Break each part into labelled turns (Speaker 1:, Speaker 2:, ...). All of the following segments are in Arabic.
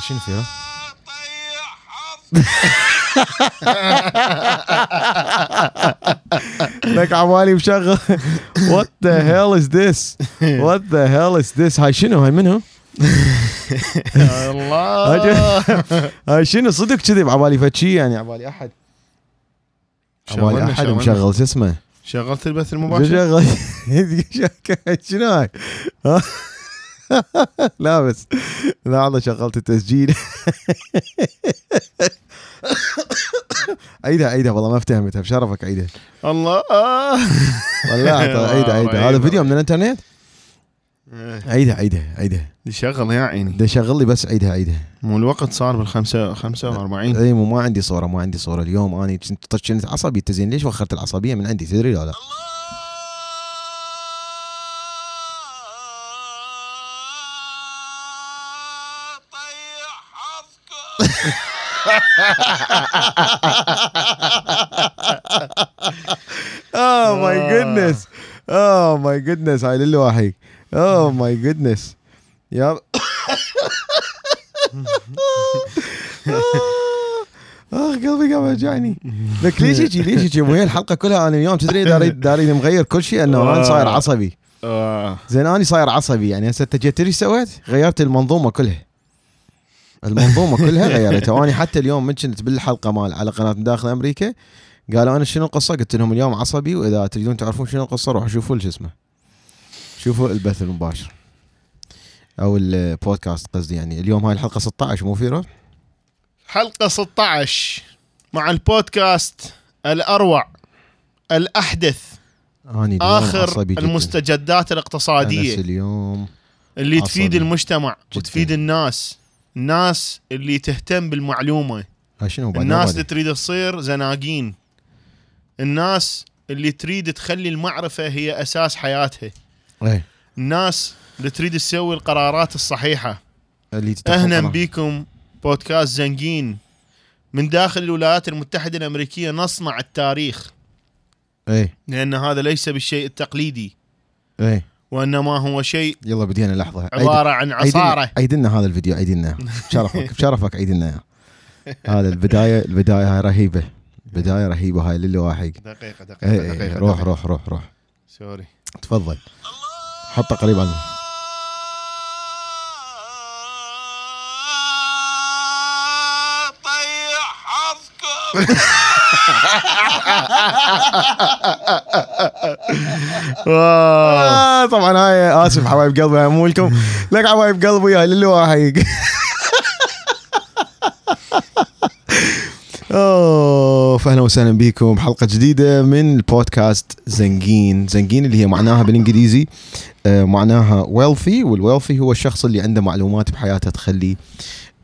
Speaker 1: شنو فيها؟ لك عوالي مشغل. وات ذا هيل از ذس وات ذا هيل از ذس هاي شنو؟ هاي منو؟
Speaker 2: الله.
Speaker 1: هاي شنو؟ صدق كذي بعبالي فتشي يعني عبالي أحد. عبالي
Speaker 2: شغلنا- أحد.
Speaker 1: مشغل شو اسمه؟
Speaker 2: شغلت البث المباشر؟
Speaker 1: شغل شنو هاي؟ لا بس لحظة شغلت التسجيل. عيدها عيدها والله ما افتهمتها بشرفك عيدها.
Speaker 2: الله.
Speaker 1: والله عيدها عيدها. هذا. فيديو من الانترنت؟
Speaker 2: إيه،
Speaker 1: عيدها عيدها عيدها.
Speaker 2: شغل يا عيني.
Speaker 1: ده شغل لي بس عيدها عيدها.
Speaker 2: مو الوقت صار بالخمسة 45
Speaker 1: اي مو ما عندي صورة ما عندي صورة. اليوم أنا كنت عصبي. انت زين ليش وخرت العصبية من عندي؟ تدري لا؟ لا oh my goodness oh my goodness هاي للواحي. oh my goodness يا اخ قلبي قاعد يوجعني. لك ليش يجي ليش يجي وهي الحلقة كلها أنا اليوم تدري داري داري مغير كل شيء إنه أنا صاير عصبي.
Speaker 2: آه.
Speaker 1: زين أنا صاير عصبي. يعني هسه أنت جيت تدري سويت؟ غيرت المنظومة كلها. المنظومة كلها غيرتها وأنا حتى اليوم من كنت بالحلقة مال على قناة داخل أمريكا قالوا أنا شنو القصة؟ قلت لهم اليوم عصبي وإذا تريدون تعرفون شنو القصة روحوا شوفوا شو اسمه شوفوا البث المباشر أو البودكاست قصدي يعني اليوم هاي الحلقة 16 مو فيرو؟
Speaker 2: حلقة 16 مع البودكاست
Speaker 1: اليوم
Speaker 2: آخر
Speaker 1: عصبي جداً.
Speaker 2: المستجدات
Speaker 1: أنس
Speaker 2: الاقتصادية
Speaker 1: اليوم
Speaker 2: اللي. تفيد المجتمع
Speaker 1: جداً.
Speaker 2: وتفيد الناس الناس اللي تهتم بالمعلومة.
Speaker 1: هاي شنو
Speaker 2: الناس اللي تريد تصير زناقين. الناس اللي تريد تخلي المعرفة هي أساس حياتها.
Speaker 1: إيه.
Speaker 2: الناس اللي تريد تسوي القرارات الصحيحة.
Speaker 1: اللي أهلا.
Speaker 2: بكم بودكاست زنقين. من داخل الولايات المتحدة الأمريكية نصنع التاريخ.
Speaker 1: إيه.
Speaker 2: لأن هذا ليس بالشيء التقليدي.
Speaker 1: إيه.
Speaker 2: وإنما هو شيء
Speaker 1: يلا بدينا لحظة.
Speaker 2: عبارة عن عصارة.
Speaker 1: عيد لنا هذا الفيديو عيد لنا بشرفك بشرفك عيد لنا. هذا البدايه البداية هاي رهيبة. بداية رهيبة هاي للواحد.
Speaker 2: دقيقة دقيقة
Speaker 1: إيه
Speaker 2: دقيقة
Speaker 1: روح
Speaker 2: دقيقة.
Speaker 1: روح روح روح.
Speaker 2: سوري.
Speaker 1: تفضل. حطه قريب عنه طبعا هاي آسف حبايب قلبي مو لكم. لك حبايب قلبي هاي للواحد. أوه فاهلا وسهلا بكم. بحلقه جديدة من البودكاست زنقين زنقين اللي هي معناها بالإنجليزي آه، معناها wealthy وال wealthy هو الشخص اللي عنده معلومات بحياته تخليه آه،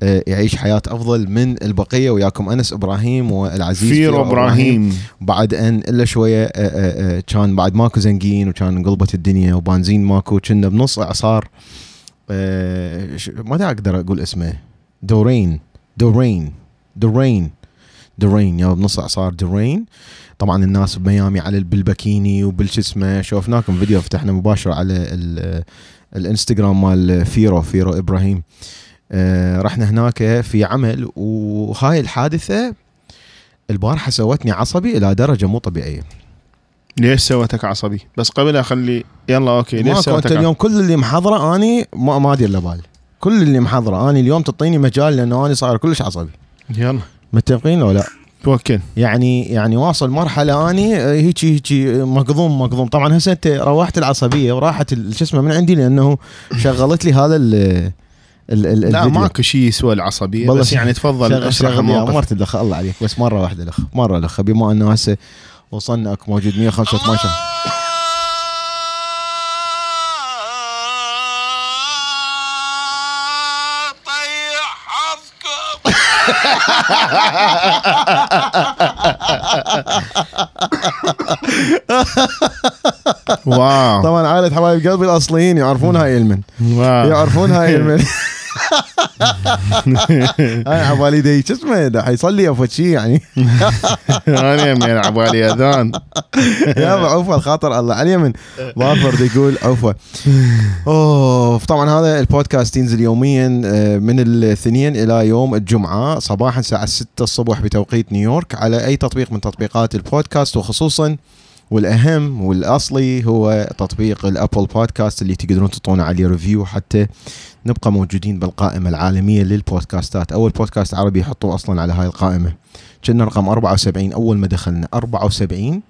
Speaker 1: يعيش حياة أفضل من البقية. وياكم أنس إبراهيم والعزيز
Speaker 2: فيرو إبراهيم.
Speaker 1: بعد أن إلا شوية آه، آه، آه، كان بعد ماكو زنقين وكان انقلبت الدنيا وبنزين ماكو كنا بنص أعصار. آه، ما أقدر أقول اسمه. دورين. دورين. دورين. دورين. يا بنص أعصار دورين. طبعا الناس بميامي على بالبكيني وبالش اسمه. شوفناكم فيديو فتحنا مباشر على ال- الإنستغرام مال فيرو فيرو إبراهيم. آه، رحنا هناك في عمل وهاي الحادثة البارحة سوتني عصبي إلى درجة مو طبيعية.
Speaker 2: ليش سويتك عصبي؟ بس قبل اخلي يلا أوكي ليش
Speaker 1: كنت
Speaker 2: سويتك
Speaker 1: اليوم كل اللي محضره أني ما ما أدري إلا بال. كل اللي محضره أني اليوم تعطيني مجال لأنه أني صاير كلش عصبي؟
Speaker 2: يلا.
Speaker 1: متفقين ولا؟ لا
Speaker 2: توكل.
Speaker 1: يعني يعني واصل مرحلة أني آه، هيجي هيجي مقضوم مقضوم. طبعا هسه أنت روحت العصبية وراحت شو اسمه من عندي لأنه شغلت لي هذا ال ال
Speaker 2: لا. ماكو شيء يسوى
Speaker 1: العصبية
Speaker 2: بس يعني تفضل
Speaker 1: أشرح
Speaker 2: الموقف.
Speaker 1: مرت الاخ الله عليك بس مرة واحدة الاخ مرة الاخ بما أنه هسه وصلنا اكو موجود 185
Speaker 2: واو.
Speaker 1: طبعا عائلة حبايب قلبي الأصليين يعرفون هاي المن
Speaker 2: واو.
Speaker 1: يعرفون هاي المن أنا عبالي دي شو اسمه ده؟ حيصلي أو شيء يعني.
Speaker 2: أنا يمين عبالي أذان.
Speaker 1: يا عوفه الخاطر الله. على اليمن. ظافر يقول عوفه اوه طبعا هذا البودكاست ينزل يوميا آه، من الاثنين إلى يوم الجمعة صباحا الساعة 6 الصبح بتوقيت نيويورك على أي تطبيق من تطبيقات البودكاست وخصوصا والأهم والأصلي هو تطبيق ال Apple Podcast اللي تقدرون تعطونا عليه review حتى نبقى موجودين بالقائمة العالمية لل podcastات. أول بودكاست عربي يحطوه أصلا على هاي القائمة. كنا رقم 74 أول ما دخلنا. 74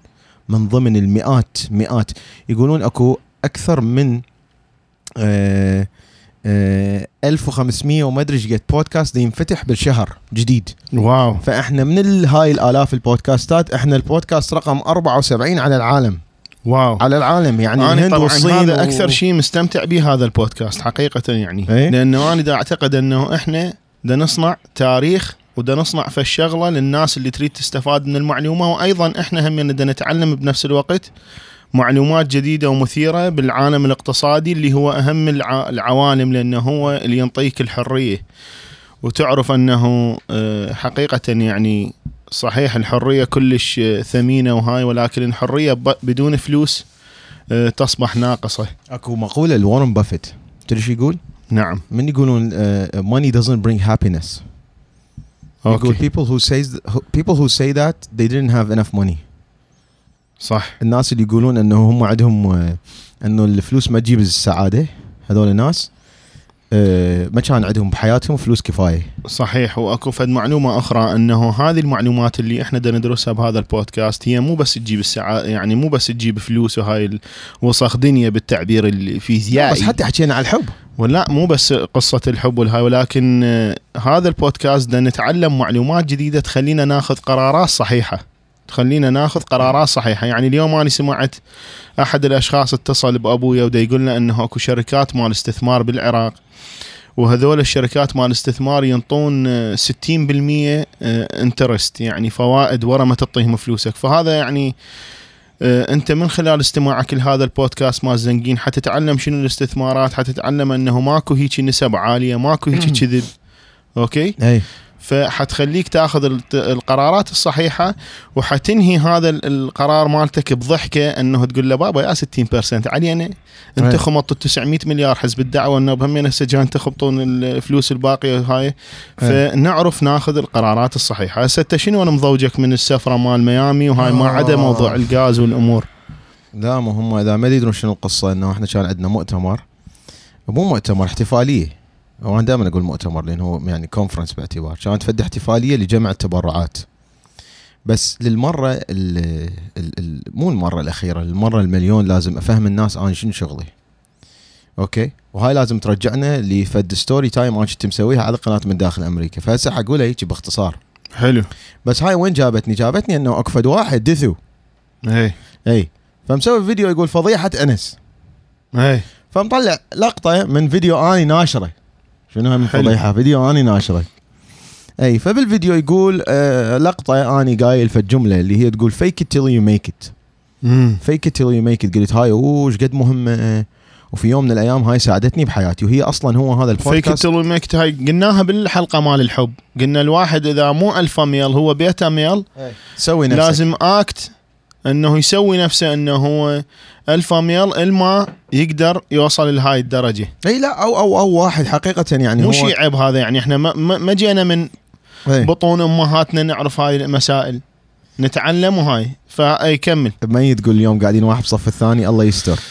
Speaker 1: من ضمن المئات مئات. يقولون أكو أكثر من آه آه 1500 وما أدري إيش قد بودكاست ينفتح بالشهر جديد.
Speaker 2: واو.
Speaker 1: فإحنا من هاي الآلاف البودكاستات إحنا البودكاست رقم 74 على العالم.
Speaker 2: واو.
Speaker 1: على العالم. يعني
Speaker 2: أنا
Speaker 1: الهند
Speaker 2: طبعا
Speaker 1: والصين
Speaker 2: هذا
Speaker 1: و-
Speaker 2: أكثر شيء مستمتع به هذا البودكاست حقيقة يعني.
Speaker 1: إيه؟
Speaker 2: لأنه أنا دا أعتقد أنه إحنا دا نصنع تاريخ ودا نصنع في الشغله للناس اللي تريد تستفاد من المعلومة وأيضا إحنا هم دا نتعلم بنفس الوقت معلومات جديدة ومثيرة بالعالم الاقتصادي اللي هو أهم الع- العوالم لأنه هو اللي ينطيك الحرية. وتعرف أنه آه، حقيقة يعني صحيح الحرية كلش آه، ثمينة وهاي ولكن الحرية بدون فلوس آه، تصبح ناقصة.
Speaker 1: أكو مقولة ل Warren Buffett. تدري شو يقول؟
Speaker 2: نعم.
Speaker 1: من يقولون uh, money doesn't bring happiness. يقول
Speaker 2: أوكي
Speaker 1: people who says people who say that they didn't have enough money.
Speaker 2: صح.
Speaker 1: الناس اللي يقولون إنه هم عندهم آه، إنه الفلوس ما تجيب السعادة هذول الناس آه، ما كان عندهم بحياتهم فلوس كفاية.
Speaker 2: صحيح وأكو فد معلومة أخرى إنه هذه المعلومات اللي إحنا بدنا ندرسها بهذا البودكاست هي مو بس تجيب السعاده يعني مو بس تجيب فلوس وهاي الوسخ دنيا بالتعبير الفيزيائي.
Speaker 1: بس حتى حكينا على الحب.
Speaker 2: ولا مو بس قصة الحب والهاي ولكن آه، هذا البودكاست بدنا نتعلم معلومات جديدة تخلينا ناخذ قرارات صحيحة. تخلينا ناخذ قرارات صحيحة. يعني اليوم أنا سمعت أحد الأشخاص اتصل بأبويا ودا يقول لنا أنه أكو شركات مال استثمار بالعراق وهذول الشركات مال الاستثمار ينطون آه، 60% interest يعني فوائد ورا ما تعطيهم فلوسك. فهذا يعني آه، أنت من خلال استماعك لهذا البودكاست مال زنقين حتتعلم شنو الاستثمارات حتتعلم أنه ماكو هيك نسب عالية ماكو هيك كذب أوكي؟
Speaker 1: أي.
Speaker 2: فحتخليك تاخذ القرارات الصحيحة وحتنهي هذا ال- القرار مالتك بضحكة إنه تقول له بابا يا 60% علينا
Speaker 1: أنت.
Speaker 2: خمطوا 900 مليار حزب الدعوة إنه بهم هسه جان تخبطون الفلوس الباقية هاي. فنعرف ناخذ القرارات الصحيحة هسه أنت شنو أنا مضوجك من السفرة مال ميامي وهاي ما عدا
Speaker 1: آه.
Speaker 2: موضوع الغاز والأمور
Speaker 1: لا ما هم إذا ما يدرون شنو القصة إنه إحنا كان عندنا مؤتمر مو مؤتمر احتفالية وأنا دائما أقول مؤتمر لأن هو يعني conference باعتبار. كانت فد احتفالية لجمع التبرعات. بس للمرة ال ال ال مو المرة الأخيرة المرة المليون لازم أفهم الناس أنا شنو شغلي. أوكي؟ وهاي لازم ترجعنا لفد story time أنا كنت مسويها على قناة من داخل أمريكا. فهسه حقولها هيك باختصار.
Speaker 2: حلو.
Speaker 1: بس هاي وين جابتني؟ جابتني إنه أكو فد واحد دثو.
Speaker 2: اي
Speaker 1: اي فمسوي فيديو يقول فضيحة أنس.
Speaker 2: اي
Speaker 1: فمطلع لقطة من فيديو آني ناشرة. شنو هم. فضيحة؟ فيديو اني ناشره أي فبالفيديو يقول آه لقطة اني قايل في الجملة اللي هي تقول fake it 'til you make
Speaker 2: it
Speaker 1: fake it 'til you make it قلت هاي وش قد مهمه وفي يوم من الأيام هاي ساعدتني بحياتي. وهي أصلا هو هذا
Speaker 2: fake
Speaker 1: البودكاست.
Speaker 2: 'til you make it هاي قلناها بالحلقة مال الحب. قلنا الواحد إذا مو alpha male هو beta male.
Speaker 1: سوي نفسك.
Speaker 2: لازم اكت أنه يسوي نفسه أنه هو alpha male إلما يقدر يوصل لهاي الدرجة.
Speaker 1: إي لا أو أو أو واحد حقيقة يعني
Speaker 2: مو
Speaker 1: هو
Speaker 2: شيء عيب هذا يعني إحنا ما, ما جينا من. بطون أمهاتنا نعرف هاي المسائل. نتعلم وهاي فأي كمل.
Speaker 1: ميت تقول اليوم قاعدين واحد بالصف الثاني الله يستر.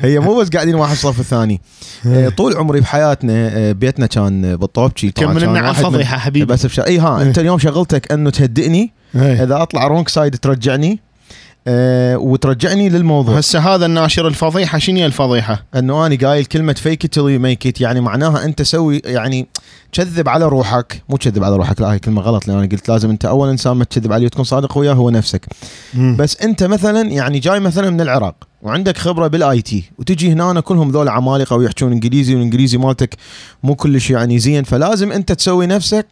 Speaker 1: هي مو بس قاعدين واحد بالصف الثاني. طول عمري بحياتنا بيتنا كان بالطوبشي
Speaker 2: كمل لنا على الفضيحة حبيبي.
Speaker 1: بس بش... إي ها أنت اليوم شغلتك أنه تهدئني
Speaker 2: إيه.
Speaker 1: إذا أطلع wrong side ترجعني أه وترجعني للموضوع
Speaker 2: هسه هذا الناشر الفضيحة شنو هي الفضيحة؟
Speaker 1: إنه أنا قايل كلمة fake it 'til you make it يعني معناها أنت سوي يعني كذب على روحك مو كذب على روحك لا هاي كلمة غلط لأن أنا قلت لازم أنت أول إنسان ما تكذب عليه وتكون صادق وياه هو نفسك بس أنت مثلا يعني جاي مثلا من العراق وعندك خبرة بال IT وتجي هنا كلهم ذول عمالقة ويحجون إنجليزي والإنجليزي مالتك مو كلش يعني زين فلازم أنت تسوي نفسك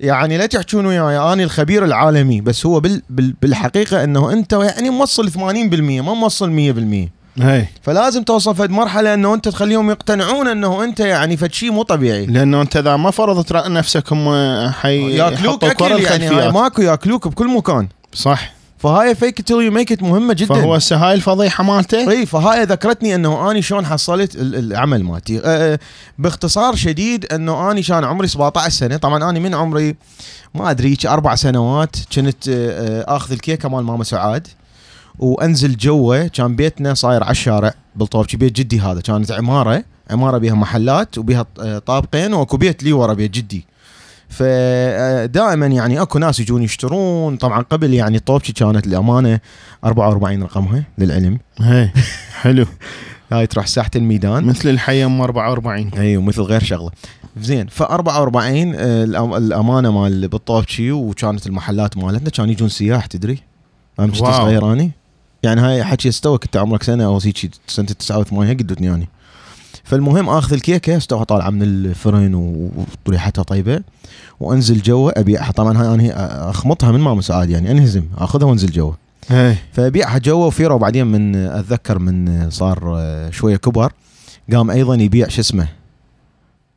Speaker 1: يعني لا تحجون وياي أنا الخبير العالمي بس هو بال بال بالحقيقة إنه أنت يعني موصل 80% ما موصل 100%
Speaker 2: هي
Speaker 1: فلازم توصل فد مرحلة إنه أنت تخليهم يقتنعون إنه أنت يعني فد شيء مو طبيعي.
Speaker 2: لأنه أنت إذا ما فرضت نفسك هم حي
Speaker 1: ياكلوك أكل يعني ماكو ياكلوك بكل مكان.
Speaker 2: صح.
Speaker 1: فهاي fake 'til you make it مهمة جدا.
Speaker 2: فهو هسه هاي الفضيحة مالته.
Speaker 1: إي فهاي ذكرتني إنه أني شلون حصلت ال- العمل مالتي. أه، أه، باختصار شديد إنه أني كان عمري 17 سنة. طبعا أني من عمري ما أدري أربع سنوات كنت أه، آخذ الكيكة مال ماما سعاد وأنزل جوه. كان بيتنا صاير على الشارع بالطوبشي بيت جدي هذا. كانت عمارة عمارة بيها محلات وبيها أه، طابقين وأكو بيت لي ورا بيت جدي. فدائما يعني أكو ناس يجون يشترون. طبعا قبل يعني طوبشي كانت الأمانة 44 رقمها للعلم.
Speaker 2: هي حلو.
Speaker 1: هاي تروح ساحة الميدان.
Speaker 2: مثل الحي أم 44
Speaker 1: إي ومثل غير شغلة. زين ف 44 آه، الأمانة مال بالطوبشي وكانت المحلات مالتنا كانوا يجون سياح تدري؟ أنا مش
Speaker 2: واو.
Speaker 1: صغير اني يعني هاي حكي استوى كنت عمرك سنة أو هيك سنة 89 قدتني يعني فالمهم آخذ الكيكه استوى طالعه من الفرن وريحتها طيبة. وأنزل جوا ابيعها طبعا هاي أنا أخمطها من ماما سعاد يعني انهزم أخذها وأنزل جوا فبيعها جوا وفيرا وبعدين من أتذكر من صار شوية كبر قام أيضا يبيع شو اسمه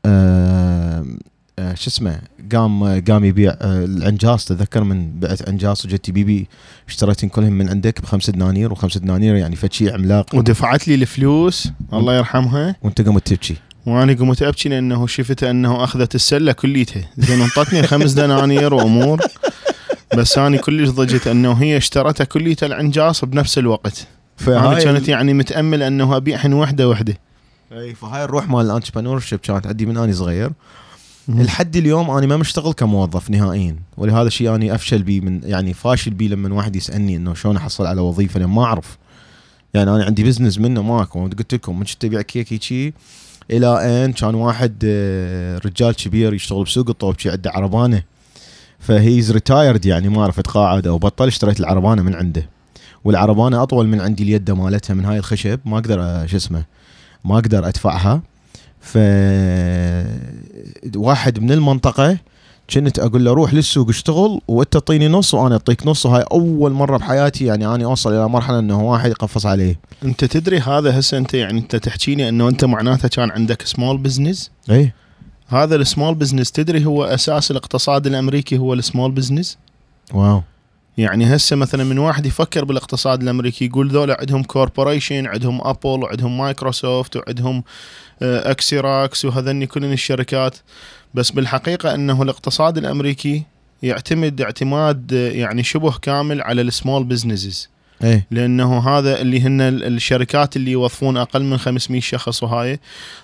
Speaker 1: آه، شو اسمه قام قام يبيع آه، العنجاص تذكر من بعت عنجاص وجتي بيبي اشتريتهم كلهم من عندك بخمس دنانير وخمس دنانير يعني فشي عملاق.
Speaker 2: ودفعت لي الفلوس. الله يرحمها.
Speaker 1: وانت قمت تبكي.
Speaker 2: وأنا قمت أبكي لأنه شفت أنه أخذت السلة كليتها زين أنطتني خمس دنانير وأمور. بس أنا كلش ضجت أنه هي اشترتها كليتها العنجاص بنفس الوقت. أنا
Speaker 1: فهاي
Speaker 2: كانت يعني متأمل أنه أبيعهن وحدة وحدة.
Speaker 1: إي فهاي الروح مال ال entrepreneurship كانت عندي من اني صغير. لحد اليوم أنا ما مشتغل كموظف نهائيا. ولهذا الشيء أني أفشل بي من يعني فاشل بي لما واحد يسألني إنه شلون أحصل على وظيفة لأن ما أعرف. يعني أنا عندي business منه ماكو. قلت لكم من كنت أبيع كيك هيجي إلى أن كان واحد آه، رجال كبير يشتغل بسوق الطوبشي عنده عربانة. ف he's retired يعني ما عرف يتقاعد أو بطل اشتريت العربانة من عنده. والعربانة أطول من عندي اليد مالتها من هاي الخشب. ما أقدر آه، شو اسمه ما أقدر أدفعها. ف واحد من المنطقة كنت أقول له روح للسوق اشتغل وأنت تعطيني نص وأنا أعطيك نص. وهاي أول مرة بحياتي يعني أنا أوصل إلى مرحلة إنه واحد يقفص عليه.
Speaker 2: أنت تدري هذا هسه أنت يعني أنت تحكيني إنه أنت معناته كان عندك small business
Speaker 1: اي
Speaker 2: هذا ال small business تدري هو أساس الاقتصاد الأمريكي هو ال small business
Speaker 1: واو.
Speaker 2: يعني هسه مثلا من واحد يفكر بالاقتصاد الأمريكي يقول ذولا عندهم corporation عندهم أبل وعندهم مايكروسوفت وعندهم آه، Xerox وهذني كلن الشركات. بس بالحقيقة إنه الاقتصاد الأمريكي يعتمد اعتماد آه، يعني شبه كامل على ال small businesses
Speaker 1: اي
Speaker 2: لأنه هذا اللي هن ال- الشركات اللي يوظفون أقل من 500 شخص وهاي.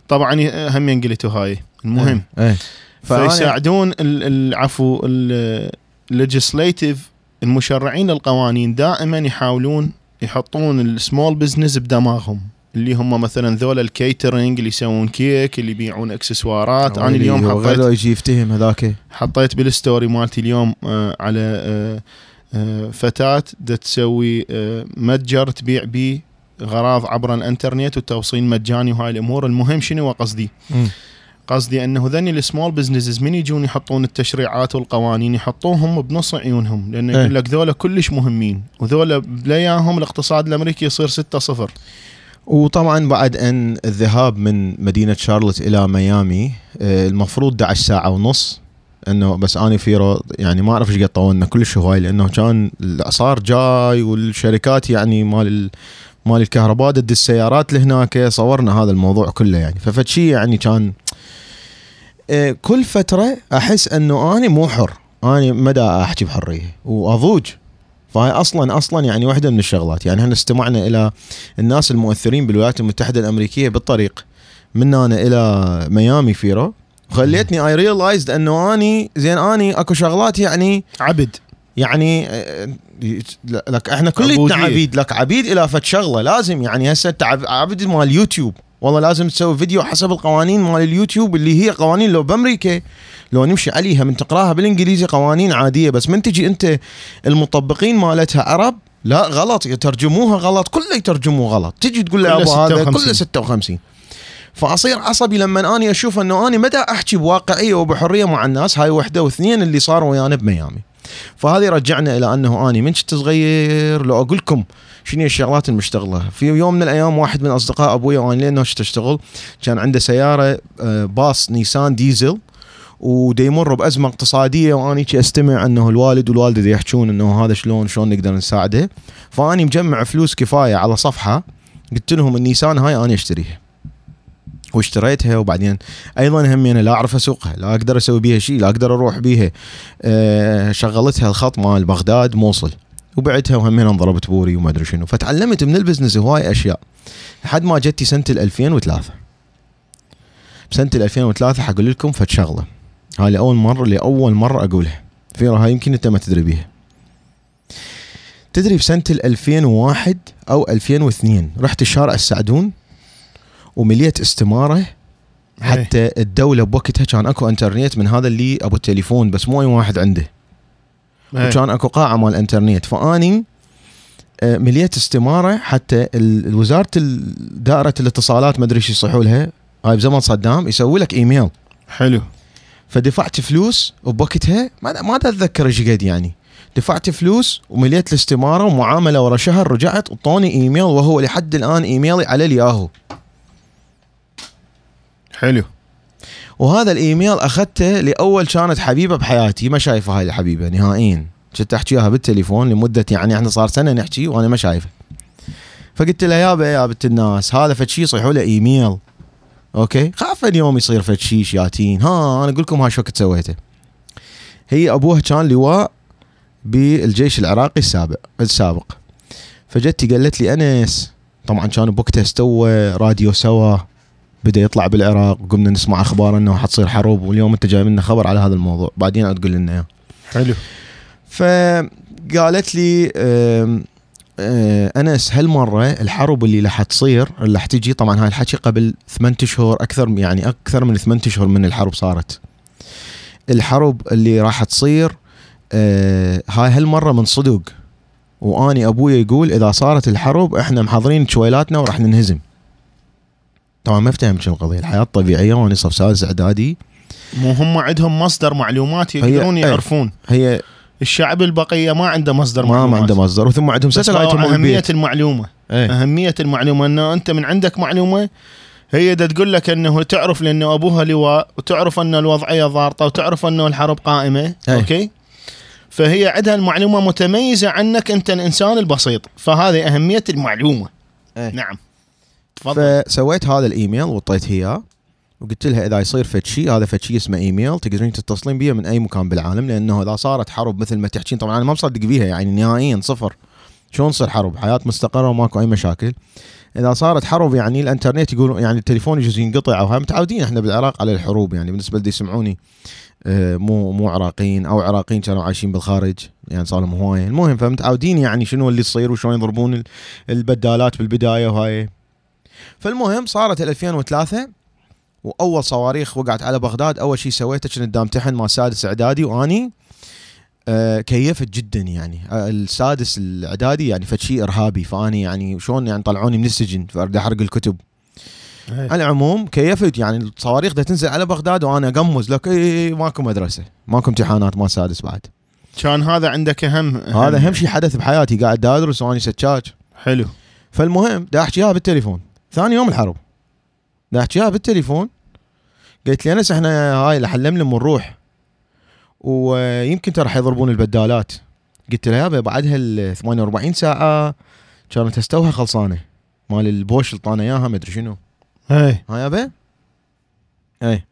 Speaker 2: طبعا ي- هم ينقلتوا هاي. المهم.
Speaker 1: اي فأنا
Speaker 2: فيساعدون ال- العفو ال legislative المشرعين للقوانين دائما يحاولون يحطون ال small business بدماغهم اللي هم مثلا ذولا ال catering اللي يسوون كيك اللي يبيعون اكسسوارات أنا اليوم حطيت
Speaker 1: يجي يفتهم هذاك.
Speaker 2: حطيت بال story مالتي اليوم آه، على آه، آه، فتاة دا تسوي آه، متجر تبيع بيه غراض عبر الانترنت والتوصيل مجاني وهاي الأمور. المهم شنو قصدي. قصدي أنه ذني ال small businesses من يجون يحطون التشريعات والقوانين يحطوهم بنص عيونهم لأنه
Speaker 1: إيه.
Speaker 2: يقول لك ذولا كلش مهمين وذولا بلاياهم الاقتصاد الأمريكي يصير 6 0
Speaker 1: وطبعا بعد أن الذهاب من مدينة شارلوت إلى ميامي آه، المفروض 11 ساعة ونص إنه بس اني فيرو يعني ما أعرف إيش قد طولنا كلش هواي لأنه كان الاعصار جاي والشركات يعني مال ال- مال الكهرباء ضد السيارات لهناك صورنا هذا الموضوع كله يعني ففد شيء يعني كان كل فترة أحس إنه أني مو حر. أني مدى أحكي بحرية. وأضوج. فهاي أصلا أصلا يعني واحدة من الشغلات. يعني إحنا استمعنا إلى الناس المؤثرين بالولايات المتحدة الأمريكية بالطريق. من هنا إلى ميامي فيرو خليتني I realized إنه اني زين أني أكو شغلات يعني
Speaker 2: عبد.
Speaker 1: يعني آه، لك إحنا كلنا. عبيد. لك عبيد إلى فد شغلة. لازم يعني هسه انت عب- عبد مال اليوتيوب والله لازم تسوي فيديو حسب القوانين مال اليوتيوب اللي هي قوانين لو بأمريكا لو نمشي عليها من تقراها بالإنجليزي قوانين عادية. بس من تجي أنت المطبقين مالتها عرب لا غلط يترجموها غلط كله يترجموه غلط. تجي تقول له أبو هذا
Speaker 2: 56.
Speaker 1: كله 56 فأصير عصبي لما أني أشوف إنه أني متى أحكي بواقعية وبحرية مع الناس. هاي وحدة واثنين اللي صاروا ويانا بميامي. فهذه رجعنا إلى أنه أني من كنت صغير لو أقول لكم شنو الشغلات المشتغلة؟ في يوم من الأيام واحد من أصدقاء أبوي وأنا لين اشتغل كان عنده سيارة آه، باص نيسان ديزل ودي يمر بأزمة اقتصادية واني أستمع إنه الوالد والوالدة دي يحجون إنه هذا شلون شلون نقدر نساعده. فأني مجمع فلوس كفاية على صفحة قلت لهم النيسان هاي أنا أشتريها. واشتريتها وبعدين أيضا همي أنا لا أعرف أسوقها لا أقدر أسوي بيها شيء لا أقدر أروح بيها. أه شغلتها الخط مال بغداد موصل. وبعتها وهمين انضربت بوري وما أدري شنو. فتعلمت من ال business هواي أشياء. لحد ما جتي سنة 2003 بسنة 2003 حقول لكم فد شغله هاي لأول مرة لأول مرة أقولها. فيرا هاي يمكن أنت ما تدري بيها. تدري بسنة 2001 أو 2002 رحت الشارع السعدون ومليت استمارة حتى الدولة بوقتها كان أكو أنترنت من هذا اللي أبو التليفون بس مو أي واحد عنده.
Speaker 2: إيه.
Speaker 1: وكان أكو قاعة مال إنترنت. فأني آه، مليت استمارة حتى وزاره دائرة الاتصالات ما أدري إيش يصيحوا لها. هاي بزمن صدام يسوي لك إيميل.
Speaker 2: حلو.
Speaker 1: فدفعت فلوس وبوقتها ما ما أتذكر إيش قد يعني. دفعت فلوس ومليت الاستمارة ومعاملة ورا شهر رجعت وطوني إيميل وهو لحد الآن إيميلي على الياهو.
Speaker 2: حلو.
Speaker 1: وهذا الإيميل أخذته لأول كانت حبيبة بحياتي. ما شايفة هاي الحبيبة نهائيا. كنت أحكيها بالتليفون لمدة يعني إحنا صار سنة نحكي وأنا ما شايفه. فقلت لها يابا يا بنت الناس هذا فد شي يصيحوا له إيميل. أوكي؟ خاف اليوم يصير فد شي شياتين. ها أنا أقول لكم ها شو وقت سويته. هي ابوها كان لواء بالجيش العراقي السابق السابق. فجتي قالت لي أنس طبعا كان بوقتها استوى راديو سوا. بدأ يطلع بالعراق وقمنا نسمع أخبار انه حتصير حروب. واليوم أنت جاي لنا خبر على هذا الموضوع. بعدين تقول لنا إياه.
Speaker 2: حلو.
Speaker 1: فقالت لي آه، أنس هالمرة الحرب اللي راح تصير اللي راح تجي طبعا هاي الحكي قبل ثمان اشهر أكثر يعني أكثر من ثمان اشهر من الحرب صارت. الحرب اللي راح تصير آه، هاي هالمرة من صدق وأني أبوي يقول إذا صارت الحرب إحنا محضرين شويلاتنا وراح ننهزم. طبعا ما افتهم شو القضية الحياة الطبيعيه وأنا صف سادس اعدادي
Speaker 2: مو هم عندهم مصدر معلومات يقدرون
Speaker 1: هي-
Speaker 2: يعرفون.
Speaker 1: هي
Speaker 2: الشعب البقية ما عنده مصدر
Speaker 1: ما, ما
Speaker 2: معلومات.
Speaker 1: عنده مصدر وثم عندهم ساتلايت أهمية
Speaker 2: المعلومة
Speaker 1: إيه.
Speaker 2: أهمية المعلومة إنه أنت من عندك معلومة هي دا تقول لك إنه تعرف لأنه أبوها لواء وتعرف انه الوضعية ضارطة وتعرف إنه الحرب قائمة
Speaker 1: أي.
Speaker 2: أوكي؟ فهي عندها المعلومة متميزة عنك أنت الإنسان البسيط فهذه أهمية المعلومة.
Speaker 1: أي.
Speaker 2: نعم. تفضل.
Speaker 1: فسويت هذا الإيميل وطيت اياه وقلت لها إذا يصير فد شيء هذا فد شيء اسمه إيميل تقدرين تتصلين بيه من أي مكان بالعالم لأنه إذا صارت حرب مثل ما تحكين طبعا أنا ما مصدق بيها يعني نهائيا صفر. شلون تصير حرب؟ حياة مستقرة وماكو أي مشاكل. إذا صارت حرب يعني الإنترنت يقول يعني التليفون يجوز ينقطع أو متعودين إحنا بالعراق على الحروب يعني بالنسبة لدي يسمعوني آه، مو مو عراقيين أو عراقيين كانوا عايشين بالخارج يعني صار لهم هواية. المهم فمتعودين يعني شنو اللي يصير وشلون يضربون ال- البدالات بالبداية وهاي. فالمهم صارت 2003 وأول صواريخ وقعت على بغداد أول شيء سويته كنت امتحن مع سادس إعدادي وأني آه كيفت جدا يعني. آه السادس الإعدادي يعني فد شيء إرهابي فأني يعني شلون يعني طلعوني من السجن فأريد أحرق الكتب.
Speaker 2: أي.
Speaker 1: على العموم كيفت يعني الصواريخ دا تنزل على بغداد وأنا أقمز لك اي ماكو مدرسة ماكو امتحانات ما سادس بعد.
Speaker 2: كان هذا عندك اهم
Speaker 1: هذا اهم شيء حدث بحياتي قاعد ادرس وأني سكاك
Speaker 2: حلو.
Speaker 1: فالمهم دا أحكيها بالتليفون. ثاني يوم الحرب. احكيها بالتليفون. قلت لي أنس إحنا هاي لحلملم ونروح ويمكن ترى حيضربون البدالات. قلت له يابا بعدها ال 48 ساعة كانت استوها خلصانة. مال البوش اللي طانا إياها ما أدري شنو.
Speaker 2: اي
Speaker 1: ها يابا اي خلينا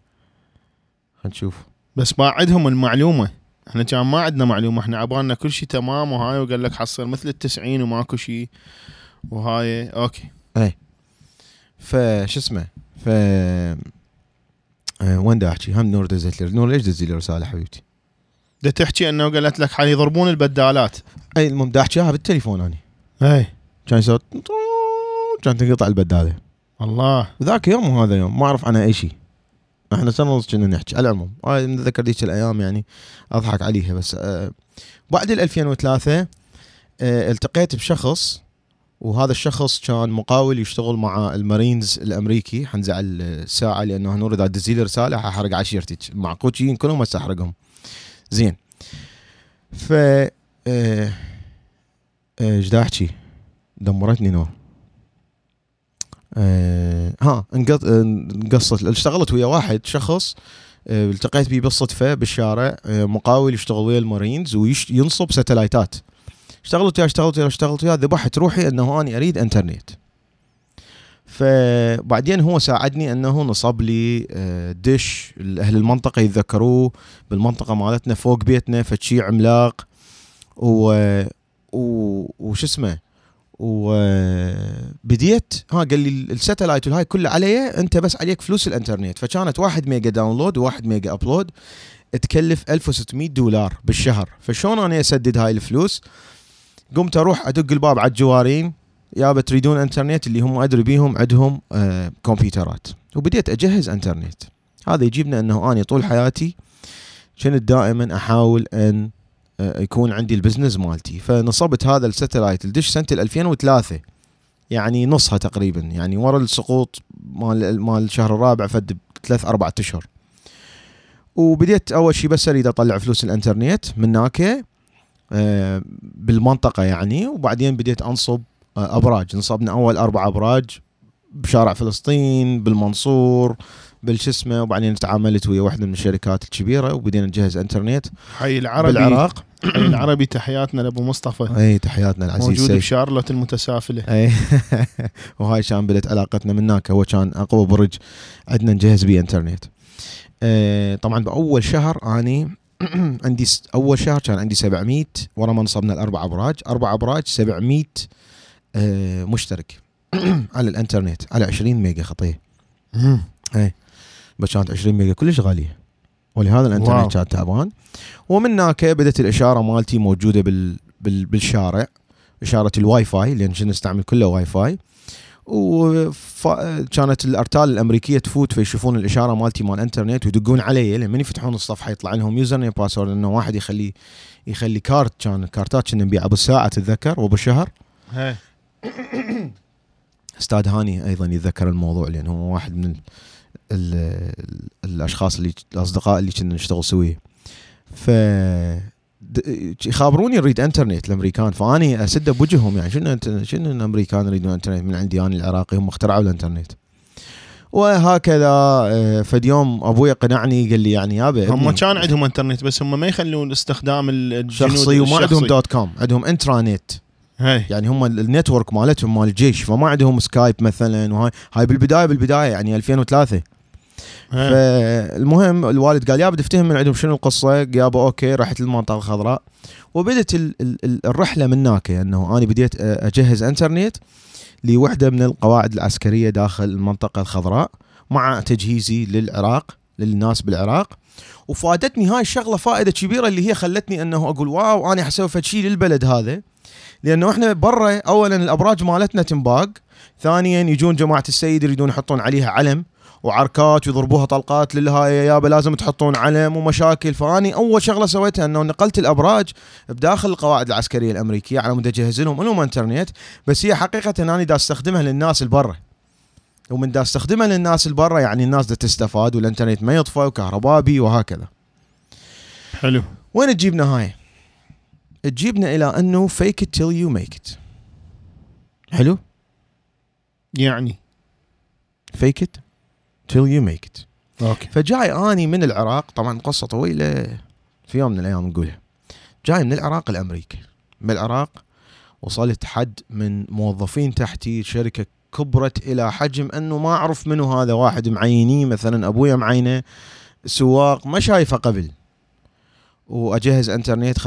Speaker 1: نشوف.
Speaker 2: بس ما عندهم المعلومة. إحنا كان ما عندنا معلومة. إحنا عبالنا كل شيء تمام وهاي وقال لك حصل مثل التسعين وماكو شيء وهاي أوكي.
Speaker 1: فش اسمه؟ ف آه، وين دا احكي؟ هم نور دزت لي نور ليش دزي لي رسالة حبيبتي؟
Speaker 2: ده تحكي انه قالت لك حال يضربون البدالات.
Speaker 1: أي المهم دا احكيها بالتليفون اني
Speaker 2: أي.
Speaker 1: كان يسوي كان تنقطع البدالة.
Speaker 2: الله.
Speaker 1: ذاك يوم وهذا يوم ما أعرف عنها اي شيء إحنا سنة ونص كنا نحكي على العموم. هاي نتذكر ذيك الأيام يعني أضحك عليها بس آه بعد ال 2003 آه التقيت بشخص وهذا الشخص كان مقاول يشتغل مع المارينز الأمريكي. حنزعل الساعة لأنه نور اذا دزي لي رسالة ححرق عشيرتك معقول شيء كلهم هسه احرقهم زين. ف آه، آه، إيش دا أحكي؟ دمرتني نور آه، ها انقصت. اشتغلت ويا واحد شخص التقيت به بالصدفة بالشارع مقاول يشتغل ويا المارينز وينصب ساتلايتات. اشتغلت وياه اشتغلت وياه اشتغلت وياه ذبحت روحي أنه اني أريد إنترنت. فبعدين هو ساعدني أنه نصب لي آه، دش أهل المنطقة يتذكروه بالمنطقة مالتنا فوق بيتنا فشي عملاق و و وش اسمه؟ وبديت ها قال لي ال satellite والهاي كله علي أنت بس عليك فلوس الإنترنت. فكانت 1 ميجا download و1 ميجا upload تكلف 1600 دولار بالشهر. فشلون أنا أسدد هاي الفلوس؟ قمت أروح أدق الباب على الجوارين يابا تريدون إنترنت؟ اللي هم أدري بيهم عندهم آه كمبيوترات. وبديت أجهز إنترنت. هذا يجيبنا إنه أني طول حياتي كنت دائما أحاول إن آه، يكون عندي ال business مالتي. فنصبت هذا ال satellite الدش سنة 2003 يعني نصها تقريبا. يعني ورا السقوط مال مال الشهر الرابع فد ثلاث أربع أشهر. وبديت أول شيء بس أريد أطلع فلوس الإنترنت من هناك بالمنطقة يعني وبعدين بديت أنصب آه، أبراج. نصبنا أول أربع أبراج بشارع فلسطين بالمنصور بالش اسمه وبعدين تعاملت ويا واحدة من الشركات الكبيرة وبدينا نجهز إنترنت
Speaker 2: حي العربي.
Speaker 1: بالعراق.
Speaker 2: حي العربي تحياتنا لأبو مصطفى.
Speaker 1: إي تحياتنا العزيز
Speaker 2: موجود
Speaker 1: سيف.
Speaker 2: بشارلوت المتسافلة.
Speaker 1: إي. وهاي كان بدت علاقتنا من هناك. هو كان أقوى برج عندنا نجهز بيه إنترنت. آه، طبعا بأول شهر أني عندي س- أول شهر كان عندي 700 ورا ما نصبنا الأربع أبراج. أربع أبراج 700 آه، مشترك. على الإنترنت على 20 ميجا خطيه بس كانت 20 ميجا كلش غالية. ولهذا. الإنترنت كان تعبان. ومن هناك بدأت الإشارة مالتي موجودة بال بال بالشارع. إشارة الواي فاي لأن كنا نستعمل كله واي فاي. وكانت الأرتال الأمريكية تفوت فيشوفون الإشارة مالتي مال الانترنت ويدقون علي لما يفتحون الصفحة يطلع لهم username password إنه واحد يخلي يخلي كارت كان كارتات كنا نبيعها بالساعة تتذكر وبالشهر
Speaker 2: هي.
Speaker 1: أستاذ هاني أيضا يتذكر الموضوع لأن هو واحد من ال ال الأشخاص اللي الأصدقاء اللي كنا نشتغل سويه ف يخابروني نريد انترنت الأمريكان فأني أسد بوجههم يعني شنو انت شنو الأمريكان يريدون انترنت من عندي أنا العراقي هم اخترعوا الانترنت وهكذا آه، فد يوم أبوي قنعني قال لي يعني يابا
Speaker 2: هم كان عندهم انترنت بس هم ما يخلون استخدام الجنود
Speaker 1: شخصي وما عندهم
Speaker 2: الشخصي.
Speaker 1: دوت كوم عندهم intranet
Speaker 2: هي
Speaker 1: يعني هم ال- network مالتهم مال الجيش فما عندهم سكايب مثلا وهاي هاي بالبدايه بالبداية يعني 2003
Speaker 2: هي.
Speaker 1: فالمهم الوالد قال يابا تفتهم من عندهم شنو القصة؟ يابا أوكي. رحت للمنطقة الخضراء. وبدت ال ال ال الرحلة من هناك إنه أنا بديت أجهز إنترنت لوحدة من القواعد العسكرية داخل المنطقة الخضراء مع تجهيزي للعراق للناس بالعراق. وفادتني هاي الشغلة فائدة كبيرة اللي هي خلتني إنه أقول واو أنا حسوي شيء للبلد هذا. لأنه إحنا برا اولا الأبراج مالتنا تنباق ثانيا يجون جماعة السيد يريدون يحطون عليها علم. وعركات ويضربوها طلقات للهاي يابا لازم تحطون علم ومشاكل. فأني أول شغلة سويتها أنه نقلت الأبراج بداخل القواعد العسكرية الأمريكية على مود اجهز لهم لهم إنترنت بس هي حقيقة أنا دا أستخدمها للناس البرة. ومن دا أستخدمها للناس البرة يعني الناس دا تستفاد والإنترنت ما يطفى وكهرباء بي وهكذا.
Speaker 2: حلو.
Speaker 1: وين تجيبنا هاي؟ تجيبنا إلى أنه fake it till you make it. حلو؟
Speaker 2: يعني؟
Speaker 1: fake it. Till you make it.
Speaker 2: أوكي.
Speaker 1: فجاي آني من العراق طبعا قصة طويلة في يوم من الأيام نقولها جاي من العراق لأمريكا. من العراق وصلت حد من موظفين تحتي شركة كبرت إلى حجم أنه ما أعرف منو هذا واحد معينيه مثلا أبويا معينة سواق ما شايفه قبل. وأجهز إنترنت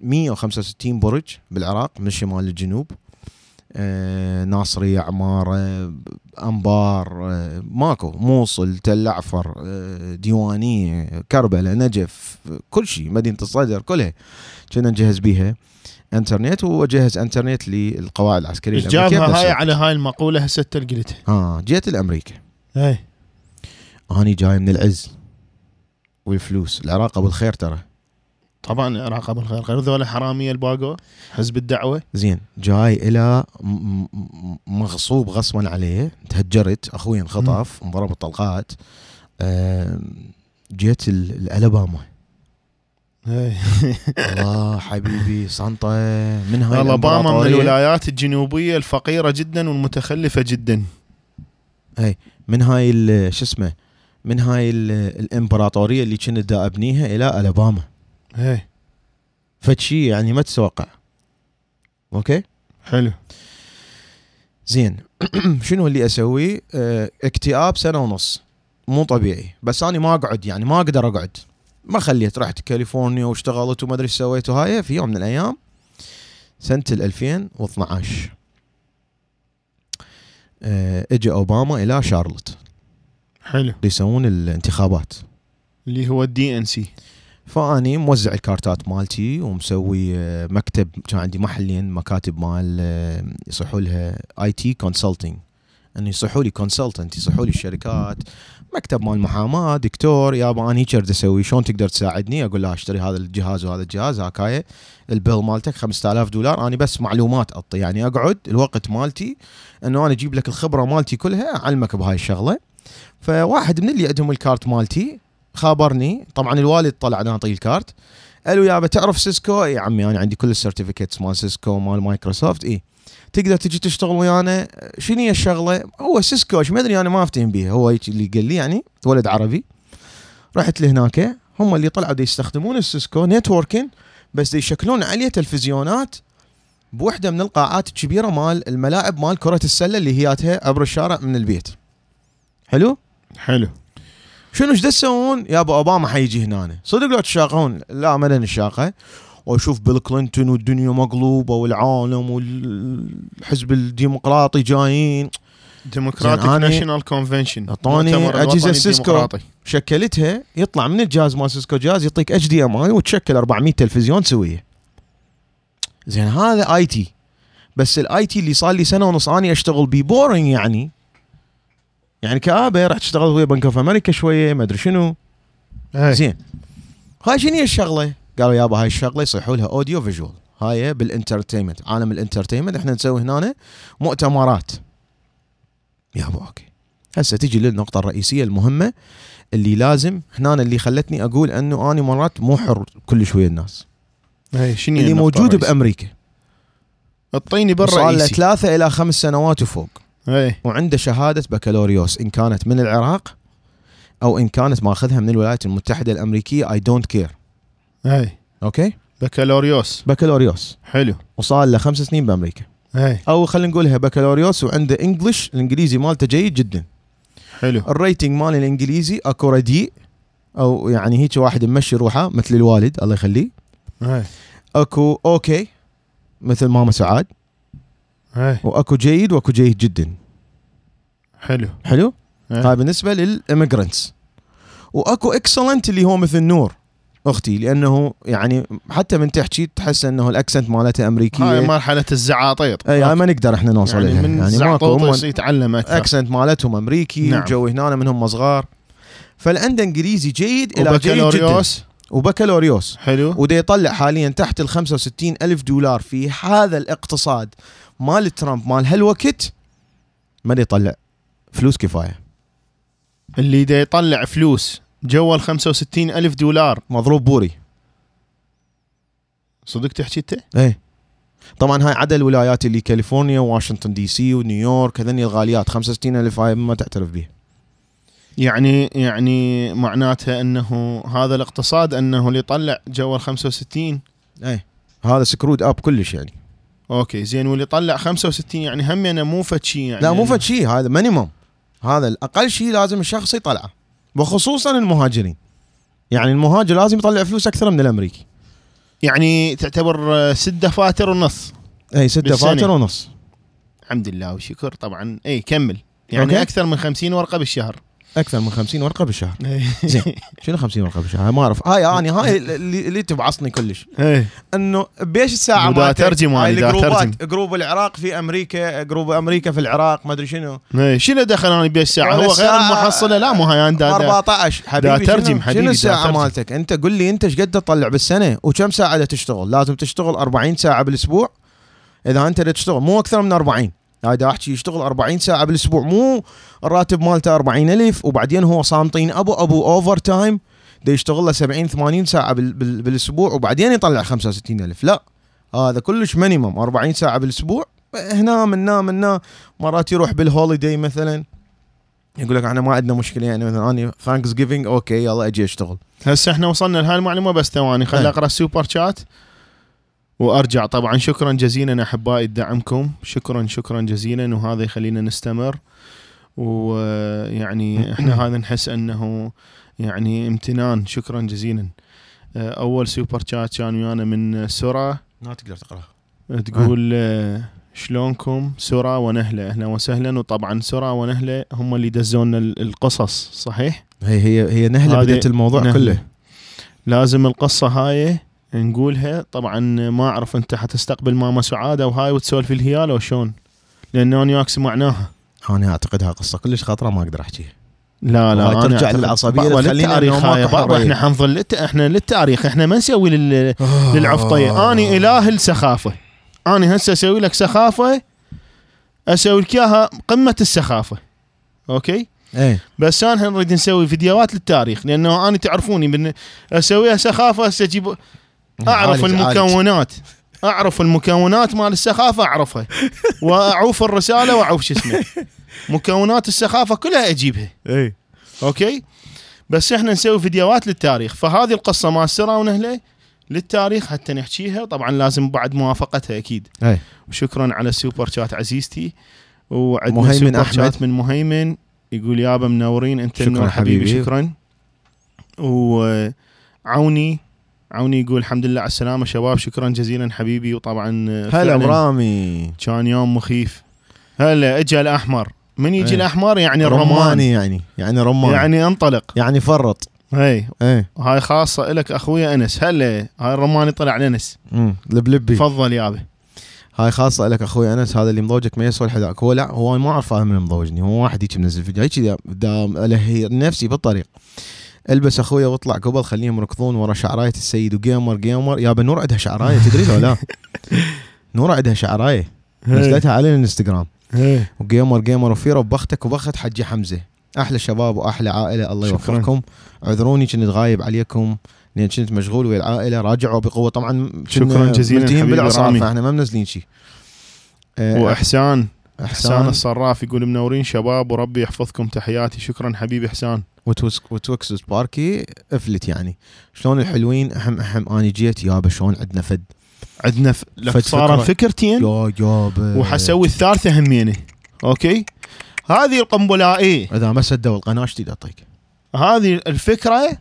Speaker 1: 165 برج بالعراق من الشمال للجنوب ناصرية عمارة أنبار آه، ماكو موصل تل عفر آه، ديوانية كربلاء نجف آه، كل شيء مدينة الصدر كلها. كنا نجهز بيها إنترنت واجهز إنترنت للقواعد
Speaker 2: العسكرية
Speaker 1: الأمريكية
Speaker 2: جابها هاي على هاي المقولة هسه انت قلتها
Speaker 1: آه جيت لأمريكا.
Speaker 2: هي
Speaker 1: أني جاي من العز والفلوس العراق أبو الخير ترى.
Speaker 2: طبعا العراق ابو الخير غير ذولا حراميه الباقو حزب الدعوة.
Speaker 1: زين جاي إلى مغصوب غصبا عليه تهجرت أخوي انخطف انضرب الطلقات. آم، جيت ال- الالاباما
Speaker 2: إيه.
Speaker 1: الله حبيبي سانتا من هاي
Speaker 2: الاباما من. الولايات الجنوبية الفقيرة جدا والمتخلفة جدا.
Speaker 1: من هاي شو اسمه من هاي ال- الإمبراطورية اللي كنت دا ابنيها إلى الاباما
Speaker 2: إيه
Speaker 1: فشي يعني ما تتوقع. أوكي؟
Speaker 2: حلو.
Speaker 1: زين. شنو اللي اسويه آه، اكتئاب سنة ونص. مو طبيعي. بس أنا ما أقعد يعني ما أقدر أقعد. ما خليت رحت كاليفورنيا واشتغلت وما أدري إيش سويت وهاي. في يوم من الأيام سنة ال 2012 آه، اجى أوباما إلى شارلوت.
Speaker 2: حلو.
Speaker 1: يسوون الانتخابات.
Speaker 2: اللي هو ال DNC.
Speaker 1: فأني موزع الكارتات مالتي ومسوي آه، مكتب كان عندي محلين مكاتب مال آه، يصيحوا لها IT consulting إنه يصيحوا لي consultant يصيحوا لي الشركات مكتب مال محاماة دكتور يابا أنا هيك أسوي. شلون تقدر تساعدني؟ أقول لها أشتري هذا الجهاز وهذا الجهاز هاكايه ال bill مالتك 5000 دولار. أنا بس معلومات أعطي. يعني أقعد الوقت مالتي إنه أنا أجيب لك الخبرة مالتي كلها أعلمك بهاي الشغلة. فواحد من اللي عندهم الكارت مالتي خابرني. طبعا الوالد طلع ناطي الكارت. قال له يابا تعرف سيسكو؟ اي عمي أنا عندي كل ال certificates مال سيسكو مال مايكروسوفت. اي تقدر تجي تشتغل ويانا؟ شنو هي الشغلة؟ هو سيسكو ما أدري أنا ما أفتهم بيها. هو اللي قال لي يعني ولد عربي. رحت لهناك هم اللي طلعوا يستخدمون السيسكو networking بس دي يشكلون عليه تلفزيونات بوحدة من القاعات الكبيرة مال الملاعب مال كرة السلة اللي هياتها عبر الشارع من البيت. حلو؟
Speaker 2: حلو.
Speaker 1: شنو إيش تسوون؟ يابا أوباما حيجي هنا صدق لو تتشاقون لا ما لنا الشاقة. وأشوف بيل كلينتون والدنيا مقلوبة والعالم والحزب الديمقراطي جايين. Democratic
Speaker 2: National Convention
Speaker 1: أعطاني أجهزة سيسكو. شكلتها يطلع من الجهاز مال سيسكو جهاز يعطيك HDMI وتشكل 400 تلفزيون سويه. زين هذا IT. بس ال IT اللي صار لي سنة ونص اني أشتغل بيه boring يعني. يعني كآبة رحت اشتغل ويا بنك اوف أمريكا شوية ما أدري شنو. زين. هاي شنو هي الشغلة؟ قالوا يابا هاي الشغلة يصيحوا لها audio visual هاي بال entertainment عالم ال entertainment إحنا نسوي هنا مؤتمرات. يابا أوكي. هسه تجي للنقطة الرئيسية المهمة اللي لازم هنا اللي خلتني أقول إنه اني مرات مو حر كل شوية الناس.
Speaker 2: اي شنو
Speaker 1: اللي موجود بأمريكا.
Speaker 2: أعطيني
Speaker 1: صار له ثلاثة إلى خمس سنوات وفوق.
Speaker 2: اي
Speaker 1: وعنده شهادة بكالوريوس. إن كانت من العراق أو إن كانت ماخذها من الولايات المتحدة الأمريكية I don't care
Speaker 2: اي
Speaker 1: أوكي؟
Speaker 2: بكالوريوس.
Speaker 1: بكالوريوس.
Speaker 2: حلو.
Speaker 1: وصار له خمس سنين بأمريكا.
Speaker 2: اي
Speaker 1: أو خلينا نقولها بكالوريوس وعنده English الإنجليزي مالته جيد جدا.
Speaker 2: حلو.
Speaker 1: ال rating مال الإنجليزي أكو رديء أو يعني هيك واحد ممشي روحه مثل الوالد الله يخليه.
Speaker 2: اي
Speaker 1: أكو أوكي مثل ماما سعاد.
Speaker 2: اي
Speaker 1: وأكو جيد وأكو جيد جدا.
Speaker 2: حلو.
Speaker 1: حلو؟
Speaker 2: إي.
Speaker 1: هاي بالنسبة لل immigrants وأكو excellent اللي هو مثل نور أختي لأنه يعني حتى من تحكي تحس إنه ال accent مالته أمريكية.
Speaker 2: هاي مرحلة الزعاطيط.
Speaker 1: اي هاي ما نقدر إحنا نوصل
Speaker 2: يعني
Speaker 1: لها
Speaker 2: من
Speaker 1: يعني ماكو
Speaker 2: يتعلم أكثر.
Speaker 1: accent مالتهم أمريكي
Speaker 2: نعم.
Speaker 1: وجو هنا منهم صغار فالعنده إنجليزي جيد إلى جيد جدا.
Speaker 2: وبكالوريوس.
Speaker 1: وبكالوريوس
Speaker 2: حلو.
Speaker 1: ودا يطلع حاليا تحت ال 65 ألف دولار في هذا الاقتصاد. مال ترامب مال هالوقت ما يطلع فلوس كفاية؟
Speaker 2: اللي دا يطلع فلوس جوا ال 65 ألف دولار.
Speaker 1: مضروب بوري.
Speaker 2: صدق تحكي أنت؟
Speaker 1: إيه. طبعا هاي عدا الولايات اللي كاليفورنيا واشنطن DC ونيويورك هذني الغاليات 65 ألف هاي ما تعترف به
Speaker 2: يعني يعني معناتها إنه هذا الاقتصاد إنه اللي يطلع جوا ال 65
Speaker 1: إيه. هذا screwed up كلش يعني.
Speaker 2: أوكي زين واللي يطلع 65 يعني هم أنا مو فد شيء يعني
Speaker 1: لا مو فد شيء هذا minimum هذا الأقل شيء لازم الشخص يطلعه وخصوصا المهاجرين يعني المهاجر لازم يطلع فلوس أكثر من الأمريكي
Speaker 2: يعني تعتبر آه، ست دفاتر ونص
Speaker 1: إي ستة
Speaker 2: بالسنة.
Speaker 1: فاتر ونص
Speaker 2: الحمد لله وشكر طبعا إي كمل يعني.
Speaker 1: أوكي.
Speaker 2: أكثر من 50 ورقة بالشهر
Speaker 1: أكثر من 50 ورقة بالشهر. زين. شنو 50 ورقة بالشهر؟ ما أعرف. هاي اني هاي اللي, اللي تبعصني كلش.
Speaker 2: إيه.
Speaker 1: إنه بيش
Speaker 2: الساعة
Speaker 1: مالتك؟
Speaker 2: ترجم دا
Speaker 1: الجروبات
Speaker 2: ترجم.
Speaker 1: جروب العراق في أمريكا جروب أمريكا في العراق ما أدري شنو.
Speaker 2: إيه. شنو دخل أنا بيش ساعه
Speaker 1: ولا
Speaker 2: هو غير المحصلة؟ لا مو هاي أنا
Speaker 1: 14 حبيبي
Speaker 2: ترجم
Speaker 1: شنو,
Speaker 2: حبيبي،
Speaker 1: شنو
Speaker 2: الساعة.
Speaker 1: مالتك؟ أنت قل لي أنت إيش قد تطلع بالسنة؟ وكم ساعة تشتغل؟ لازم تشتغل 40 ساعة بالأسبوع. إذا أنت تشتغل مو أكثر من 40 دا احكي يشتغل 40 ساعة بالأسبوع. مو الراتب مالته 40 ألف وبعدين هو صامتين أبو أبو overtime دا يشتغل له 70 80 ساعة بال بال بالأسبوع وبعدين يطلع 65000 لا هذا كلش minimum 40 ساعة بالأسبوع. هنا من هنا من هنا مرات يروح بال holiday مثلا. يقول لك إحنا ما عندنا مشكلة يعني مثلا أنا Thanksgiving okay يلا أجي أشتغل.
Speaker 2: هسه إحنا وصلنا لهاي المعلومة بس ثواني خليني
Speaker 1: إيه.
Speaker 2: أقرأ ال super chat وأرجع. طبعا شكرا جزيلا أحبائي دعمكم شكرا شكرا جزيلا. وهذا يخلينا نستمر. ويعني إحنا هذا نحس أنه يعني امتنان. شكرا جزيلا. أول سوبر شات كان ويانا من سورا.
Speaker 1: ما تقدر تقراها
Speaker 2: تقول آه، شلونكم؟ سورا ونهلة. أهلا وسهلا. وطبعا سورا ونهلة هم اللي دزونا ال- القصص. صحيح؟
Speaker 1: هي هي هي نهلة
Speaker 2: هذه
Speaker 1: بدت الموضوع
Speaker 2: نهلة.
Speaker 1: كله.
Speaker 2: لازم القصة هاي نقولها. طبعا ما أعرف أنت حتستقبل ماما سعادة وهاي وتسولف الهياله وشون؟ لأنه أنا وياك سمعناها.
Speaker 1: أنا أعتقدها قصة كلش خطرة ما أقدر أحكيها.
Speaker 2: لا لا أنا
Speaker 1: ترجع
Speaker 2: للتاريخ
Speaker 1: إنه
Speaker 2: هاي. إحنا حنظل للت... إحنا للتاريخ إحنا ما نسوي لل... للعفطية. اني اله السخافه اني هسه أسوي لك سخافة أسوي لك إياها قمة السخافة. أوكي؟
Speaker 1: إيه.
Speaker 2: بس أنا نريد نسوي فيديوهات للتاريخ لأنه أنا تعرفوني من أسويها سخافة هسه
Speaker 1: أجيب أعرف.
Speaker 2: المكونات. أعرف المكونات مال السخافة أعرفها. وأعوف الرسالة وأعوف شو اسمه. مكونات السخافة كلها أجيبها.
Speaker 1: إيه.
Speaker 2: Okay؟ بس إحنا نسوي فيديوهات للتاريخ. فهذه القصة مال سرا ونهله للتاريخ حتى نحكيها. طبعا لازم بعد موافقتها أكيد.
Speaker 1: إيه.
Speaker 2: وشكرا على ال super chat عزيزتي. وعندنا
Speaker 1: مهيمن
Speaker 2: سوبر
Speaker 1: أحمد.
Speaker 2: شات من مهيمن. يقول يابا منورين أنت
Speaker 1: شكراً
Speaker 2: حبيبي,
Speaker 1: حبيبي.
Speaker 2: شكرا. وعوني عوني يقول الحمد لله على السلامة شباب شكرا جزيلا حبيبي. وطبعا
Speaker 1: هلا
Speaker 2: فعلاً
Speaker 1: برامي
Speaker 2: كان يوم مخيف. هلا اجى الأحمر. من يجي
Speaker 1: إيه.
Speaker 2: الأحمر؟ يعني الرمان.
Speaker 1: رماني يعني يعني رمان. يعني,
Speaker 2: انطلق.
Speaker 1: يعني فرط.
Speaker 2: هي
Speaker 1: إيه.
Speaker 2: هاي خاصة لك أخويا أنس. هلا هاي الرماني طلع أنس.
Speaker 1: امم لبلبي
Speaker 2: تفضل يابا
Speaker 1: هاي خاصة لك أخوي أنس. هذا اللي مضوجك ما يسوى حذاك هو لا هو ما أعرف هذا من مضوجني. هو واحد هيك منزل فيديو هيك دا الهي نفسي بالطريق. ألبس أخويا واطلع قبل خليهم يركضون ورا شعرايه السيد وجيمر جيمر يابا نور عندها شعرايه تدري لو لا؟ نور عندها شعرايه نزلتها على
Speaker 2: الإنستغرام.
Speaker 1: وجيمر جيمر وفيرو ببختك وبخت حجي حمزة. أحلى شباب وأحلى عائلة الله. يوفقكم. اعذروني كنت غايب عليكم لأن كنت مشغول ويا العائلة راجعوا بقوة. طبعا
Speaker 2: شكراً جزيلاً حبيبي
Speaker 1: بالاعصاب
Speaker 2: رامي.
Speaker 1: فاحنا ما منزلين شيء. آه،
Speaker 2: وإحسان.
Speaker 1: إحسان.
Speaker 2: الصراف يقول منورين شباب وربي يحفظكم تحياتي. شكرا حبيبي إحسان.
Speaker 1: وتوكس سباركي إفلت يعني. شلون الحلوين؟ اهم أهم أني جيت يابا شلون عندنا فد؟
Speaker 2: عندنا ف... لك
Speaker 1: فد
Speaker 2: صار. فكرتين؟
Speaker 1: يا يابا.
Speaker 2: وحسوي الثالثة همينة. أوكي؟ هذه القنبلائيه
Speaker 1: إذا ما سدوا القناة إيش تقدر اعطيك؟
Speaker 2: هذه
Speaker 1: الفكرة.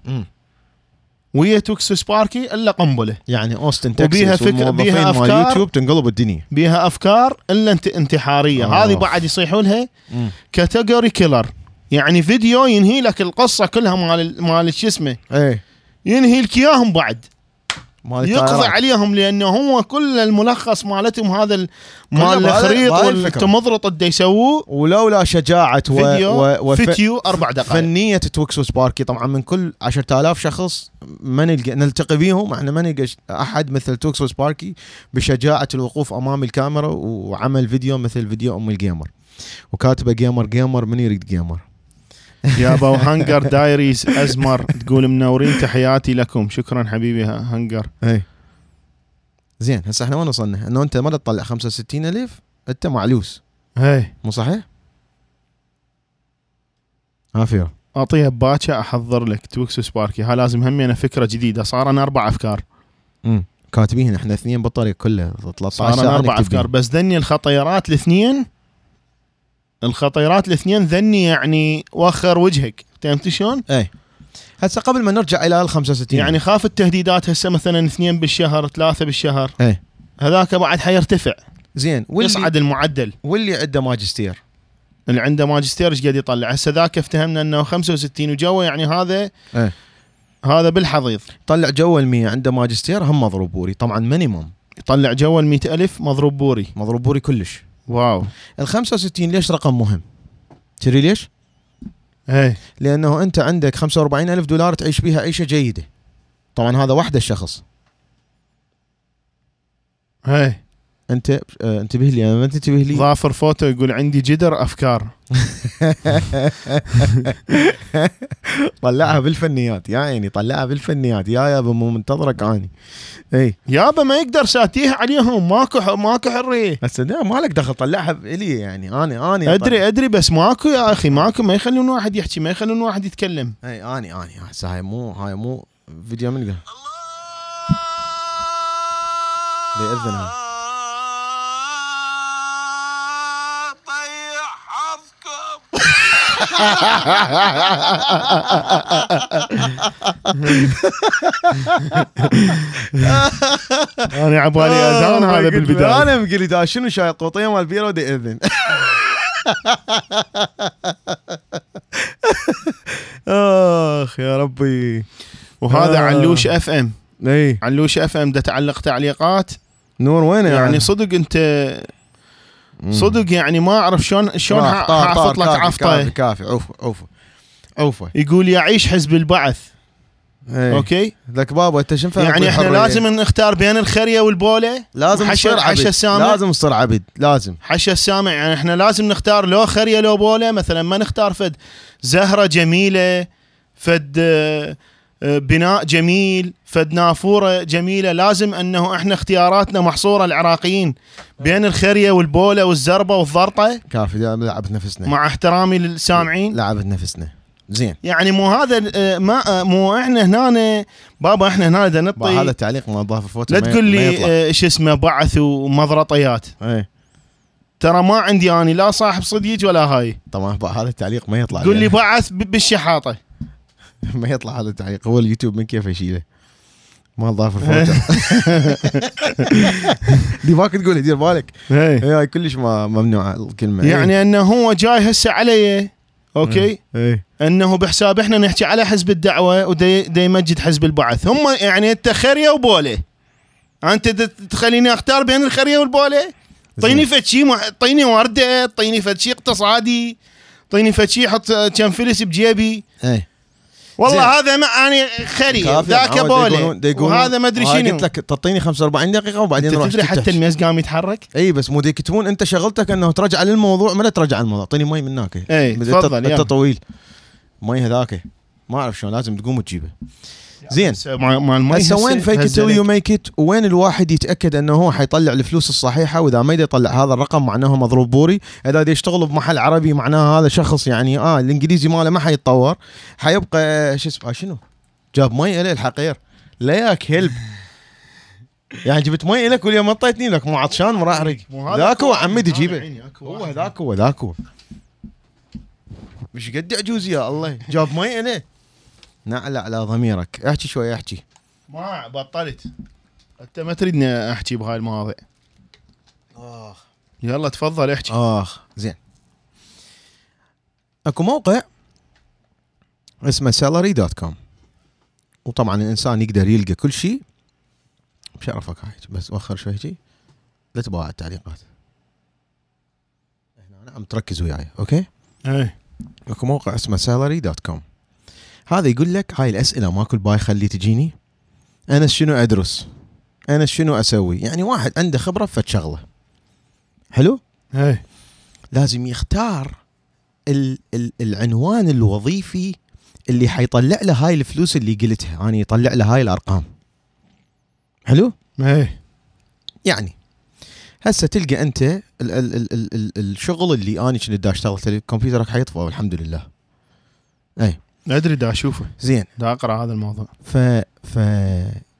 Speaker 2: ويا توكس سباركي إلا قنبلة.
Speaker 1: يعني أوستن
Speaker 2: وبيها
Speaker 1: تكساس
Speaker 2: فك-
Speaker 1: والموظفين
Speaker 2: بيها
Speaker 1: مال
Speaker 2: أفكار.
Speaker 1: يوتيوب تنقلب الدنيا.
Speaker 2: بيها أفكار إلا انت انتحارية.
Speaker 1: آه.
Speaker 2: هذه بعد يصيحوا لها
Speaker 1: مم.
Speaker 2: كاتيجوري كيلر. يعني فيديو ينهي لك القصة كلها مال مال شو اسمه؟
Speaker 1: إيه.
Speaker 2: ينهي لك إياهم بعد. يقضي. عليهم لأنه هو كل الملخص مالتهم هذا مال
Speaker 1: بهذا-
Speaker 2: الخريط
Speaker 1: بهاي الفكرة.
Speaker 2: والتمضرط اللي يسووه.
Speaker 1: ولولا شجاعة و...
Speaker 2: فيديو
Speaker 1: و... وف...
Speaker 2: فيديو أربع دقائق.
Speaker 1: فنية توكس وسباركي. طبعا من كل 10000 شخص ما نلقى نلتقي بيهم إحنا ما نلقى أحد مثل توكس وسباركي بشجاعة الوقوف أمام الكاميرا وعمل فيديو مثل فيديو أم الجيمر. وكاتبة جيمر جيمر من يريد جيمر؟
Speaker 2: يا أبو هنجر دايريز أزمر تقول منورين تحياتي لكم. شكرا حبيبي ه- هنجر
Speaker 1: اي زين هسه إحنا وين وصلنا؟ إنه أنت ما تطلع 65000 أنت معلوس.
Speaker 2: هي
Speaker 1: مو صحيح؟ فيرو
Speaker 2: اعطيها باكر أحضر لك توكس سباركي ها لازم همي أنا فكرة جديدة. صار أنا أربع أفكار.
Speaker 1: امم كاتبين إحنا اثنين بالطريق كله 13
Speaker 2: صار
Speaker 1: أنا
Speaker 2: أربع
Speaker 1: أفكار.
Speaker 2: بس ذني الخطيرات الاثنين. الخطيرات الاثنين ذني يعني وخر وجهك. فهمت شلون؟
Speaker 1: هسه قبل ما نرجع إلى ال 65
Speaker 2: يعني خاف التهديدات هسه مثلا اثنين بالشهر ثلاثة بالشهر.
Speaker 1: إيه.
Speaker 2: هذاك بعد حيرتفع.
Speaker 1: زين واللي
Speaker 2: يصعد المعدل.
Speaker 1: واللي عنده ماجستير؟
Speaker 2: اللي عنده ماجستير إيش قاعد يطلع؟ هسه ذاك افتهمنا إنه 65 وجوا يعني هذا
Speaker 1: إيه.
Speaker 2: هذا بالحضيض.
Speaker 1: طلع جو ال 100 عنده ماجستير هم مضروب بوري طبعا مينيموم
Speaker 2: يطلع جوا ال ألف مضروب بوري.
Speaker 1: مضروب بوري كلش.
Speaker 2: Wow.
Speaker 1: ال 65 ليش رقم مهم؟ تدري ليش؟
Speaker 2: إيه.
Speaker 1: لأنه أنت عندك 45 ألف دولار تعيش بيها عيشة جيدة. طبعا هذا وحده الشخص.
Speaker 2: إيه.
Speaker 1: أنت آه انتبه لي أنا ما تنتبه لي.
Speaker 2: ظافر فوتو يقول عندي جدر أفكار.
Speaker 1: طلعها بالفنيات يا عيني طلعها بالفنيات. يا يابا مو منتظرك اني اي
Speaker 2: يابا ما يقدر ساتيه عليهم. ماكو ماكو حرية.
Speaker 1: هسه لا، ما لك دخل طلعها الي يعني. اني اني
Speaker 2: أدري أدري بس ماكو يا أخي ماكو ما يخلون واحد يحكي ما يخلون واحد يتكلم.
Speaker 1: اي اني اني هسه هاي مو هاي مو فيديو من قال بيأذن
Speaker 2: أنا عبالي أذان هذا بالبداية.
Speaker 1: أنا مقلي دا شنو شاي قوطيه مال بيرة ودي يأذن آخ يا ربي.
Speaker 2: وهذا
Speaker 1: آه.
Speaker 2: علوش أف إم.
Speaker 1: اي
Speaker 2: علوش أف إم ده تعلق تعليقات.
Speaker 1: نور وين
Speaker 2: يعني صدق أنت صدق يعني ما أعرف شلون شلون حافظ لك عفطة.
Speaker 1: كافي عوفه عوفه عوفه
Speaker 2: يقول يعيش حزب البعث.
Speaker 1: إيه.
Speaker 2: Okay؟
Speaker 1: لك بابا أنت شنو
Speaker 2: يعني
Speaker 1: إحنا؟
Speaker 2: لازم نختار بين الخرية والبولة؟
Speaker 1: لازم
Speaker 2: حشا حشا السامع
Speaker 1: لازم تصير عبد لازم.
Speaker 2: حشا السامع يعني إحنا لازم نختار لو خرية لو بولة مثلا ما نختار فد زهرة جميلة فد بناء جميل فد نافوره جميلة. لازم أنه إحنا اختياراتنا محصورة العراقيين. بين الخرية والبولة والزربة والضرطة.
Speaker 1: كافي لعبت نفسنا.
Speaker 2: مع احترامي للسامعين.
Speaker 1: لعبت نفسنا. زين.
Speaker 2: يعني مو هذا آه، ما آه، مو إحنا هنا بابا إحنا هنا بدنا
Speaker 1: با هذا
Speaker 2: نطي
Speaker 1: التعليق ما ضاف الفوتو
Speaker 2: لا تقول لي. آه، شو اسمه بعث ومضرطيات.
Speaker 1: إيه.
Speaker 2: ترى ما عندي اني لا صاحب صديق ولا هاي.
Speaker 1: طبعا هذا التعليق ما يطلع.
Speaker 2: قول لي
Speaker 1: لأن-
Speaker 2: بعث بالشحاطة.
Speaker 1: ما يطلع هذا التعليق. هو اليوتيوب من كيف يشيله؟ ما ضاف الفوتو. دي ماك تقول دير بالك.
Speaker 2: إيه.
Speaker 1: هاي كلش ما ممنوعه الكلمة.
Speaker 2: يعني أنه هو جاي هسه علي okay؟
Speaker 1: إيه.
Speaker 2: أنه بحساب إحنا نحكي على حزب الدعوة ودي دي يمجد حزب البعث. هم يعني أنت خريه وبولة. أنت تخليني أختار بين الخريه والبولة؟ طيني فد شيء طيني وردة طيني فد شيء اقتصادي طيني فد شيء حط كم فلس بجيبي.
Speaker 1: إيه.
Speaker 2: والله. هذا ما أنا خريه
Speaker 1: كافي،
Speaker 2: ذاك بوله
Speaker 1: يقولون-
Speaker 2: وهذا ما أدري
Speaker 1: هاي
Speaker 2: شنو.
Speaker 1: قلت لك تعطيني 45 دقيقة وبعدين أنت
Speaker 2: تدري حتى. الميز قام يتحرك؟
Speaker 1: إي بس مو يكتبون أنت شغلتك أنه ترجع للموضوع. ما لا ترجع الموضوع أعطيني مي من هناك. إي
Speaker 2: تفضل أنت.
Speaker 1: طويل. مي هذاك. ما أعرف شلون لازم تقوم وتجيبه. زين.
Speaker 2: مع مع المي
Speaker 1: هسه وين fake
Speaker 2: it
Speaker 1: till you make it وين الواحد يتأكد إنه هو حيطلع الفلوس الصحيحة وإذا ما يطلع هذا الرقم معناه مضروب بوري؟ إذا يشتغل بمحل عربي معناه هذا شخص يعني آه الإنجليزي ماله ما حيتطور. حيبقى شو اسمه آه، شنو؟ جاب مي الي الحقير. لا كلب يعني جبت مي لك واليوم ما أعطيتني لك. مو عطشان
Speaker 2: هذا
Speaker 1: ذاك هو عمي تجيبه. هو. ذاك هو ذاك هو. مش قد عجوز يا الله. جاب مي الي نعلى على ضميرك. احكي شوي احكي.
Speaker 2: ما بطلت أنت ما تريدني أحكي بهاي المواضيع.
Speaker 1: آخ.
Speaker 2: يلا تفضل احكي.
Speaker 1: آخ زين. أكو موقع اسمه Salary dot com. وطبعا الإنسان يقدر يلقى كل شيء بشرفك هاي. بس وخر شوي شي لا تبغى التعليقات. هنا أنا عم تركز وياي أوكي؟
Speaker 2: إيه.
Speaker 1: أكو موقع اسمه Salary dot com. هذا يقول لك هاي الأسئلة ماكو باي خلي تجيني. أنا شنو أدرس؟ أنا شنو أسوي؟ يعني واحد عنده خبرة في شغله حلو؟
Speaker 2: إيه
Speaker 1: لازم يختار ال ال العنوان الوظيفي اللي حيطلع له هاي الفلوس اللي قلتها. أنا يعني يطلع له هاي الأرقام. حلو؟
Speaker 2: إيه
Speaker 1: يعني هسه تلقى أنت ال ال ال ال ال الشغل اللي أنا كنت دا أشتغل كمبيوترك حيطفى والحمد لله. أي.
Speaker 2: أدري دا أشوفه.
Speaker 1: زين.
Speaker 2: دا أقرأ هذا الموضوع.
Speaker 1: ف ف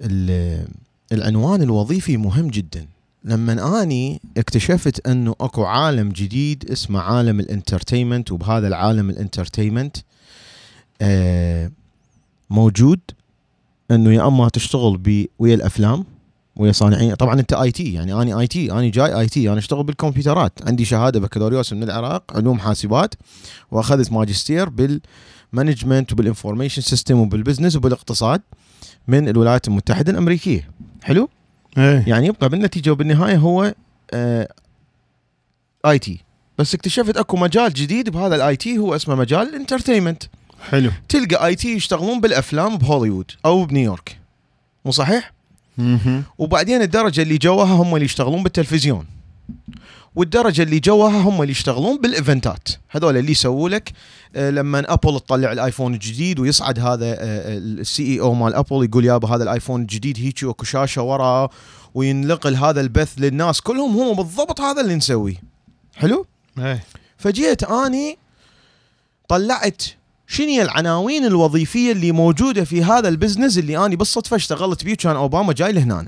Speaker 1: ال- العنوان الوظيفي مهم جدا. لما أني اكتشفت أنه أكو عالم جديد اسمه عالم الإنترتينمنت وبهذا العالم الإنترتينمنت آه موجود. أنه يا أما تشتغل ب ويا الأفلام ويا صانعين. طبعا أنت IT يعني أني IT أنا جاي IT. أنا أشتغل بالكمبيوترات. عندي شهادة بكالوريوس من العراق علوم حاسبات وأخذت ماجستير بال management وبال information system وبال business وبالاقتصاد من الولايات المتحدة الأمريكية. حلو؟
Speaker 2: إيه.
Speaker 1: يعني يبقى بالنتيجة وبالنهاية هو IT. بس اكتشفت أكو مجال جديد بهذا ال IT هو اسمه مجال ال entertainment.
Speaker 2: حلو.
Speaker 1: تلقى IT يشتغلون بالأفلام بهوليوود أو بنيويورك. مو صحيح؟ وبعدين الدرجة اللي جواها هم اللي يشتغلون بالتلفزيون. والدرجة اللي جواها هم اللي يشتغلون بالإيفنتات. هذول اللي يسووا لك آه، لما Apple تطلع ال iPhone الجديد ويصعد هذا ال CEO مال Apple يقول يابا هذا ال iPhone الجديد هيك اكو شاشة ورا وينقل هذا البث للناس. كلهم هو بالضبط هذا اللي نسويه. حلو؟
Speaker 2: إيه.
Speaker 1: فجيت أني طلعت شنو العناوين الوظيفية اللي موجودة في هذا ال business اللي أني بالصدفة اشتغلت بيه كان أوباما جاي لهنا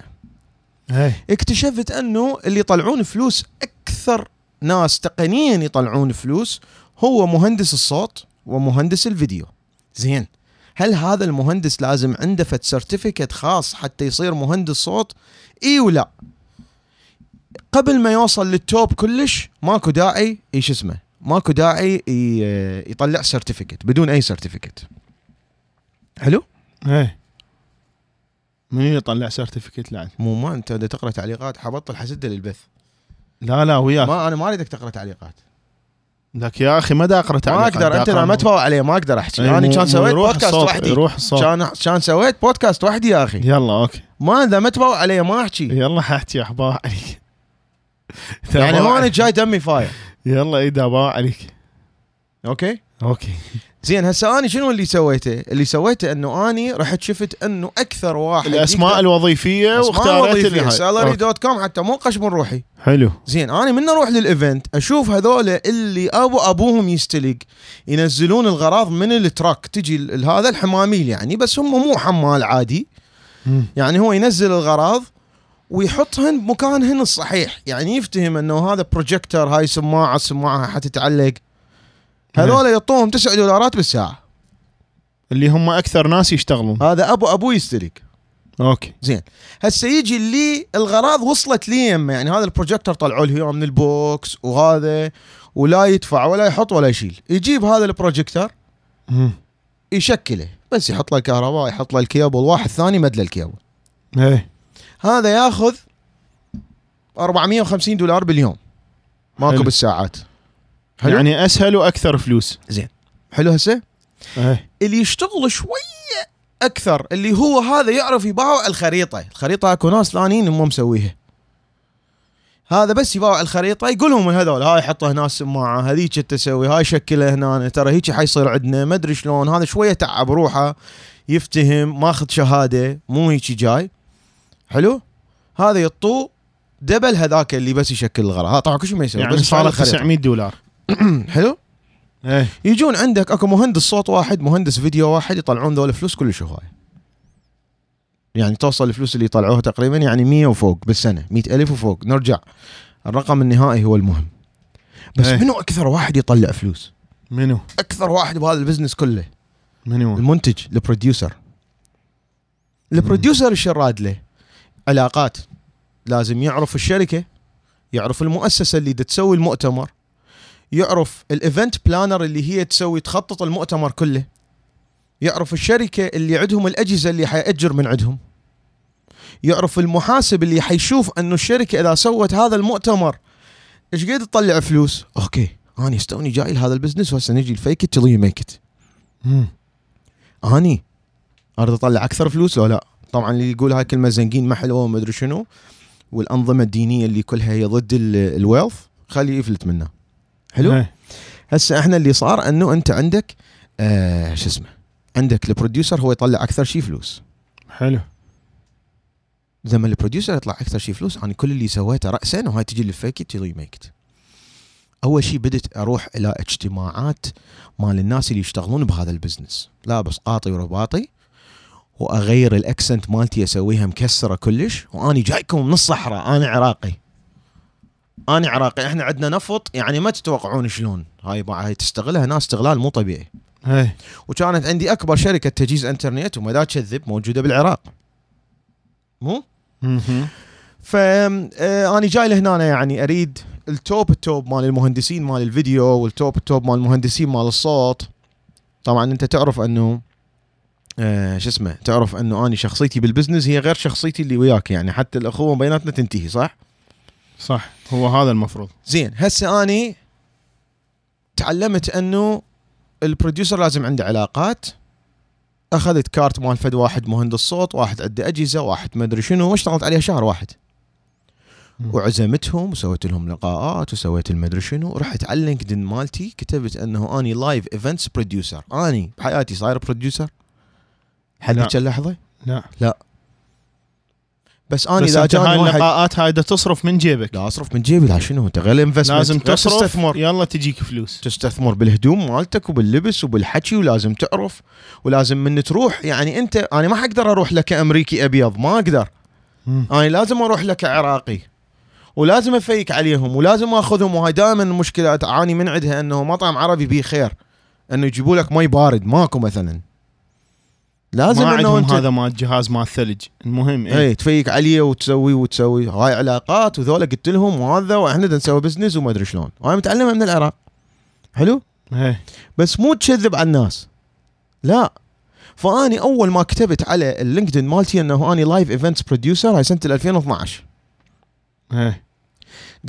Speaker 2: إيه.
Speaker 1: اكتشفت أنه اللي يطلعون فلوس أكثر ناس تقنيا يطلعون فلوس هو مهندس الصوت ومهندس الفيديو. زين. هل هذا المهندس لازم عنده فد certificate خاص حتى يصير مهندس صوت؟ اي ولا. قبل ما يوصل لل top كلش ماكو داعي إيش اسمه؟ ماكو داعي يطلع certificate بدون أي certificate حلو؟
Speaker 2: إيه من يطلع certificate لعن
Speaker 1: مو ما انت اذا تقرأ تعليقات حبطل حسده للبث.
Speaker 2: لا لا وياك.
Speaker 1: ما أنا ما أريدك تقرأ تعليقات.
Speaker 2: لك يا أخي ما دا اقرا
Speaker 1: ما
Speaker 2: تعليقات،
Speaker 1: أقدر
Speaker 2: دا
Speaker 1: أنت
Speaker 2: أقرأ
Speaker 1: ما تفوق عليه ما أقدر أحكي.
Speaker 2: إيه،
Speaker 1: أنا
Speaker 2: مو-
Speaker 1: كان سويت بودكاست وحدي.
Speaker 2: يروح الصوت
Speaker 1: كان كان سويت بودكاست وحدي يا أخي.
Speaker 2: يلا أوكي.
Speaker 1: ما إذا ما تفوق عليه ما أحكي.
Speaker 2: يلا حاحكي أحبا عليك.
Speaker 1: يعني هون
Speaker 2: عليك.
Speaker 1: جاي دمي فاير.
Speaker 2: يلا اي دابا عليك.
Speaker 1: أوكي؟
Speaker 2: أوكي.
Speaker 1: زين هسه آني شنو اللي سويته؟ اللي سويته إنه آني رحت شفت إنه أكثر واحد
Speaker 2: الأسماء الوظيفية هاي.
Speaker 1: سالري. دوت كوم حتى مو قش من روحي
Speaker 2: حلو
Speaker 1: زين أنا من أروح للإيفنت أشوف هذول اللي أبو أبوهم يستلق ينزلون الغراض من ال truck تجي هذا الحماميل يعني بس هم مو حمال عادي
Speaker 2: مم.
Speaker 1: يعني هو ينزل الغراض ويحطهن بمكانهن الصحيح يعني يفتهم إنه هذا بروجيكتور هاي سماعة السماعه حتتعلق هذول يعطوهم 9 دولارات بالساعة.
Speaker 2: اللي هم أكثر ناس يشتغلون.
Speaker 1: هذا ابو ابوه يستلق
Speaker 2: okay.
Speaker 1: زين. هسه يجي اللي الغراض وصلت لي يمه يعني هذا البروجيكتور طلعوا له من ال box وهذا ولا يدفع ولا يحط ولا يشيل. يجيب هذا البروجيكتور. يشكله. بس يحط له الكهرباء يحط له الكيبل واحد ثاني مد له الكيبل.
Speaker 2: إيه.
Speaker 1: هذا ياخذ 450 دولار باليوم. ماكو. بالساعات. حلو. يعني
Speaker 2: أسهل وأكثر فلوس.
Speaker 1: حلو هسه؟
Speaker 2: إيه.
Speaker 1: اللي يشتغل شوية أكثر اللي هو هذا يعرف يباوع الخريطة. الخريطة اكو ناس ثانيين هم مسويها. هذا بس يباوع الخريطة يقول لهم هذول هاي حطه هنا السماعة هذيك تسوي هاي شكله هنا ترى هيك حيصير عندنا ما أدري شلون. هذا شوية تعب روحه يفتهم ماخذ شهادة مو هيك جاي. حلو؟ هذا يطو دبل هذاك اللي بس يشكل الغرض ها طبعا كل شيء ما يسوي
Speaker 2: يعني صار
Speaker 1: الخريطة.
Speaker 2: 900 دولار.
Speaker 1: حلو؟
Speaker 2: إيه.
Speaker 1: يجون عندك أكو مهندس صوت واحد مهندس فيديو واحد يطلعون ذول فلوس كلش هواي. يعني توصل الفلوس اللي يطلعوها تقريبا يعني 100 وفوق بالسنة 100 ألف وفوق. نرجع. الرقم النهائي هو المهم. بس
Speaker 2: إيه.
Speaker 1: منو أكثر واحد يطلع فلوس؟
Speaker 2: منو؟
Speaker 1: أكثر واحد بهذا ال business كله.
Speaker 2: منو؟
Speaker 1: المنتج ال producer. ال producer إيش يراد له؟ علاقات. لازم يعرف الشركة يعرف المؤسسة اللي تسوي المؤتمر يعرف ال event planner اللي هي تسوي تخطط المؤتمر كله. يعرف الشركة اللي عندهم الأجهزة اللي حيأجر من عندهم. يعرف المحاسب اللي حيشوف أنه الشركة إذا سوت هذا المؤتمر إيش قد تطلع فلوس؟ okay أنا استوني جاي لهذا ال business وهسه نجي ال fake it till you make it.
Speaker 2: مم.
Speaker 1: أني أريد أطلع أكثر فلوس؟ لو لا. طبعا اللي يقول هاي كلمة زنقين ما حلوة وما أدري شنو والأنظمة الدينية اللي كلها هي ضد ال wealth خليه يفلت منه حلو؟
Speaker 2: إيه.
Speaker 1: هسه إحنا اللي صار إنه أنت عندك آه شو اسمه عندك ال producer هو يطلع أكثر شيء فلوس.
Speaker 2: حلو.
Speaker 1: لما ال producer يطلع أكثر شيء فلوس أنا كل اللي سويته راسا وهاي تجي الفيك تجي ميك أول شيء بدت أروح إلى اجتماعات مال الناس اللي يشتغلون بهذا ال business. لابس قاطي ورباطي وأغير ال accent مالتي أسويها مكسرة كلش واني جايكم من الصحراء أنا عراقي. أنا عراقي إحنا عندنا نفط يعني ما تتوقعون شلون. هاي هاي تستغلها ناس استغلال مو طبيعي.
Speaker 2: إيه
Speaker 1: وكانت عندي أكبر شركة تجهيز إنترنت وما دا تكذب موجودة بالعراق. مو. فاني جاي لهنا يعني أريد ال top ال top مال المهندسين مال الفيديو وال top ال top مال المهندسين مال الصوت. طبعا أنت تعرف أنه آه شو اسمه تعرف أنه اني شخصيتي بال business هي غير شخصيتي اللي وياك يعني حتى الأخوة بيناتنا تنتهي صح؟
Speaker 2: صح. هو هذا المفروض.
Speaker 1: زين هسه أني تعلمت أنه ال producer لازم عنده علاقات. أخذت كارت مال فد واحد مهندس صوت واحد عنده أجهزة واحد ما أدري شنو واشتغلت عليها شهر واحد. وعزمتهم وسويت لهم لقاءات وسويت المدري شنو. رحت على ال LinkedIn مالتي كتبت أنه أني live events producer أني بحياتي صاير
Speaker 2: producer
Speaker 1: لحد اللحظة؟
Speaker 2: لا.
Speaker 1: بس
Speaker 2: بس إذا
Speaker 1: جاني واحد
Speaker 2: اللقاءات هاي دا تصرف من جيبك.
Speaker 1: لا أصرف من جيبي لا شنو؟ أنت غير انفستمنت
Speaker 2: لازم تصرف.
Speaker 1: تستثمر.
Speaker 2: يلا تجيك فلوس.
Speaker 1: تستثمر بالهدوم مالتك وباللبس وبالحكي ولازم تعرف ولازم من تروح. يعني أنت أنا ما حقدر أروح لك أمريكي أبيض ما أقدر. أنا لازم أروح لك عراقي. ولازم أفيك عليهم ولازم أخذهم. وهاي دائما المشكلة اعاني من عندها أنه مطعم عربي بيه خير. أنه يجيبوا لك مي بارد ماكو مثلا. لازم
Speaker 2: ما
Speaker 1: إنه
Speaker 2: عندهم
Speaker 1: انت
Speaker 2: هذا مال جهاز مال ثلج. المهم إيه.
Speaker 1: اي ت fake عليه وتسوي وتسوي هاي علاقات وذولا قلت لهم وهذا وإحنا نسوي business وما أدري شلون. وأنا متعلمها من العراق. حلو؟
Speaker 2: إيه.
Speaker 1: بس مو تكذب على الناس. لا. فأني أول ما كتبت على ال LinkedIn مالتي إنه أني live events producer هاي سنة 2012
Speaker 2: إيه.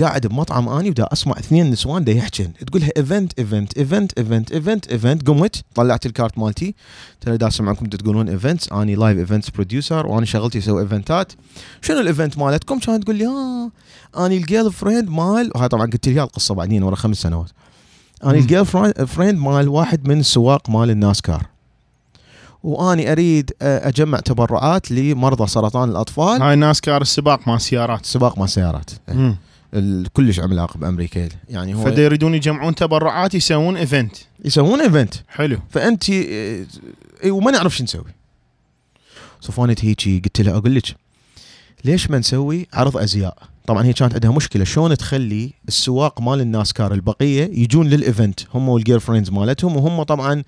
Speaker 1: قاعد بمطعم آني ودا أسمع اثنين نسوان دا يحكين تقول لها event event event event event event قمت طلعت الكارت مالتي. ترى دا اسمعكم تقولون events آني live events producer وأنا شغلتي أسوي event ات شنو ال event مالتكم؟ كانت تقول لي آه آني ال girlfriend مال وهاي طبعا قلت لي القصة بعدين ورا خمس سنوات. آني
Speaker 2: مم.
Speaker 1: ال girlfriend مال واحد من السواق مال ال NASCAR وآني أريد آه، أجمع تبرعات لمرضى سرطان الأطفال.
Speaker 2: هاي NASCAR السباق مال سيارات.
Speaker 1: سباق مال سيارات. كلش عملاق بأمريكا. يعني هو
Speaker 2: فدا يريدون يجمعون تبرعات يسوون event
Speaker 1: يسوون event
Speaker 2: حلو.
Speaker 1: فأنت إيه، وما نعرف شو نسوي. صفانت هيجي قلت لها أقول لك ليش ما نسوي عرض أزياء؟ طبعا هي كانت عندها مشكلة شلون تخلي السواق مال ال NASCAR البقية يجون لل event هم وال girlfriends مالتهم وهم طبعا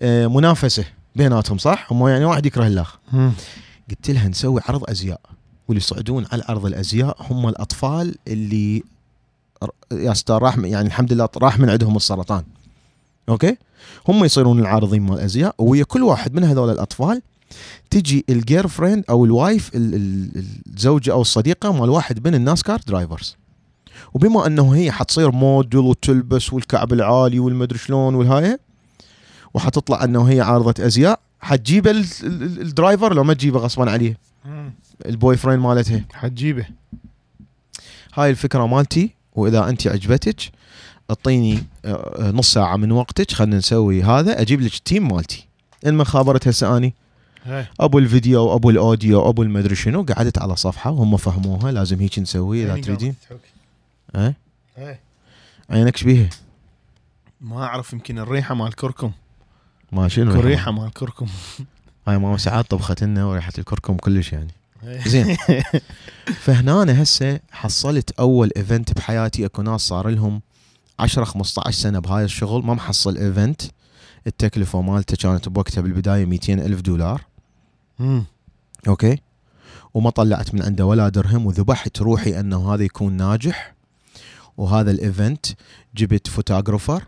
Speaker 1: آه، منافسة بيناتهم صح؟ هم يعني واحد يكره
Speaker 2: الآخر.
Speaker 1: قلت لها نسوي عرض أزياء. يصعدون على عرض الأزياء هم الأطفال اللي يا راح يعني الحمد لله راح من عندهم السرطان. أوكي؟ هم يصيرون العارضين مال الأزياء ويا كل واحد من هذول الأطفال تجي ال girlfriend أو ال wife ال- ال- الزوجة أو الصديقة مال واحد من ال NASCAR drivers وبما أنه هي حتصير موديل وتلبس والكعب العالي والمدري شلون والهاي وحتطلع أنه هي عارضة أزياء حتجيب ال- ال- ال- ال driver لو ما تجيبه غصبا عليه. ال boyfriend مالتها
Speaker 2: حتجيبه.
Speaker 1: هاي الفكرة مالتي وإذا أنت عجبتك أعطيني آه، نص ساعة من وقتك خلينا نسوي هذا أجيب لك ال team مالتي. المن خابرت هسه
Speaker 2: أني.
Speaker 1: أبو الفيديو أبو ال audio أبو المدري شنو قعدت على صفحة وهم فهموها لازم هيك نسوي
Speaker 2: إذا
Speaker 1: تريدين؟
Speaker 2: إيه.
Speaker 1: عينك شبيها
Speaker 2: ما أعرف يمكن الريحة مال كركم.
Speaker 1: ما شنو
Speaker 2: الريحة مال كركم.
Speaker 1: هاي ماما ساعات طبخت لنا وريحه الكركم كلش يعني.
Speaker 2: إيه.
Speaker 1: زين. فهنا أنا هسه حصلت أول event بحياتي أكو ناس صار لهم 10 15 سنة بهاي الشغل. ما محصل event التكلفة مالته كانت بوقتها بالبداية 200 ألف دولار.
Speaker 2: مم.
Speaker 1: أوكي. وما طلعت من عنده ولا درهم وذبحت روحي إنه هذا يكون ناجح. وهذا ال event جبت photographer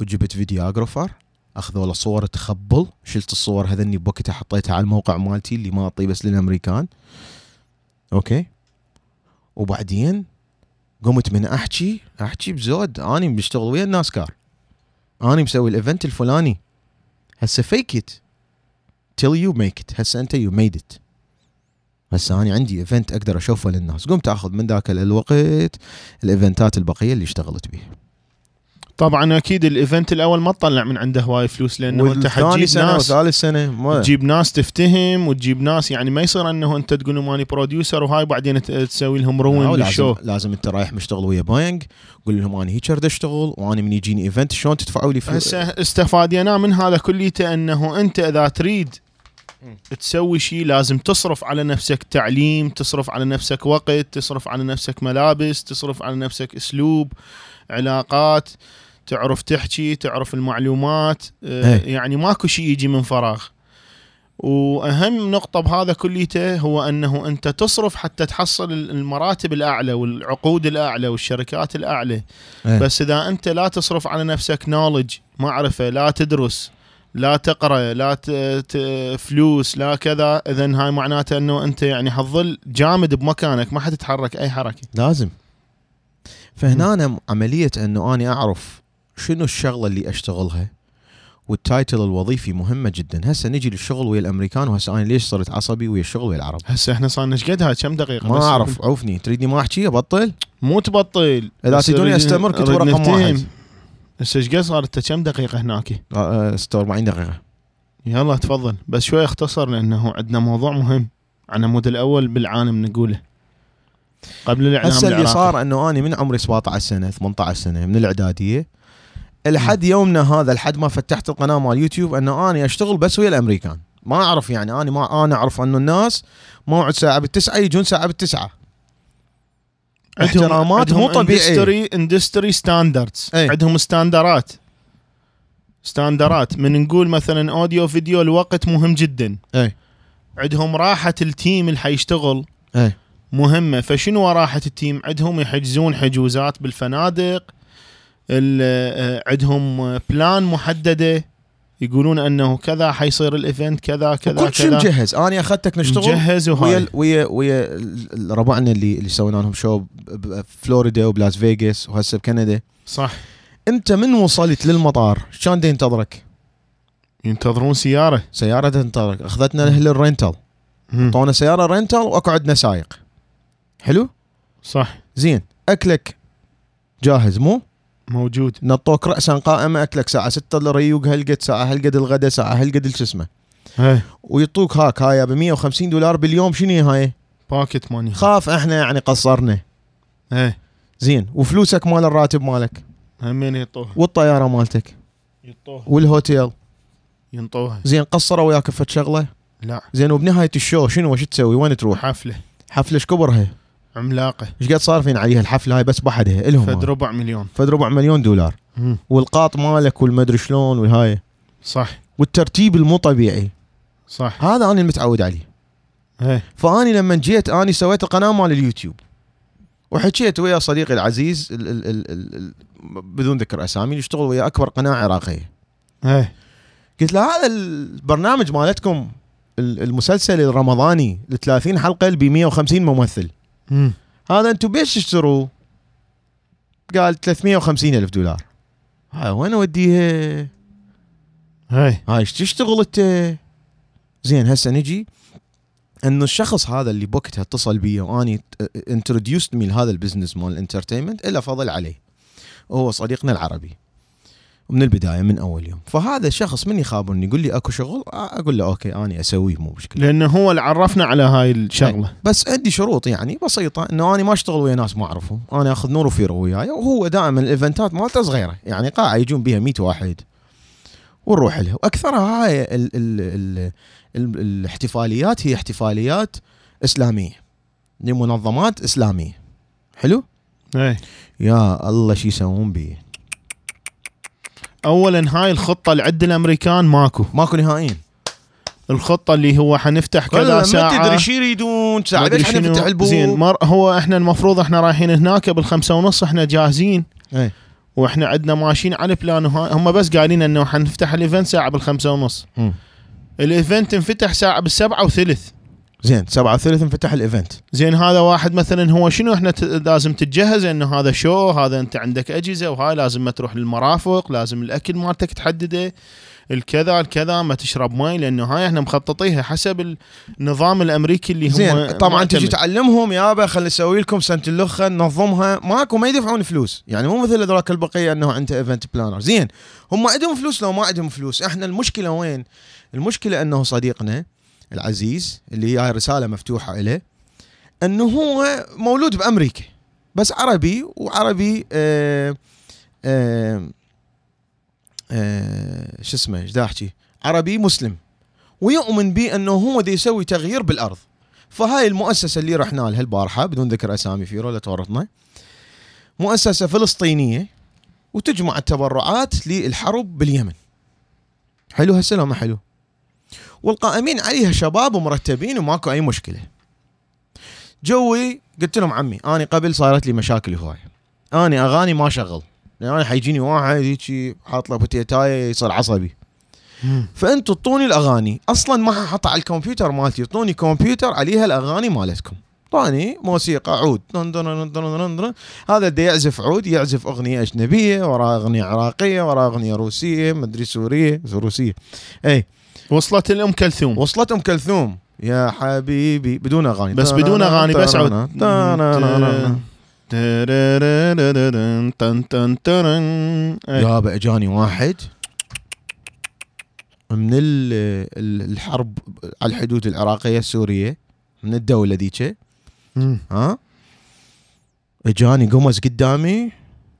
Speaker 1: وجبت videographer اخذوا صور تخبل. شلت الصور هذني بوقتها حطيتها على الموقع مالتي اللي ما اعطيه بس للأمريكان. أوكي. وبعدين قمت من أحكي أحكي بزود. أني بشتغل ويا ال NASCAR. أني مسوي ال event الفلاني. هسه fake it till you make it. هسه أنت you made it. هسه أنا عندي event أقدر أشوفه للناس. قمت أخذ من ذاك الوقت ال event ات البقية اللي اشتغلت بيها.
Speaker 2: طبعا أكيد ال event الأول ما تطلع من عنده هواي فلوس لأنه
Speaker 1: أنت
Speaker 2: حتجيب
Speaker 1: سنة
Speaker 2: ناس
Speaker 1: وثالث سنة ما
Speaker 2: تجيب ناس تفتهم وتجيب ناس يعني ما يصير أنه أنت تقول لهم اني producer وهاي بعدين تسوي لهم ruin
Speaker 1: لل
Speaker 2: show
Speaker 1: لازم أنت رايح مشتغل ويا باينج قول لهم أنا هيك أريد أشتغل وأنا من يجيني event شلون تدفعوا لي فلوس
Speaker 2: هسه استفادينا من هذا كليته أنه أنت إذا تريد. تسوي شيء لازم تصرف على نفسك تعليم تصرف على نفسك وقت تصرف على نفسك ملابس تصرف على نفسك أسلوب علاقات تعرف تحكي تعرف المعلومات آه،
Speaker 1: إيه.
Speaker 2: يعني ماكو شيء يجي من فراغ وأهم نقطة بهذا كليته هو أنه أنت تصرف حتى تحصل المراتب الأعلى والعقود الأعلى والشركات الأعلى
Speaker 1: إيه.
Speaker 2: بس إذا أنت لا تصرف على نفسك نولج معرفة لا تدرس لا تقرأ لا. فلوس لا كذا اذا هاي معناته أنه أنت يعني حتظل جامد بمكانك ما حتتحرك أي حركة
Speaker 1: لازم فهنا أنا عملية أنه أنا أعرف شنو الشغلة اللي أشتغلها؟ وال title الوظيفي مهمة جدا. هسه نجي للشغل ويا الأمريكان وهسه أنا ليش صرت عصبي ويا الشغل ويا العرب؟
Speaker 2: هسه إحنا صار إيش قد هاي كم دقيقة
Speaker 1: ما أعرف. عوفني. تريدني ما أحكي؟ أبطل؟
Speaker 2: مو تبطل. إذا
Speaker 1: تريدوني أستمر كنت رقم. واحد.
Speaker 2: هسه إيش قد صارت كم دقيقة هناك؟
Speaker 1: آه، 46 دقيقة.
Speaker 2: يلا تفضل. بس شوي اختصر لأنه عندنا موضوع مهم. عن العمود الأول بالعالم نقوله. قبل الإعلام
Speaker 1: هسه اللي. صار إنه اني من عمري 17 سنة 18 سنة من الإعدادية. لحد يومنا هذا لحد ما فتحت القناة مال يوتيوب إنه اني أشتغل بس ويا الأمريكان. ما أعرف يعني اني ما أنا أعرف إنه الناس موعد ساعة بالتسعة يجون ساعة بالتسعة. احترامات مو طبيعيه
Speaker 2: industry industry
Speaker 1: standards.
Speaker 2: عندهم standardات standardات من نقول مثلا audio video الوقت مهم جدا.
Speaker 1: اي
Speaker 2: عندهم راحة ال team اللي حيشتغل.
Speaker 1: اي
Speaker 2: مهمة. فشنو راحة ال team؟ عندهم يحجزون حجوزات بالفنادق. ال- عندهم plan محددة يقولون أنه كذا حيصير ال event كذا كذا
Speaker 1: كل شيء مجهز. أنا اخذتك نشتغل
Speaker 2: مجهز
Speaker 1: ويا ويا ويا ربعنا اللي اللي سوينا لهم show بفلوريدا وبلاس فيغاس وهسه بكندا.
Speaker 2: صح.
Speaker 1: أنت من وصلت للمطار؟ دي ينتظرك؟
Speaker 2: ينتظرون سيارة.
Speaker 1: سيارة تنتظرك. أخذتنا له ال rental
Speaker 2: مم.
Speaker 1: طونا سيارة rental وأكو عندنا سايق حلو؟
Speaker 2: صح.
Speaker 1: زين. أكلك جاهز مو؟
Speaker 2: موجود.
Speaker 1: نطوك راسا قائمه أكلك ساعة 6 الريوق هالقد ساعة هالقد الغداء ساعة هالقد شو اسمه. ويعطوك هاك هاي ب 150 دولار باليوم شنو هاي؟
Speaker 2: pocket money
Speaker 1: خاف إحنا يعني قصرنا.
Speaker 2: إيه
Speaker 1: زين وفلوسك مال الراتب مالك؟
Speaker 2: همين يطوها
Speaker 1: والطيارة مالتك؟
Speaker 2: يطوها
Speaker 1: والهوتيل؟
Speaker 2: ينطوها.
Speaker 1: زين قصروا وياك فد شغلة؟
Speaker 2: لا.
Speaker 1: زين وبنهاية ال show شنو؟ وش تسوي؟ وين تروح؟
Speaker 2: حفلة.
Speaker 1: حفلة إيش كبرها
Speaker 2: عملاقة.
Speaker 1: إيش قد صارفين عليها الحفله هاي؟ بس بحدها إلهم
Speaker 2: فد. ربع مليون.
Speaker 1: فد ربع مليون دولار. والقاط مالك والمدري شلون والهاي.
Speaker 2: صح.
Speaker 1: والترتيب المو طبيعي.
Speaker 2: صح.
Speaker 1: هذا أنا المتعود عليه.
Speaker 2: إيه.
Speaker 1: فأني لما جيت أني سويت القناة مال اليوتيوب. وحكيت ويا صديقي العزيز ال ال ال ال ال بدون ذكر أسامي يشتغل ويا أكبر قناة عراقية.
Speaker 2: إيه.
Speaker 1: قلت له هذا البرنامج مالتكم ال- المسلسل الرمضاني ال 30 حلقه ب 150 ممثل.
Speaker 2: مم.
Speaker 1: هذا أنتم بيش تشتروه؟ قال 350 ألف دولار هاي وين اوديها؟
Speaker 2: إيه
Speaker 1: هاي إيش تشتغل أنت؟ زين هسه نجي إنه الشخص هذا اللي بوقتها اتصل بي وأني introduced me لهذا ال business مال ال entertainment إلا فضل عليه وهو صديقنا العربي من البداية من أول يوم. فهذا الشخص من يخابرني يقول لي أكو شغل؟ أقول له okay اني أسويه مو مشكلة.
Speaker 2: لأنه هو اللي عرفنا على هاي الشغله
Speaker 1: بس عندي شروط يعني بسيطة إنه أنا ما أشتغل ويا ناس ما أعرفهم. أنا آخذ نور وفيرو وياي وهو دائما ال eventات مالته صغيرة. يعني قاعه يجون بها 100 واحد ونروح لها واكثرها هاي ال ال ال ال الاحتفاليات هي احتفاليات إسلامية. لمنظمات إسلامية. حلو؟
Speaker 2: إيه.
Speaker 1: يا الله شو يسوون بيه
Speaker 2: اولا هاي الخطة اللي عند الأمريكان ماكو.
Speaker 1: ماكو نهائيا.
Speaker 2: الخطة اللي هو حنفتح كذا
Speaker 1: ما
Speaker 2: ساعة.
Speaker 1: تدري شو يريدون
Speaker 2: ساعة
Speaker 1: ليش. حنفتح البوب
Speaker 2: زين مر هو إحنا المفروض إحنا رايحين هناك بالخمسة ونص إحنا جاهزين.
Speaker 1: إيه.
Speaker 2: وإحنا عندنا ماشيين على plan هم بس قايلين إنه حنفتح ال event ساعة بالخمسة ونص.
Speaker 1: ال
Speaker 2: event انفتح ساعة بالسبعة وثلث.
Speaker 1: زين سبعة وثلث انفتح ال event
Speaker 2: زين هذا واحد مثلا هو شنو؟ إحنا لازم تتجهز إنه هذا show هذا أنت عندك أجهزة وهاي لازم ما تروح للمرافق لازم الأكل مالتك تحدده الكذا الكذا ما تشرب مي لأنه هاي إحنا مخططيها حسب النظام الأمريكي اللي هم
Speaker 1: زين طبعا تجي. تعلمهم يابا خلي نسوي لكم سنه اللخه ننظمها ماكو ما يدفعون فلوس. يعني مو مثل هذولاك البقية إنه أنت event planner زين هم عندهم فلوس لو ما عندهم فلوس. إحنا المشكلة وين؟ المشكلة إنه صديقنا العزيز اللي هاي رسالة مفتوحة له أنه هو مولود بأمريكا بس عربي وعربي آه آه آه شو اسمه إيش احكي عربي مسلم. ويؤمن بي أنه هو دي يسوي تغيير بالأرض. فهاي المؤسسة اللي رحنا لها البارحة بدون ذكر أسامي فيرو لا تورطنا. مؤسسة فلسطينية وتجمع التبرعات للحرب باليمن. حلو هسه ما حلو؟ والقائمين عليها شباب ومرتبين وماكو أي مشكلة. جوي قلت لهم عمي اني قبل صارت لي مشاكل هوايه اني أغاني ما شغل. لأن أنا حيجيني واحد هيجي حاط له بوتيتاية يصير عصبي.
Speaker 2: مم.
Speaker 1: فأنتوا اعطوني الأغاني. أصلا ما ححطها على الكمبيوتر مالتي اعطوني كمبيوتر عليها الأغاني مالتكم. طاني موسيقى عود. دن دن دن دن دن دن. هذا دا يعزف عود يعزف أغنية أجنبية وراه أغنية عراقية وراه أغنية روسية مدري سورية روسيه اي
Speaker 2: وصلت الام كلثوم
Speaker 1: وصلت ام كلثوم يا حبيبي بدون أغاني
Speaker 2: بس بدون أغاني بس عود.
Speaker 1: يابا اجاني واحد من ال- ال- الحرب على الحدود العراقيه السوريه من الدولة ذيك. ها اجاني قمص قدامي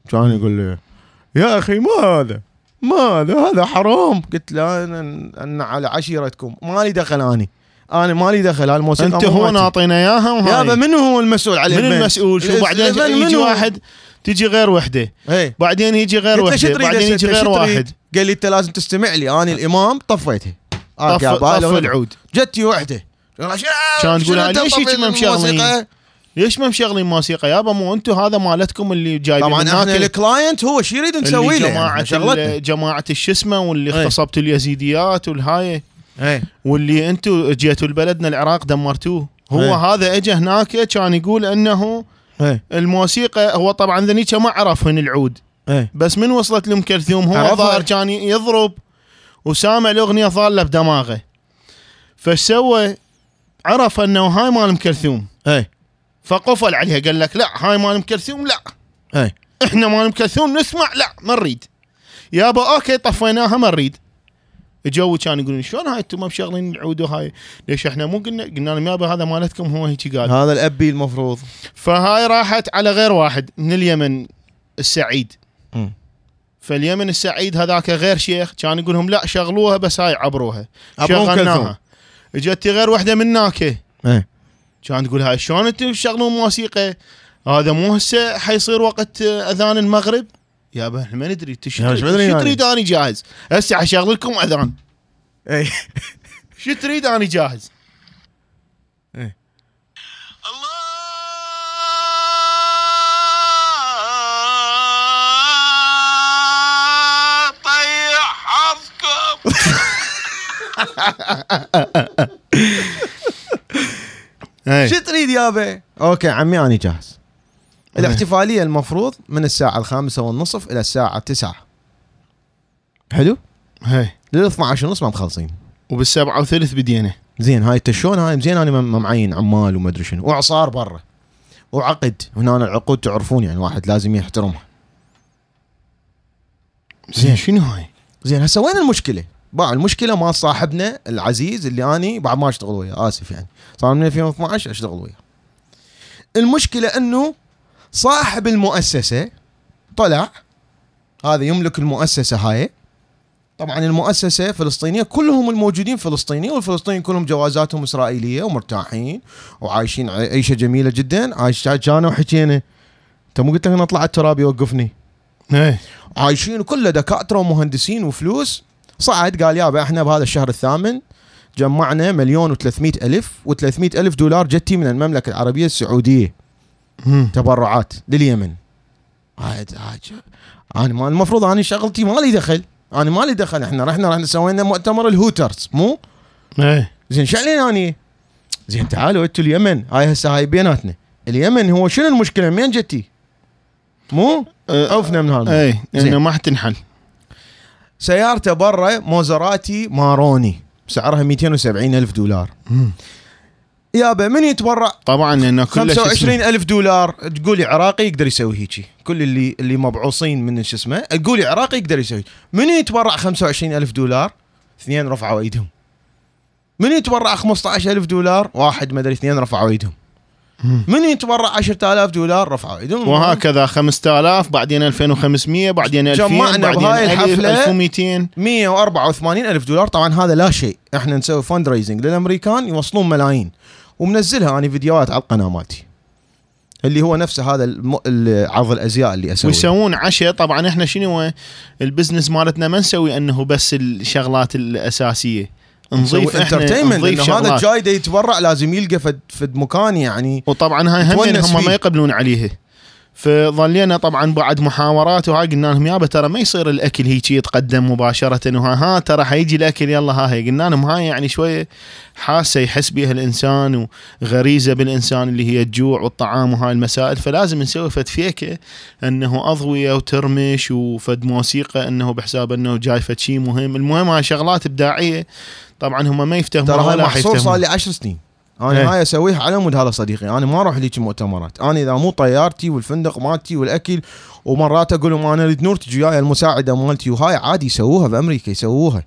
Speaker 1: كان يقول لي يا أخي ما هذا ما هذا هذا حرام قلت له أنا أنا على عشيرتكم مالي دخل أني أنا مالي دخل هالموسيقى أنت
Speaker 2: هو. ناطينا إياها
Speaker 1: يابا
Speaker 2: وهاي
Speaker 1: من هو المسؤول على
Speaker 2: من؟ المسؤول شو بعدين يجي؟ واحد تجي غير وحدة
Speaker 1: إيه
Speaker 2: بعدين يجي غير
Speaker 1: وحدة
Speaker 2: بعدين؟ يجي غير؟ واحد
Speaker 1: قال لي أنت لازم تستمع لي أنا الإمام طفيته
Speaker 2: طف طف العود
Speaker 1: جتي وحدة
Speaker 2: كان تقول ليش هيك؟
Speaker 1: الموسيقى؟
Speaker 2: ليش ما مشغلين موسيقى؟ يابا مو أنتم هذا مالتكم اللي جايبين
Speaker 1: طبعا إحنا
Speaker 2: ال
Speaker 1: client هو شو يريد نسوي له؟
Speaker 2: جماعة
Speaker 1: يعني
Speaker 2: جماعة الشسمة واللي
Speaker 1: إيه.
Speaker 2: اغتصبتوا اليزيديات والهاي.
Speaker 1: إيه.
Speaker 2: واللي أنتم جيتوا لبلدنا العراق دمرتوه. هو
Speaker 1: إيه.
Speaker 2: هذا اجى هناك كان يقول انه
Speaker 1: إيه.
Speaker 2: الموسيقى هو طبعا ذنيك ما عرف من العود.
Speaker 1: إيه.
Speaker 2: بس من وصلت لام كلثوم هو. ظاهر كان يضرب وسامع الأغنية ظاله بدماغه. فايش سوى؟ عرف انه هاي مال ام كلثوم
Speaker 1: إيه.
Speaker 2: فقفل عليها قال لك لا هاي مال ام كلثوم لا.
Speaker 1: إيه
Speaker 2: إحنا مال ام كلثوم نسمع لا ما نريد. يابا okay طفيناها ما نريد. جو كان يقولون شلون هاي أنتم ما مشغلين العود وهاي؟ ليش إحنا مو قلنا قلنا لهم يابا هذا مالتكم هو هيك قال.
Speaker 1: هذا الابي المفروض.
Speaker 2: فهاي راحت على غير واحد من اليمن السعيد.
Speaker 1: مم.
Speaker 2: فاليمن السعيد هذاك غير شيخ كان يقول لهم لا شغلوها بس هاي عبروها. شغلناها. إجت غير وحده من هناك
Speaker 1: إيه.
Speaker 2: كان تقول هاي شلون أنتم تشغلون موسيقى؟ هذا مو هسه حيصير وقت أذان المغرب؟ يابا إحنا ما ندري انت شو
Speaker 1: يا
Speaker 2: تريد؟
Speaker 1: شو يعني.
Speaker 2: تريد؟ اني جاهز. هسه حشغل لكم أذان.
Speaker 1: إيه.
Speaker 2: شو تريد؟ اني جاهز.
Speaker 1: إيه.
Speaker 3: الله طيح حظكم.
Speaker 1: شو تريد يابا أوكي عمي أنا جاهز. الاحتفالية المفروض من الساعة الخامسة والنصف إلى الساعة تسعة حلو؟
Speaker 2: إيه
Speaker 1: لل 12 ونص ما مخلصين.
Speaker 2: وبالسبعة وثلث بدينا.
Speaker 1: زين هاي تشون هاي زين أنا معين عمال وما أدري شنو. واعصار برا. وعقد. هنا العقود تعرفون يعني واحد لازم يحترمها.
Speaker 2: زين. شنو هاي؟
Speaker 1: زين هسه وين المشكلة؟ باع. المشكلة مال صاحبنا العزيز اللي أني بعد ما أشتغل وياه آسف يعني. صار من 2012 أشتغل وياه. المشكلة إنه صاحب المؤسسة طلع. هذا يملك المؤسسة هاي. طبعا المؤسسة فلسطينية كلهم الموجودين فلسطينيين والفلسطينيين كلهم جوازاتهم إسرائيلية ومرتاحين وعايشين عيشة جميلة جدا. عايش كانوا وحكينا. أنت مو قلت لك نطلع على التراب يوقفني
Speaker 2: إيه.
Speaker 1: عايشين كله دكاترة ومهندسين وفلوس. صعد قال يابا إحنا بهذا الشهر الثامن جمعنا مليون و300 ألف و300 ألف دولار جتي من المملكة العربية
Speaker 2: السعودية.
Speaker 1: تبرعات لليمن. أنا ما المفروض أنا شغلتي ما لي دخل. أنا ما لي دخل. إحنا رحنا رحنا سوينا مؤتمر الهوترز مو؟
Speaker 2: إيه.
Speaker 1: زين شو علينا اني زين تعالوا أنتوا اليمن. هاي هسه هاي بيناتنا. اليمن هو شنو المشكلة؟ منين جتي؟ مو؟
Speaker 2: آه،
Speaker 1: عوفنا من هذا زين.
Speaker 2: إنه ما حتنحل.
Speaker 1: سيارته برا موزراتي ماروني. سعرها 270 ألف دولار. يابا من يتبرع؟
Speaker 2: طبعا لأنه شو اسمه؟
Speaker 1: 25 ألف دولار. تقولي عراقي يقدر يسوي هيجي كل اللي اللي مبعوصين من شو اسمه تقولي عراقي يقدر يسوي. من يتبرع 25 ألف دولار؟ اثنين رفعوا إيدهم. من يتبرع 15 ألف دولار؟ واحد ما أدري اثنين رفعوا إيدهم. من يتبرع 10000 دولار؟ رفعوا ايدهم
Speaker 2: وهكذا 5000 بعدين 2500 بعدين 2000
Speaker 1: جمعنا بهاي
Speaker 2: 1000
Speaker 1: الحفلة
Speaker 2: 1200
Speaker 1: 184 ألف دولار. طبعا هذا لا شيء. إحنا نسوي فند ريزنج للأمريكان يوصلون ملايين. ومنزلها أنا فيديوهات على القناة مالتي. اللي هو نفسه هذا عرض الأزياء اللي أسويه.
Speaker 2: ويسوون عشاء. طبعا إحنا شنو ال business مالتنا ما نسوي أنه بس الشغلات الأساسية. نضيف entertainment
Speaker 1: انه هذا
Speaker 2: شغلات.
Speaker 1: الجاي دا يتبرع لازم يلقى فد, فد مكان يعني
Speaker 2: وطبعا هاي هم هم. ما يقبلون عليه. فظلينا طبعا بعد محاورات وهاي قلنا لهم يابا ترى ما يصير الأكل هيك يتقدم مباشرة. وها ها ترى حيجي الأكل يلا ها هي. قلنا لهم هاي يعني شوية حاسة يحس بها الإنسان وغريزة بالإنسان اللي هي الجوع والطعام وهاي المسائل. فلازم نسوي فد فيكة إنه أضوية وترمش وفد موسيقى إنه بحساب إنه جاي فد شيء مهم. المهم هاي شغلات إبداعية طبعا هم ما يفتهمون
Speaker 1: ترى هاي
Speaker 2: ولا
Speaker 1: محصول صار لي 10 سنين. أنا
Speaker 2: إيه.
Speaker 1: هاي أسويها على مود هذا صديقي. أنا ما أروح ليك مؤتمرات. أنا إذا مو طيارتي والفندق مالتي والأكل ومرات أقول لهم أنا اريد نور تجي وياي المساعدة مالتي وهاي عادي يسووها بأمريكا يسووها.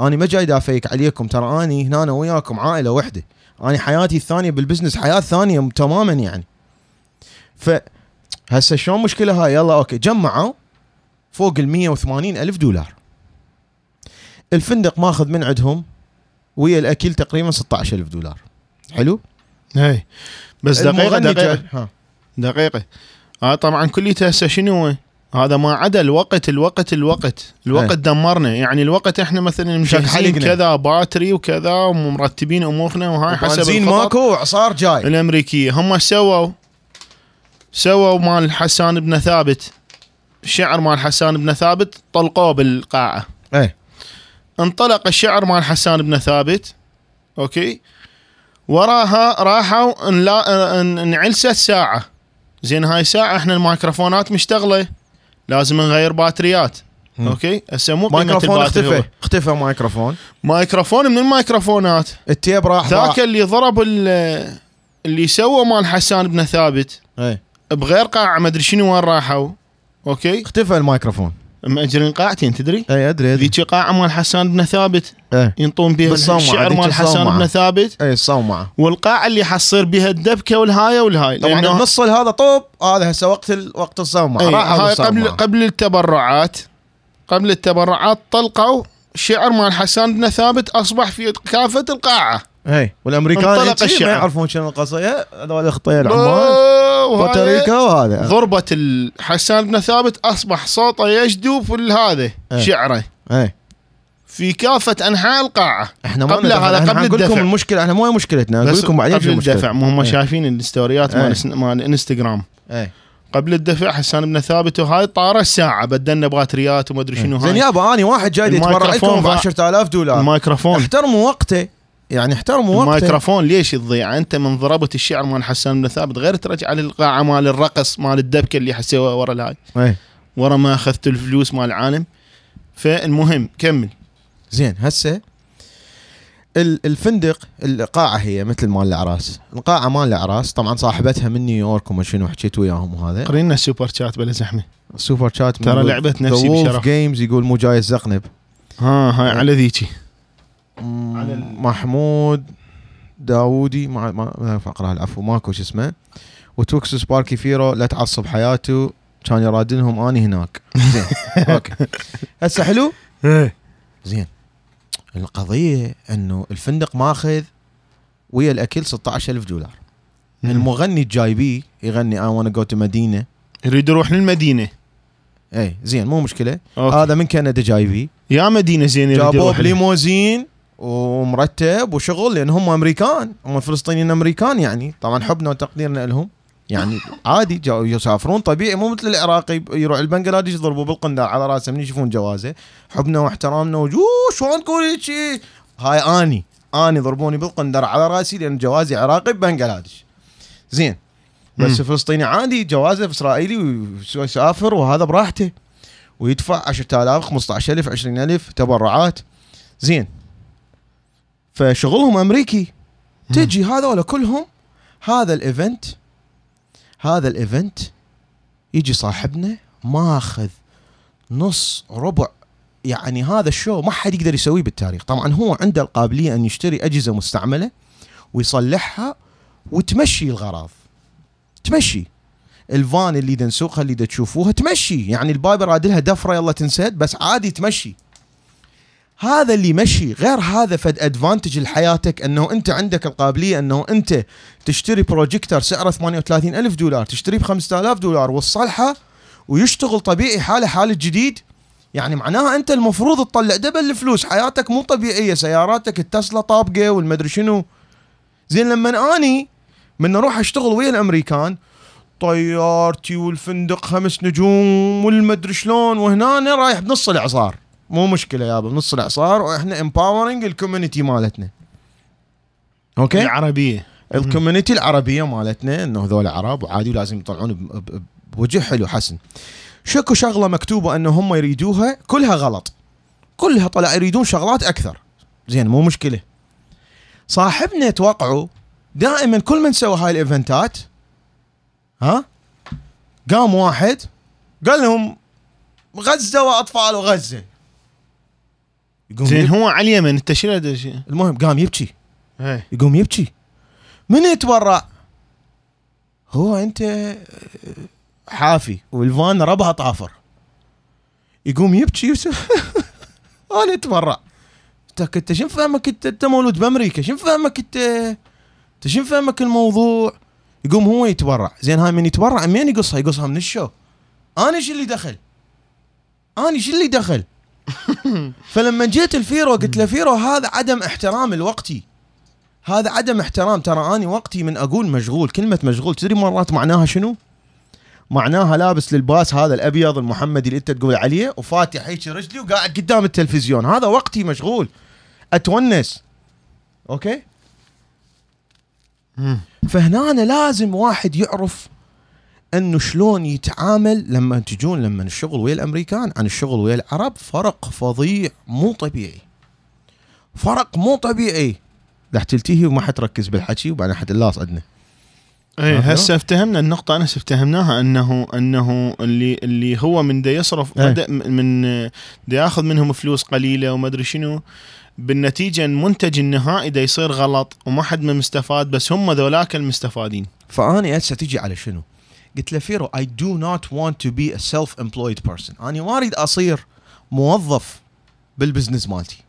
Speaker 1: أنا ما جاي دا fake عليكم. ترى اني هنا أنا وياكم عائلة واحدة أنا حياتي الثانية بال business حياة ثانية تماما يعني. ف هسه شلون مشكلة هاي؟ يلا okay. جمعوا فوق ال 180 ألف دولار. الفندق ماخذ من عندهم ويا الاكل تقريبا 16 ألف دولار. حلو؟
Speaker 2: اي بس دقيقة
Speaker 1: دقيقة. ها.
Speaker 2: دقيقة. آه طبعا كليته هسه شنو؟ هذا ما عدا الوقت الوقت الوقت. الوقت. دمرنا. يعني الوقت إحنا مثلا مجهزين. كذا battery وكذا ومرتبين أمورنا وهاي حسب
Speaker 1: بنزين ماكو وعصار جاي.
Speaker 2: الأمريكية. هم إيش سووا؟ سووا مال حسان بن ثابت. الشعر مال حسان بن ثابت طلقوه بالقاعة.
Speaker 1: إيه.
Speaker 2: انطلق الشعر مال حسان بن ثابت okay؟ وراها راحوا انعلست ساعة. زين هاي ساعة إحنا الميكروفونات مشتغلة لازم نغير باتريات
Speaker 1: مم.
Speaker 2: okay؟ هسه مو
Speaker 1: مايكروفون اختفى. اختفى مايكروفون.
Speaker 2: مايكروفون من الميكروفونات
Speaker 1: ال tape راح.
Speaker 2: ذاك اللي ضرب ال- اللي سوى مال حسان بن ثابت
Speaker 1: إيه.
Speaker 2: بغير قاعة ما أدري شنو وين راحوا؟ okay؟
Speaker 1: اختفى المايكروفون.
Speaker 2: مأجرين قاعتين تدري؟
Speaker 1: أي أدري أدري.
Speaker 2: ذيك قاعة مال حسان بن ثابت.
Speaker 1: إيه
Speaker 2: ينطون بها الشعر مال حسان. بن ثابت.
Speaker 1: إيه الصومعة.
Speaker 2: والقاعة اللي حصير بها الدبكة والهاي والهاي
Speaker 1: طبعا
Speaker 2: لأنه
Speaker 1: النص هذا طوب هذا هسه وقت ال... وقت الصومعة.
Speaker 2: هاي قبل قبل التبرعات. قبل التبرعات طلقوا شعر مال حسان بن ثابت أصبح في كافة القاعة.
Speaker 1: اي والأمريكان
Speaker 2: انطلق
Speaker 1: هيك ما. يعرفون شنو القصة هذول
Speaker 2: أوه، وهاي
Speaker 1: بوتريكا وهذا
Speaker 2: ضربة ال- حسان بن ثابت أصبح صوته يجدو في هذا
Speaker 1: إيه.
Speaker 2: شعره
Speaker 1: إيه
Speaker 2: في كافة أنحاء القاعة
Speaker 1: إحنا ما
Speaker 2: قبل. هذا قبل
Speaker 1: نقول لكم
Speaker 2: الدفع.
Speaker 1: المشكلة إحنا مو مشكلتنا نقول
Speaker 2: بس
Speaker 1: لكم بعدين
Speaker 2: قبل الدفع مو هم
Speaker 1: إيه.
Speaker 2: شايفين الستوريات
Speaker 1: إيه.
Speaker 2: مال الس- مال الانستغرام
Speaker 1: إيه
Speaker 2: قبل الدفع حسان بن ثابت وهاي طار الساعة بدلنا باتريات وما أدري شنو
Speaker 1: زين
Speaker 2: هاي
Speaker 1: يابا اني واحد جاي يتبرع لكم ب
Speaker 2: ضاع.
Speaker 1: 10000 دولار
Speaker 2: الميكروفون
Speaker 1: أحترموا وقته يعني احترموا وقته
Speaker 2: الميكروفون ليش تضيع أنت من ضربت الشعر مال حسان بن ثابت غير ترجع للقاعة مال الرقص مال الدبكة اللي حسوها ورا الهاي.
Speaker 1: إيه.
Speaker 2: ورا ما أخذت الفلوس مال العالم فالمهم كمل.
Speaker 1: زين هسه ال- الفندق القاعة هي مثل مال الأعراس. القاعة مال الأعراس طبعا صاحبتها من نيويورك وما شنو حكيت وياهم وهذا.
Speaker 2: قرينا ال super chat بلا زحمة.
Speaker 1: super chat
Speaker 2: ترى لعبة نفسي بشرف.
Speaker 1: جيمز يقول مو جاي الزقنب
Speaker 2: ها هاي على ذيكي. على ال-
Speaker 1: محمود داوودي ما ما أقرأها العفو ماكو شو اسمه. وتوكس سباركي فيرو لا تعصب حياته. كان يرادلهم أني هناك. زين okay. هسه حلو؟ زين. القضية إنه الفندق ماخذ ويا الأكل 16000 دولار. المغني الجايبيه يغني اي وأنا جو تو مدينه
Speaker 2: يريد يروح للمدينة.
Speaker 1: اي زين مو مشكلة.
Speaker 2: okay.
Speaker 1: هذا من كندا جايبيه
Speaker 2: يا مدينة زين يريد
Speaker 1: جابوه
Speaker 2: يروح لها.
Speaker 1: ب limousine. ومرتب وشغل لأن هم أمريكان. هم فلسطينيين أمريكان يعني. طبعا حبنا وتقديرنا لهم يعني عادي يسافرون طبيعي. مو مثل العراقي يروح البنغلاديش يضربوا بالقندار على راسه من يشوفون جوازه. حبنا واحترامنا وجو شلون تقول هيك هاي آني. آني ضربوني بالقندار على رأسي لأن جوازي عراقي ببنغلاديش. زين. بس
Speaker 2: مم.
Speaker 1: الفلسطيني عادي جوازه إسرائيلي ويسافر وهذا براحته. ويدفع 10000 15000 20000 تبرعات. زين. فشغلهم أمريكي. تجي هذول كلهم هذا ال event هذا ال event يجي صاحبنا ماخذ نص ربع يعني هذا ال show ما حد يقدر يسويه بالتاريخ. طبعا هو عنده القابلية أن يشتري أجهزة مستعملة ويصلحها وتمشي الغراض. تمشي. الفان اللي دا نسوقها اللي دا تشوفوها تمشي. يعني ال wiper رادلها دفرة يلا تنسد بس عادي تمشي. هذا اللي يمشي غير هذا فد advantage لحياتك أنه أنت عندك القابلية أنه أنت تشتري بروجيكتور سعره 38 ألف دولار تشتريه ب 5000 دولار وتصلحه ويشتغل طبيعي حاله حال الجديد يعني معناها أنت المفروض تطلع double الفلوس. حياتك مو طبيعية. سياراتك التسلا طابقة والمدري شنو. زين لما أني من أروح أشتغل ويا الأمريكان طيارتي والفندق خمس نجوم والمدري شلون وهنا رايح بنص الإعصار. مو مشكلة يابا بنص الإعصار وإحنا empowering ال community مالتنا. okay؟
Speaker 2: العربية.
Speaker 1: ال community العربية مالتنا إنه هذول عرب وعادي ولازم يطلعون بوجه حلو حسن. شكو شغلة مكتوبة إنه هم يريدوها؟ كلها غلط. كلها طلع يريدون شغلات أكثر. زين مو مشكلة. صاحبنا توقعوا دائما كل من سوى هاي الإيفنتات ها؟ قام واحد قال لهم غزة وأطفال وغزة. يقوم
Speaker 2: زين
Speaker 1: يب-
Speaker 2: هو على اليمن انت شنو؟
Speaker 1: المهم قام يبكي. يقوم يبكي. من يتبرع؟ هو انت حافي والفان ربها طافر. يقوم يبكي يس- أنا أتبرع. انت انت شنو فهمك؟ انت انت مولود بأمريكا. شنو فهمك؟ انت انت شنو فهمك الموضوع؟ يقوم هو يتبرع. زين هاي من يتبرع منين يقصها؟ يقصها من الشو؟ أنا شو اللي دخل؟ أنا شو اللي دخل؟ فلما جيت الفيرو قلت له فيرو هذا عدم احترام الوقتي. هذا عدم احترام. ترى أني وقتي من أقول مشغول كلمة مشغول. تدري مرات معناها شنو؟ معناها لابس للباس هذا الأبيض المحمدي اللي أنت تقول عليه وفاتح هيك رجلي وقاعد قدام التلفزيون. هذا وقتي مشغول. أتونس.
Speaker 2: أوكي.
Speaker 1: فهنا أنا لازم واحد يعرف أنه شلون يتعامل لما تجون لما الشغل ويا الأمريكان عن الشغل ويا العرب فرق فظيع مو طبيعي فرق مو طبيعي راح تلتهي وما حتركز بالحكي وبعدين حتلاص عندنا
Speaker 2: إيه
Speaker 1: عرفت؟
Speaker 2: هسه افتهمنا النقطة أنا افتهمناها أنه أنه اللي اللي هو من دا يصرف. مد- من دا ياخذ منهم فلوس قليلة وما أدري شنو بالنتيجة المنتج النهائي دا يصير غلط وما حد من مستفاد بس هم ذولاك المستفادين
Speaker 1: فأني هسه تجي على شنو؟ قلت له فيرو I do not want to be a self employed person. أنا ما اريد أصير موظف بال business مالتي.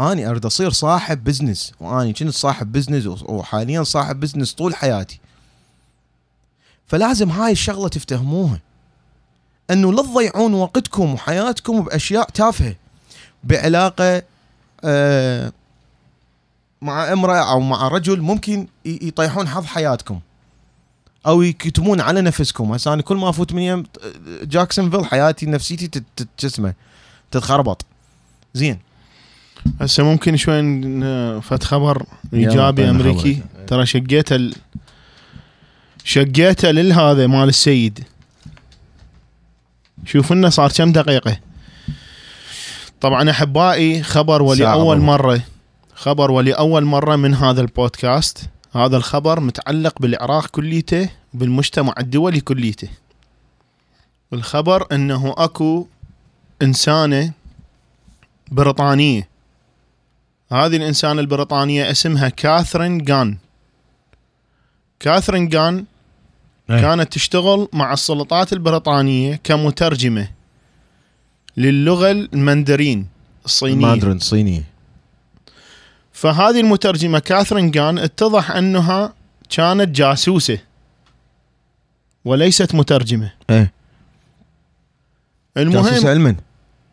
Speaker 1: اني أريد أصير صاحب business واني كنت صاحب business وحاليا صاحب business طول حياتي. فلازم هاي الشغلة تفتهموها. إنه لا تضيعون وقتكم وحياتكم بأشياء تافهة. بعلاقة آه مع امرأة أو مع رجل ممكن يطيحون حظ حياتكم. أو يكتمون على نفسكم. هسه أنا كل ما أفوت من يم جاكسونفيل حياتي نفسيتي تت- تت- شو اسمه؟ تتخربط. زين.
Speaker 2: هسه ممكن شوي فت خبر
Speaker 1: يلا،
Speaker 2: إيجابي
Speaker 1: طيب
Speaker 2: أمريكي.
Speaker 1: خبر.
Speaker 2: ترى شقيته ال... شقيته للهذا مال السيد. شوف لنا صار كم دقيقة. طبعا أحبائي خبر
Speaker 1: وربع.
Speaker 2: مرة. خبر ولأول مرة من هذا البودكاست. هذا الخبر متعلق بالعراق كليته بالمجتمع الدولي كليته. الخبر أنه أكو إنسانة بريطانية. هذه الإنسانة البريطانية اسمها كاثرين جان. كاثرين جان
Speaker 1: إيه.
Speaker 2: كانت تشتغل مع السلطات البريطانية كمترجمة للغة المندرين الصينية.
Speaker 1: ماندرين صينيه
Speaker 2: فهذه المترجمة كاثرين جان اتضح أنها كانت جاسوسة وليست مترجمة.
Speaker 1: إيه. جاسوس
Speaker 2: المهم
Speaker 1: علما.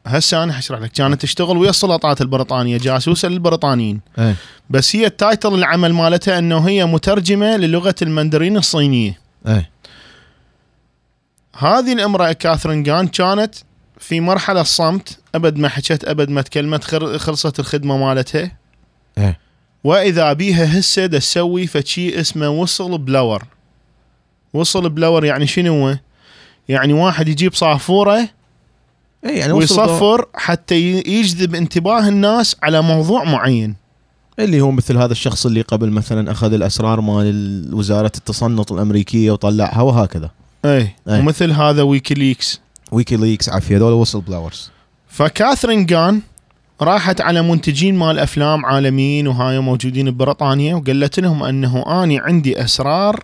Speaker 2: هسه أنا حشرح لك. كانت تشتغل ويا السلطات البريطانية جاسوسة للبريطانيين.
Speaker 1: إيه.
Speaker 2: بس هي التايتل العمل مالتها إنه هي مترجمة للغة المندرين الصينية.
Speaker 1: إيه.
Speaker 2: هذه الامرأة كاثرين جان كانت في مرحلة صمت أبد ما حكت أبد ما تكلمت خر- خلصت الخدمة مالتها. وإذا بيها هسه دا تسوي فشي اسمه whistleblower whistleblower يعني شنو هو؟ يعني واحد يجيب صافورة
Speaker 1: إيه يعني whistle
Speaker 2: ويصفر حتى يجذب انتباه الناس على موضوع معين.
Speaker 1: اللي هو مثل هذا الشخص اللي قبل مثلا أخذ الأسرار مال وزارة التصنت الأمريكية وطلعها وهكذا.
Speaker 2: اي
Speaker 1: أي.
Speaker 2: ومثل هذا ويكيليكس.
Speaker 1: ويكيليكس عافية هذول whistleblowers.
Speaker 2: فكاثرين جان راحت على منتجين مال أفلام عالميين وهاي موجودين ببريطانيا وقالت لهم أنه آني عندي أسرار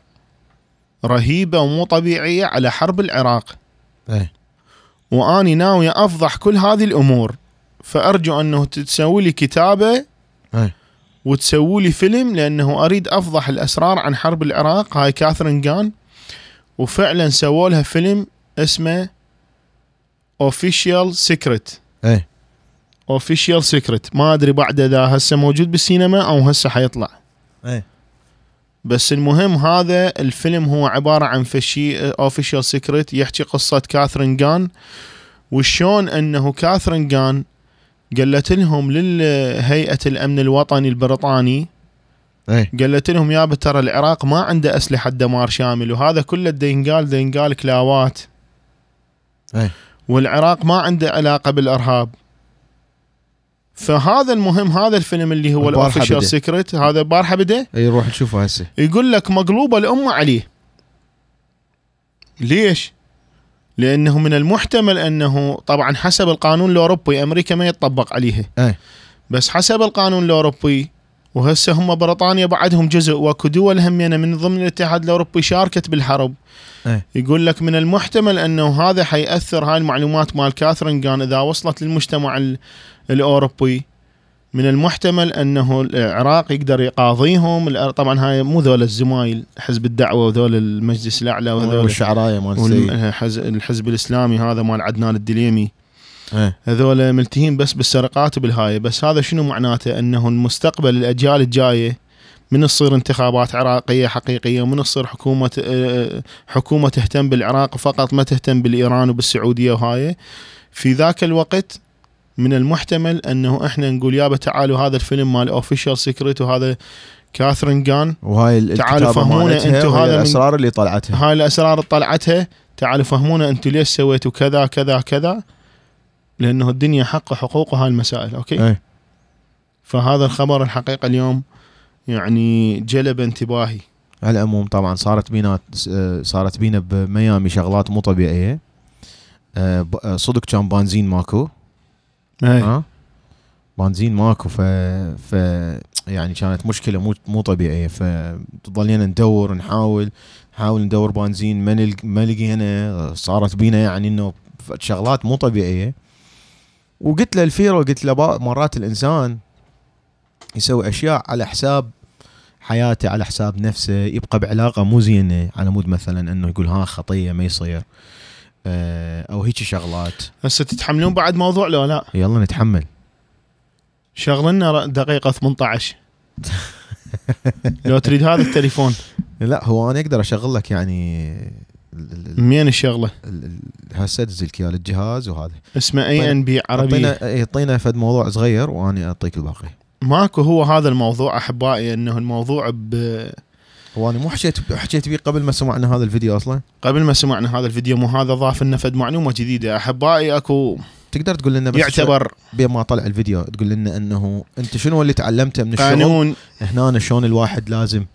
Speaker 2: رهيبة ومو طبيعية على حرب العراق.
Speaker 1: إيه.
Speaker 2: وآني ناوي أفضح كل هذه الأمور. فأرجو أنه تسوي لي كتابة
Speaker 1: إيه.
Speaker 2: وتسوي لي فيلم لأنه أريد أفضح الأسرار عن حرب العراق. هاي كاثرين جان. وفعلا سووا لها فيلم اسمه official secret
Speaker 1: إيه.
Speaker 2: official secret ما أدري بعد إذا هسه موجود بالسينما أو هسه حيطلع.
Speaker 1: إيه.
Speaker 2: بس المهم هذا الفيلم هو عبارة عن فشي official secret يحكي قصة كاثرين غان. وشلون إنه كاثرين غان قالت لهم للهيئة الأمن الوطني البريطاني.
Speaker 1: إيه.
Speaker 2: قالت لهم يا ترى العراق ما عنده أسلحة دمار شامل وهذا كله دا ينقال دا ينقال كلاوات.
Speaker 1: إيه.
Speaker 2: والعراق ما عنده علاقة بالإرهاب. فهذا المهم هذا الفيلم اللي هو ال
Speaker 1: official.
Speaker 2: secret هذا البارحة بدأ؟
Speaker 1: أي روح نشوفه هسه.
Speaker 2: يقول لك مقلوبة الأمة عليه. ليش؟ لأنه من المحتمل أنه طبعا حسب القانون الأوروبي أمريكا ما يطبق عليها
Speaker 1: إيه
Speaker 2: بس حسب القانون الأوروبي وهسه هم بريطانيا بعدهم جزء وأكو دول همينه من ضمن الاتحاد الأوروبي شاركت بالحرب.
Speaker 1: إيه
Speaker 2: يقول لك من المحتمل أنه هذا حيأثر هاي المعلومات مال كاثرين جان إذا وصلت للمجتمع ال- الأوروبي. من المحتمل أنه العراق يقدر يقاضيهم. طبعا هاي مو ذول الزمايل حزب الدعوة وذول المجلس الأعلى وهذول
Speaker 1: والشعراية مال
Speaker 2: الحزب الإسلامي هذا مال عدنان الدليمي.
Speaker 1: إيه.
Speaker 2: هذول ملتهين بس بالسرقات وبالهاي بس هذا شنو معناته؟ أنه المستقبل الأجيال الجاية من تصير انتخابات عراقية حقيقية ومن تصير حكومة حكومة تهتم بالعراق فقط ما تهتم بالإيران وبالسعودية وهاي. في ذاك الوقت من المحتمل أنه إحنا نقول يابا تعالوا هذا الفيلم مال official secret وهذا كاثرين غان
Speaker 1: وهاي ال-
Speaker 2: تعالوا فهمونا
Speaker 1: وهي
Speaker 2: هذا
Speaker 1: الأسرار اللي طلعتها.
Speaker 2: هاي الأسرار طلعتها. تعالوا فهمونا أنتم ليش سويتوا كذا كذا كذا. لأنه الدنيا حق حقوق هاي المسائل okay؟
Speaker 1: إيه.
Speaker 2: فهذا الخبر الحقيقة اليوم يعني جلب انتباهي.
Speaker 1: على العموم طبعا صارت بينا صارت بينا بميامي شغلات مو طبيعية. آه، آه، صدق كان بنزين ماكو. ها؟ بنزين ماكو ف ف يعني كانت مشكلة مو مو طبيعية. فضلينا ندور نحاول نحاول ندور بنزين. ما نلق ما لقينا. صارت بينا يعني إنه شغلات مو طبيعية. وقلت له الفيرو قلت له مرات الإنسان يسوي أشياء على حساب حياته على حساب نفسه يبقى بعلاقة مو زينة. على مود مثلا إنه يقول ها خطية ما يصير. أو هيك شغلات.
Speaker 2: هسه تتحملون بعد موضوع لو لا.
Speaker 1: يلا نتحمل.
Speaker 2: شغل لنا دقيقة 18 لو تريد هذا التليفون.
Speaker 1: لا هو أنا أقدر أشغل لك يعني
Speaker 2: منين الشغلة؟
Speaker 1: ال- ال- هسه ادز لك إياه الجهاز وهذا.
Speaker 2: اسمه اي ان بي عربي
Speaker 1: اعطينا يعطينا فد موضوع صغير وأنا أعطيك الباقي.
Speaker 2: ماكو هو هذا الموضوع أحبائي إنه الموضوع ب
Speaker 1: هو أنا مو حكيت حكيت بيه قبل ما سمعنا هذا الفيديو أصلا؟
Speaker 2: قبل ما سمعنا هذا الفيديو مو هذا ضاف لنا فد معلومة جديدة. أحبائي أكو
Speaker 1: تقدر تقول لنا بس
Speaker 2: يعتبر
Speaker 1: بين ما طلع الفيديو تقول لنا إنه أنت شنو اللي تعلمته من الشغل؟
Speaker 2: قانون.
Speaker 1: هنا شلون الواحد لازم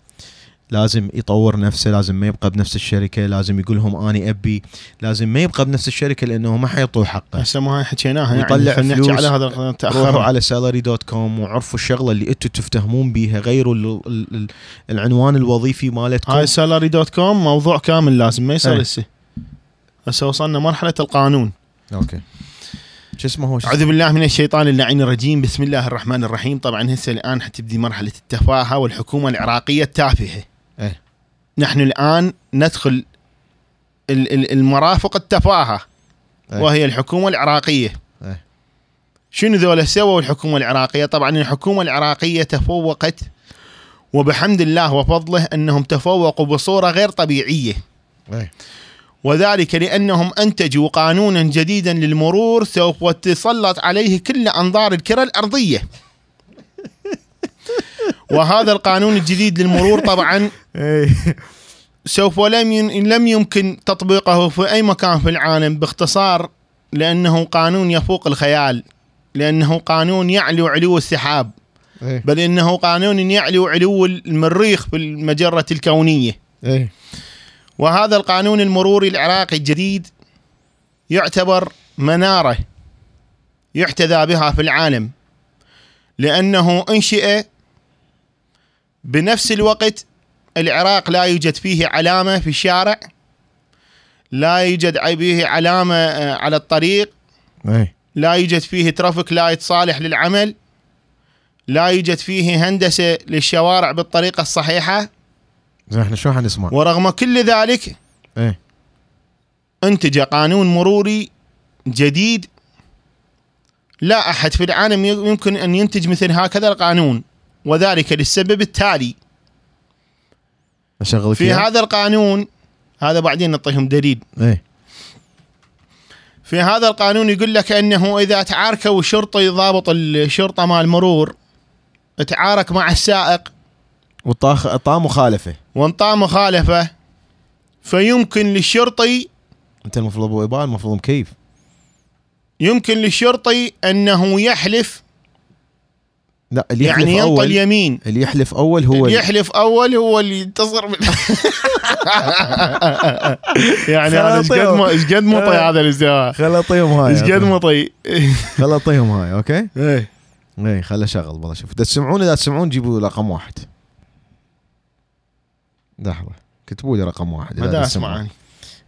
Speaker 1: لازم يطور نفسه لازم ما يبقى بنفس الشركة لازم يقول لهم أني أبي لازم ما يبقى بنفس الشركة لأنه ما حيعطوه حقه.
Speaker 2: هسه ما هاي حكيناها يعني نحكي
Speaker 1: فلوس.
Speaker 2: على هذا
Speaker 1: روحوا
Speaker 2: تاخر
Speaker 1: على salary dot com وعرفوا الشغلة اللي أنتم تفتهمون بيها غيروا ال ال ال العنوان الوظيفي مالتكم.
Speaker 2: هاي salary dot com موضوع كامل لازم ما يصير
Speaker 1: أي.
Speaker 2: هسه. هسه وصلنا مرحلة القانون.
Speaker 1: okay. شو اسمه هو؟
Speaker 2: أعوذ بالله من الشيطان اللعين الرجيم. بسم الله الرحمن الرحيم. طبعا هسه الآن حتبدي مرحلة التفاهة والحكومة العراقية التافهة.
Speaker 1: إيه.
Speaker 2: نحن الآن ندخل ال- ال- المرافق التفاهة
Speaker 1: إيه.
Speaker 2: وهي الحكومة العراقية
Speaker 1: إيه.
Speaker 2: شنو ذولا سووا الحكومة العراقية طبعا الحكومة العراقية تفوقت وبحمد الله وفضله أنهم تفوقوا بصورة غير طبيعية
Speaker 1: إيه.
Speaker 2: وذلك لأنهم أنتجوا قانونا جديدا للمرور سوف تسلط عليه كل أنظار الكرة الأرضية. وهذا القانون الجديد للمرور طبعا
Speaker 1: إيه.
Speaker 2: سوف لم. لم يمكن تطبيقه في أي مكان في العالم باختصار لأنه قانون يفوق الخيال لأنه قانون يعلو علو السحاب
Speaker 1: إيه.
Speaker 2: بل إنه قانون يعلو علو المريخ في المجرة الكونية.
Speaker 1: إيه.
Speaker 2: وهذا القانون المروري العراقي الجديد يعتبر منارة يحتذى بها في العالم لأنه إنشئ بنفس الوقت العراق لا يوجد فيه علامة في الشارع لا يوجد به علامة آه، على الطريق
Speaker 1: إيه.
Speaker 2: لا يوجد فيه traffic light صالح للعمل لا يوجد فيه هندسة للشوارع بالطريقة الصحيحة
Speaker 1: زين إحنا شو حنسمع؟
Speaker 2: ورغم كل ذلك
Speaker 1: إيه
Speaker 2: أنتج قانون مروري جديد لا أحد في العالم يمكن أن ينتج مثل هكذا القانون وذلك للسبب التالي.
Speaker 1: اشغل
Speaker 2: في هذا القانون هذا بعدين نعطيهم دليل.
Speaker 1: إيه.
Speaker 2: في هذا القانون يقول لك أنه إذا تعاركوا شرطي ضابط الشرطة مال المرور تعارك مع السائق
Speaker 1: وطاخ طا مخالفة.
Speaker 2: وانطى مخالفة فيمكن للشرطي
Speaker 1: أنت المفروض أبو إبان المفروض مكيف
Speaker 2: يمكن للشرطي أنه يحلف
Speaker 1: لا اللي يحلف
Speaker 2: يعني
Speaker 1: اول
Speaker 2: اليمين.
Speaker 1: اللي يحلف أول هو
Speaker 2: اللي يحلف أول هو اللي ينتصر بال... يعني أنا إيش قد إيش قد مطي هذا الاستواء؟
Speaker 1: خل اعطيهم هاي
Speaker 2: إيش قد مطي
Speaker 1: خل اعطيهم هاي أوكي؟
Speaker 2: إيه.
Speaker 1: اي خل أشغل والله شوف. إذا تسمعون إذا تسمعون جيبوا رقم واحد. لحظة. كتبوا لي رقم واحد
Speaker 2: ما. اسمع.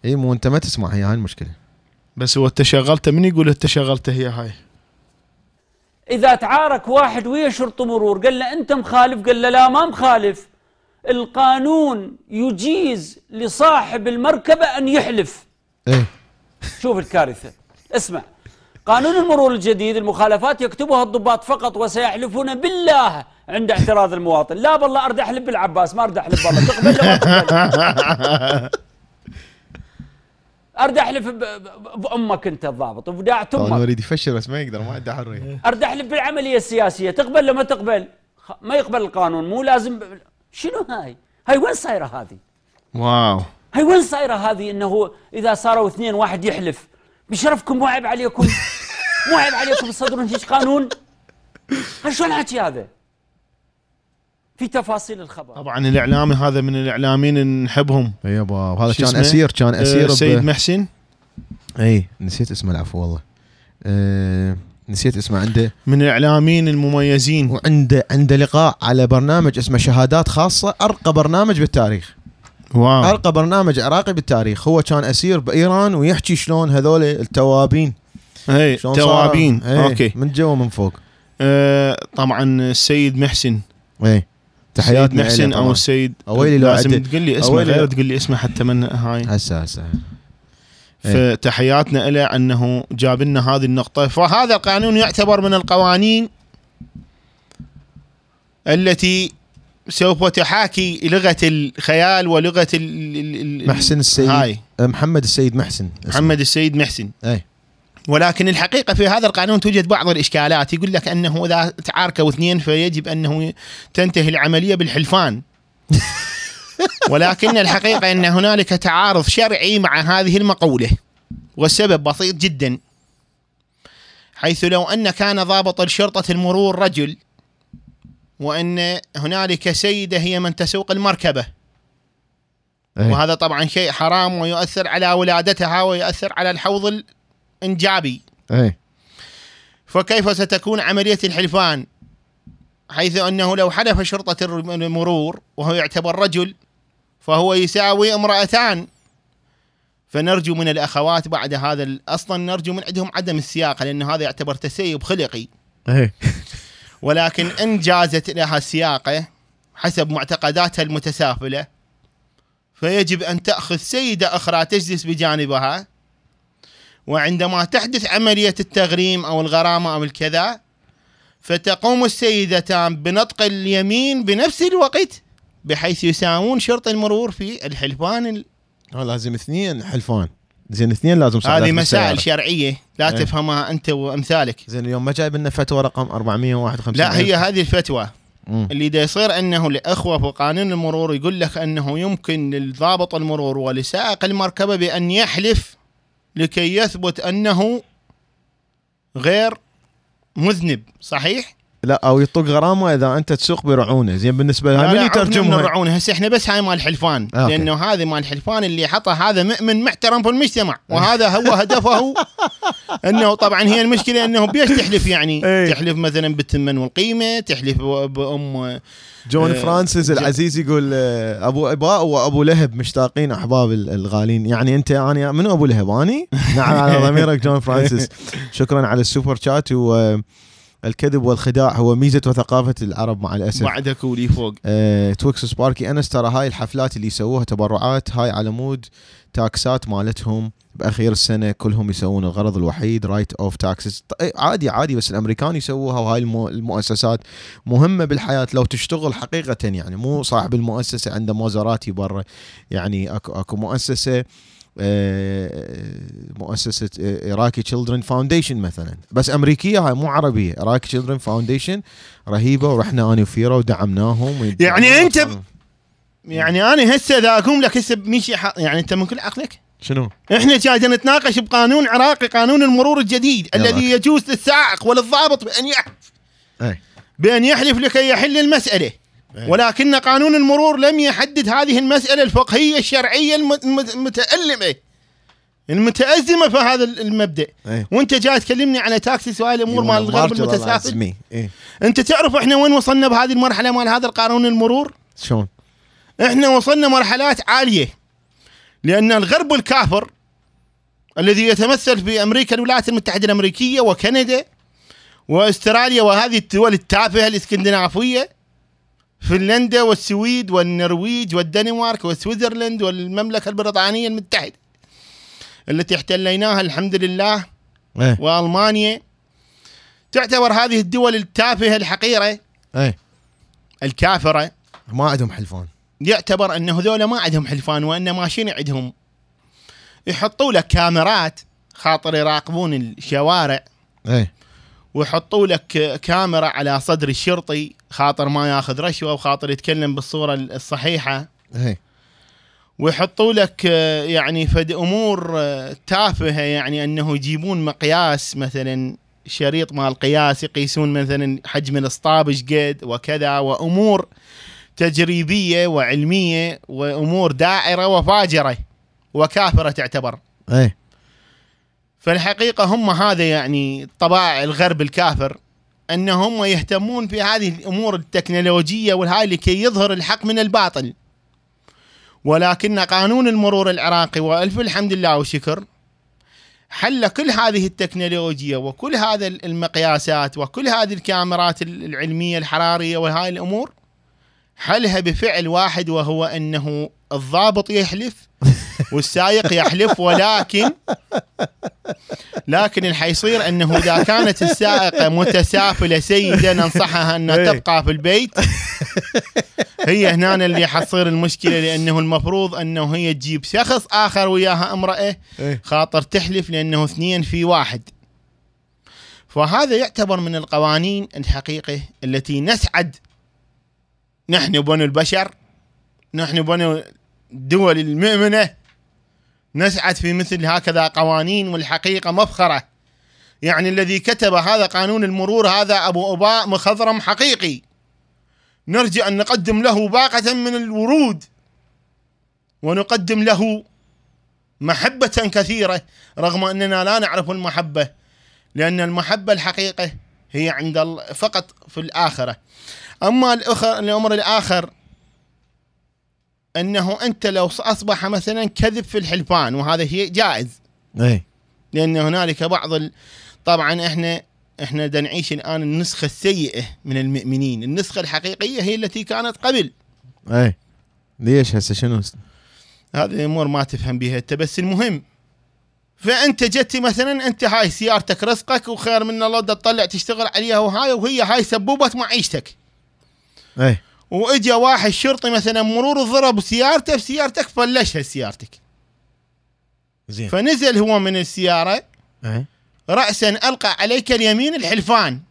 Speaker 1: اي مو أنت ما تسمع هي هاي المشكلة.
Speaker 2: بس هو انت شغلته من يقول انت شغلته هي هاي؟
Speaker 4: إذا تعارك واحد ويا شرط مرور قال له أنت مخالف؟ قال له لا ما مخالف. القانون يجيز لصاحب المركبة أن يحلف.
Speaker 1: إيه.
Speaker 4: شوف الكارثة. اسمع قانون المرور الجديد المخالفات يكتبها الضباط فقط وسيحلفون بالله عند اعتراض المواطن. لا بالله أرد أحلف بالعباس ما أرد أحلف بالله. تقبل. ولا ما تقبل أرد أحلف ب- ب- بأمك أنت الضابط وبداعة
Speaker 1: طبعا
Speaker 4: أمك
Speaker 1: يريد يفشل بس ما يقدر ما عنده حرية.
Speaker 4: ارد احلف بالعملية السياسية تقبل لما تقبل. ما يقبل القانون مو لازم شنو هاي؟ هاي وين صايرة هذه؟
Speaker 2: wow.
Speaker 4: هاي وين صايرة هذه؟ إنه إذا صاروا اثنين واحد يحلف بشرفكم مو عيب عليكم. مو عيب عليكم تصدرون هيك قانون؟ شلون الحكي هذا؟ في تفاصيل الخبر.
Speaker 2: طبعا الإعلامي هذا من الإعلاميين اللي نحبهم.
Speaker 1: إي يابا هذا كان؟ أسير كان أسير
Speaker 2: آه، سيد
Speaker 1: ب-
Speaker 2: محسن.
Speaker 1: إي نسيت اسمه العفو والله. آه نسيت اسمه عنده
Speaker 2: من الإعلاميين المميزين.
Speaker 1: وعنده عنده لقاء على برنامج اسمه شهادات خاصة أرقى برنامج بالتاريخ.
Speaker 2: wow.
Speaker 1: أرقى برنامج عراقي بالتاريخ. هو كان أسير بإيران ويحكي شلون هذول التوابين.
Speaker 2: إي
Speaker 1: شلون صاروا-
Speaker 2: توابين.
Speaker 1: إيه،
Speaker 2: okay.
Speaker 1: من جوا ومن فوق.
Speaker 2: آه طبعا السيد محسن.
Speaker 1: إي. تحياتنا
Speaker 2: محسن
Speaker 1: أو.
Speaker 2: السيد
Speaker 1: أويلي لو
Speaker 2: لازم. تقول لي اسمه غير تقول لي اسمه حتى من هاي
Speaker 1: هسه هسه.
Speaker 2: فتحياتنا له أنه جاب لنا هذه النقطة فهذا القانون يعتبر من القوانين التي سوف تحاكي لغة الخيال ولغة ال
Speaker 1: محسن السيد
Speaker 2: هاي
Speaker 1: محمد السيد محسن اسمه.
Speaker 2: محمد السيد محسن
Speaker 1: اي
Speaker 2: ولكن الحقيقة في هذا القانون توجد بعض الإشكالات. يقول لك أنه إذا تعاركوا اثنين فيجب أنه تنتهي العملية بالحلفان. ولكن الحقيقة أن هنالك تعارض شرعي مع هذه المقولة والسبب بسيط جدا. حيث لو أن كان ضابط الشرطة المرور رجل وأن هنالك سيدة هي من تسوق المركبة.
Speaker 1: إيه.
Speaker 2: وهذا طبعا شيء حرام ويؤثر على ولادتها ويؤثر على الحوض الإنجابي
Speaker 1: اي
Speaker 2: فكيف ستكون عملية الحلفان؟ حيث أنه لو حلف شرطة المرور وهو يعتبر رجل فهو يساوي امرأتان. فنرجو من الأخوات بعد هذا أصلا نرجو من عندهم عدم السياقة لأن هذا يعتبر تسيب خلقي.
Speaker 1: اي
Speaker 2: ولكن إن جازت لها السياقة حسب معتقداتها المتسافلة فيجب أن تأخذ سيدة أخرى تجلس بجانبها وعندما تحدث عملية التغريم أو الغرامة أو الكذا فتقوم السيدتان بنطق اليمين بنفس الوقت بحيث يساوون شرط المرور في الحلفان ال-
Speaker 1: آه، لازم اثنين حلفان زين اثنين لازم
Speaker 2: هذه مسائل. شرعية لا
Speaker 1: إيه.
Speaker 2: تفهمها أنت وأمثالك
Speaker 1: زين اليوم ما جايب لنا فتوى رقم 451
Speaker 2: لا هي هذه الفتوى
Speaker 1: مم.
Speaker 2: اللي دا يصير أنه الاخوه في قانون المرور يقول لك أنه يمكن للضابط المرور ولسائق المركبة بأن يحلف لكي يثبت أنه غير مذنب صحيح؟
Speaker 1: لا أو يطق غرامه إذا أنت تسوق برعونه. زين بالنسبة لها من يترجمها؟
Speaker 2: الرعونة. هسه إحنا بس هاي مال الحلفان
Speaker 1: آه،.
Speaker 2: لأنه هذه مال الحلفان اللي حطها هذا مؤمن محترم في المجتمع. وهذا هو هدفه. إنه طبعا هي المشكلة إنه بيش تحلف يعني.
Speaker 1: إيه.
Speaker 2: تحلف مثلا بالثمن والقيمة تحلف بأم
Speaker 1: جون
Speaker 2: آه،
Speaker 1: فرانسيس العزيز يقول آه، أبو إباء وأبو لهب مشتاقين أحباب ال- الغالين. يعني أنت أنا منو أبو لهب؟ أني؟ نعم على ضميرك جون فرانسيس. شكرا على ال super chat و الكذب والخداع هو ميزة وثقافة العرب مع الأسف.
Speaker 2: بعدك ولي فوق.
Speaker 1: آه، تويكس سباركي انس ترى هاي الحفلات اللي يسووها تبرعات هاي على مود tax ات مالتهم بأخير السنة كلهم يسوون الغرض الوحيد write off taxes عادي عادي بس الأمريكان يسووها وهاي المؤسسات مهمة بالحياة. لو تشتغل حقيقة يعني مو صاحب المؤسسة عنده Maserati برا. يعني اكو أكو مؤسسة آه، مؤسسة Iraqi Children Foundation مثلا. بس أمريكية هاي مو عربية. Iraqi Children Foundation رهيبة ورحنا أنا وفيرا ودعمناهم.
Speaker 2: يعني أنت ب- يعني أنا هسه إذا أقوم لك هسه بمشي ح... يعني أنت من كل عقلك.
Speaker 1: شنو؟
Speaker 2: إحنا جايين نتناقش بقانون عراقي قانون المرور الجديد. الذي يجوز للسائق وللضابط بأن يحلف.
Speaker 1: اي
Speaker 2: بأن يحلف لكي يحل المسألة.
Speaker 1: إيه.
Speaker 2: ولكن قانون المرور لم يحدد هذه المسألة الفقهية الشرعية الم- الم- المتألمة. المتأزمة في هذا المبدأ.
Speaker 1: اي
Speaker 2: وانت جاي تكلمني على تاكسي سؤال الأمور مال الغرب المتسافل
Speaker 1: اي
Speaker 2: انت تعرف إحنا وين وصلنا بهذه المرحلة مال هذا القانون المرور؟
Speaker 1: شلون؟
Speaker 2: إحنا وصلنا مرحلات عالية. لأن الغرب الكافر الذي يتمثل في أمريكا الولايات المتحدة الأمريكية وكندا وأستراليا وهذه الدول التافهة الإسكندنافية فنلندا والسويد والنرويج والدنمارك وسويسرلاند والمملكة البريطانية المتحدة التي احتليناها الحمد لله
Speaker 1: اي
Speaker 2: وألمانيا. تعتبر هذه الدول التافهة الحقيرة
Speaker 1: اي
Speaker 2: الكافرة.
Speaker 1: ما عندهم حلفان.
Speaker 2: يعتبر انه ذولا ما عندهم حلفان وانما شنو عندهم؟ يحطوا لك كاميرات خاطر يراقبون الشوارع.
Speaker 1: اي
Speaker 2: ويحطوا لك كاميرا على صدر الشرطي خاطر ما ياخذ رشوة وخاطر يتكلم بالصورة الصحيحة.
Speaker 1: اي
Speaker 2: ويحطوا لك يعني فد أمور تافهة يعني أنه يجيبون مقياس مثلا شريط مال قياس يقيسون مثلا حجم الاسطاب قد وكذا وأمور تجريبية وعلمية وأمور دائرة وفاجرة وكافرة تعتبر.
Speaker 1: اي
Speaker 2: فالحقيقة هم هذا يعني طبائع الغرب الكافر ان هم يهتمون في هذه الأمور التكنولوجية والهاي لكي يظهر الحق من الباطل. ولكن قانون المرور العراقي وألف الحمد لله والشكر حل كل هذه التكنولوجيا وكل هذا المقياسات وكل هذه الكاميرات العلمية الحرارية وهاي الأمور حلها بفعل واحد وهو أنه الضابط يحلف والسائق يحلف ولكن لكن اللي حيصير انه إذا كانت السائقة متسافلة سيدة ننصحها انها
Speaker 1: إيه.
Speaker 2: تبقى في البيت. هي هنا اللي حتصير المشكلة لأنه المفروض أنه هي تجيب شخص آخر وياها امرأة
Speaker 1: اي
Speaker 2: خاطر تحلف لأنه اثنين في واحد. فهذا يعتبر من القوانين الحقيقة التي نسعد. نحن بنو البشر نحن بنو الدول المؤمنة نسعد في مثل هكذا قوانين والحقيقة مفخرة. يعني الذي كتب هذا قانون المرور هذا أبو اباء مخضرم حقيقي. نرجع أن نقدم له باقة من الورود. ونقدم له محبة كثيرة رغم أننا لا نعرف المحبة لأن المحبة الحقيقة هي عند فقط في الآخرة. أما الأمر الآخر أنه أنت لو أصبح مثلا كذب في الحلفان وهذا شيء جائز.
Speaker 1: اي
Speaker 2: لأن هنالك بعض ال... طبعا إحنا إحنا دا نعيش الآن النسخة السيئة من المؤمنين. النسخة الحقيقية هي التي كانت قبل.
Speaker 1: اي ليش هسه شنو؟
Speaker 2: هذه الأمور ما تفهم بها أنت بس المهم فأنت جت مثلا أنت هاي سيارتك رزقك وخير من الله تطلع تشتغل عليها وهاي وهي هاي سبوبة معيشتك.
Speaker 1: اي
Speaker 2: واجا واحد شرطي مثلا مرور ضرب سيارته بسيارتك فلشها سيارتك.
Speaker 1: زين.
Speaker 2: فنزل هو من السيارة.
Speaker 1: اي
Speaker 2: راسا ألقى عليك اليمين الحلفان.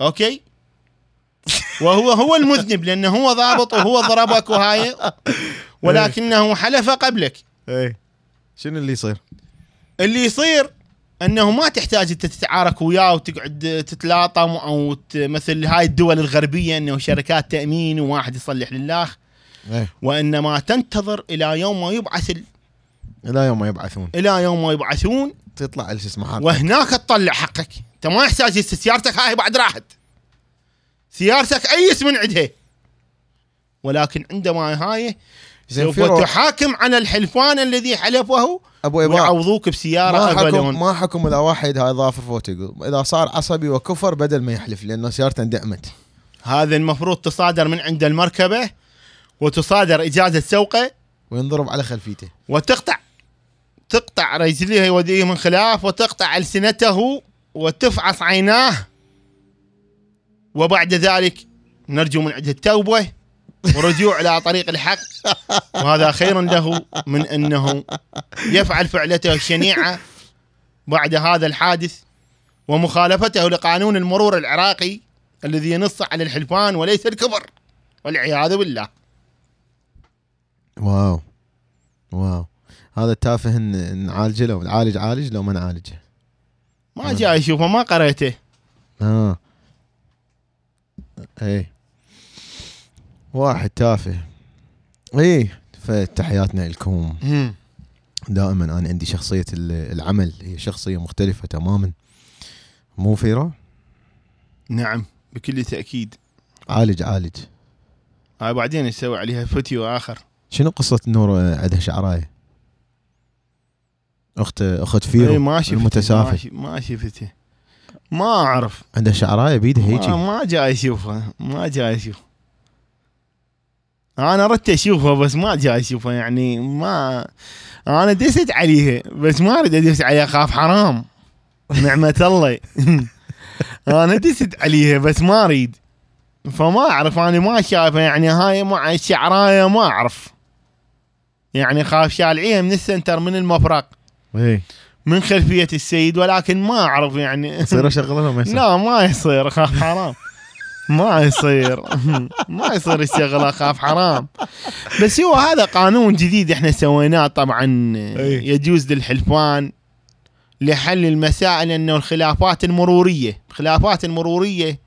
Speaker 2: أوكي؟ وهو هو المذنب لأنه هو ضابط وهو ضربك وهاي. ولكنه حلف قبلك.
Speaker 1: اي شنو اللي يصير؟
Speaker 2: اللي يصير أنه ما تحتاج أنت تتعارك وياه وتقعد تتلاطم أو مثل هاي الدول الغربية أنه شركات تأمين وواحد يصلح لله
Speaker 1: اي
Speaker 2: وإنما تنتظر إلى يوم ما يبعث ال-
Speaker 1: إلى يوم ما يبعثون.
Speaker 2: إلى يوم ما يبعثون.
Speaker 1: تطلع شو اسمه حقك.
Speaker 2: وهناك تطلع حقك. أنت ما يحتاج سيارتك هاي بعد راحت. سيارتك ايس من عندها. ولكن عندما هاي
Speaker 1: زين
Speaker 2: سوف تحاكم على الحلفان الذي حلفه
Speaker 1: أبو إبراهيم.
Speaker 2: ويعوضوك بسيارة
Speaker 1: ما حكم. ما حكم إذا واحد هاي فوت يقول إذا صار عصبي وكفر بدل ما يحلف لأن سيارته اندعمت
Speaker 2: هذا المفروض تصادر من عند المركبة وتصادر إجازة سوقه
Speaker 1: وينضرب على خلفيته.
Speaker 2: وتقطع تقطع رجليه ويديه من خلاف وتقطع ألسنته وتفعص عيناه. وبعد ذلك نرجو من عند التوبة. ورجوع إلى طريق الحق. وهذا خير له من أنه يفعل فعلته الشنيعة بعد هذا الحادث ومخالفته لقانون المرور العراقي الذي ينص على الحلفان وليس الكبر والعياذ بالله.
Speaker 1: واو. واو. هذا التافه نعالجه لو نعالج عالج لو ما نعالجه.
Speaker 2: ما جاي اشوفه ما قريته.
Speaker 1: آه. إيه. واحد تافه. إيه فتحياتنا لكم. دائما أنا عندي شخصية ال- العمل هي شخصية مختلفة تماما. مو فيرا
Speaker 2: نعم بكل تأكيد.
Speaker 1: عالج عالج.
Speaker 2: هاي بعدين نسوي عليها فيديو آخر.
Speaker 1: شنو قصة نور آه، عندها شعرايه أخت
Speaker 2: أخت
Speaker 1: فيرو
Speaker 2: ما شفته
Speaker 1: المتسافة.
Speaker 2: ما ش- ما شفته. ما أعرف.
Speaker 1: عندها شعرايه بيدها
Speaker 2: ما,
Speaker 1: هيجي.
Speaker 2: ما جاي أشوفه ما جاي أشوف أنا ردت أشوفه بس ما جاي أشوفه يعني ما أنا دست عليها بس ما أريد أدس عليها خاف حرام. نعمة الله. أنا دست عليها بس ما أريد. فما أعرف أنا ما شايفه يعني هاي مع الشعراية ما أعرف. يعني خاف شالعيها من السنتر من المفرق.
Speaker 1: إيه.
Speaker 2: من خلفية السيد ولكن ما أعرف يعني.
Speaker 1: يصير يصير
Speaker 2: لا ما يصير خاف حرام. ما يصير. ما يصير الشغله خاف حرام. بس هو هذا قانون جديد إحنا سويناه طبعا
Speaker 1: أي.
Speaker 2: يجوز للحلفان لحل المسائل إنه الخلافات المرورية الخلافات المرورية.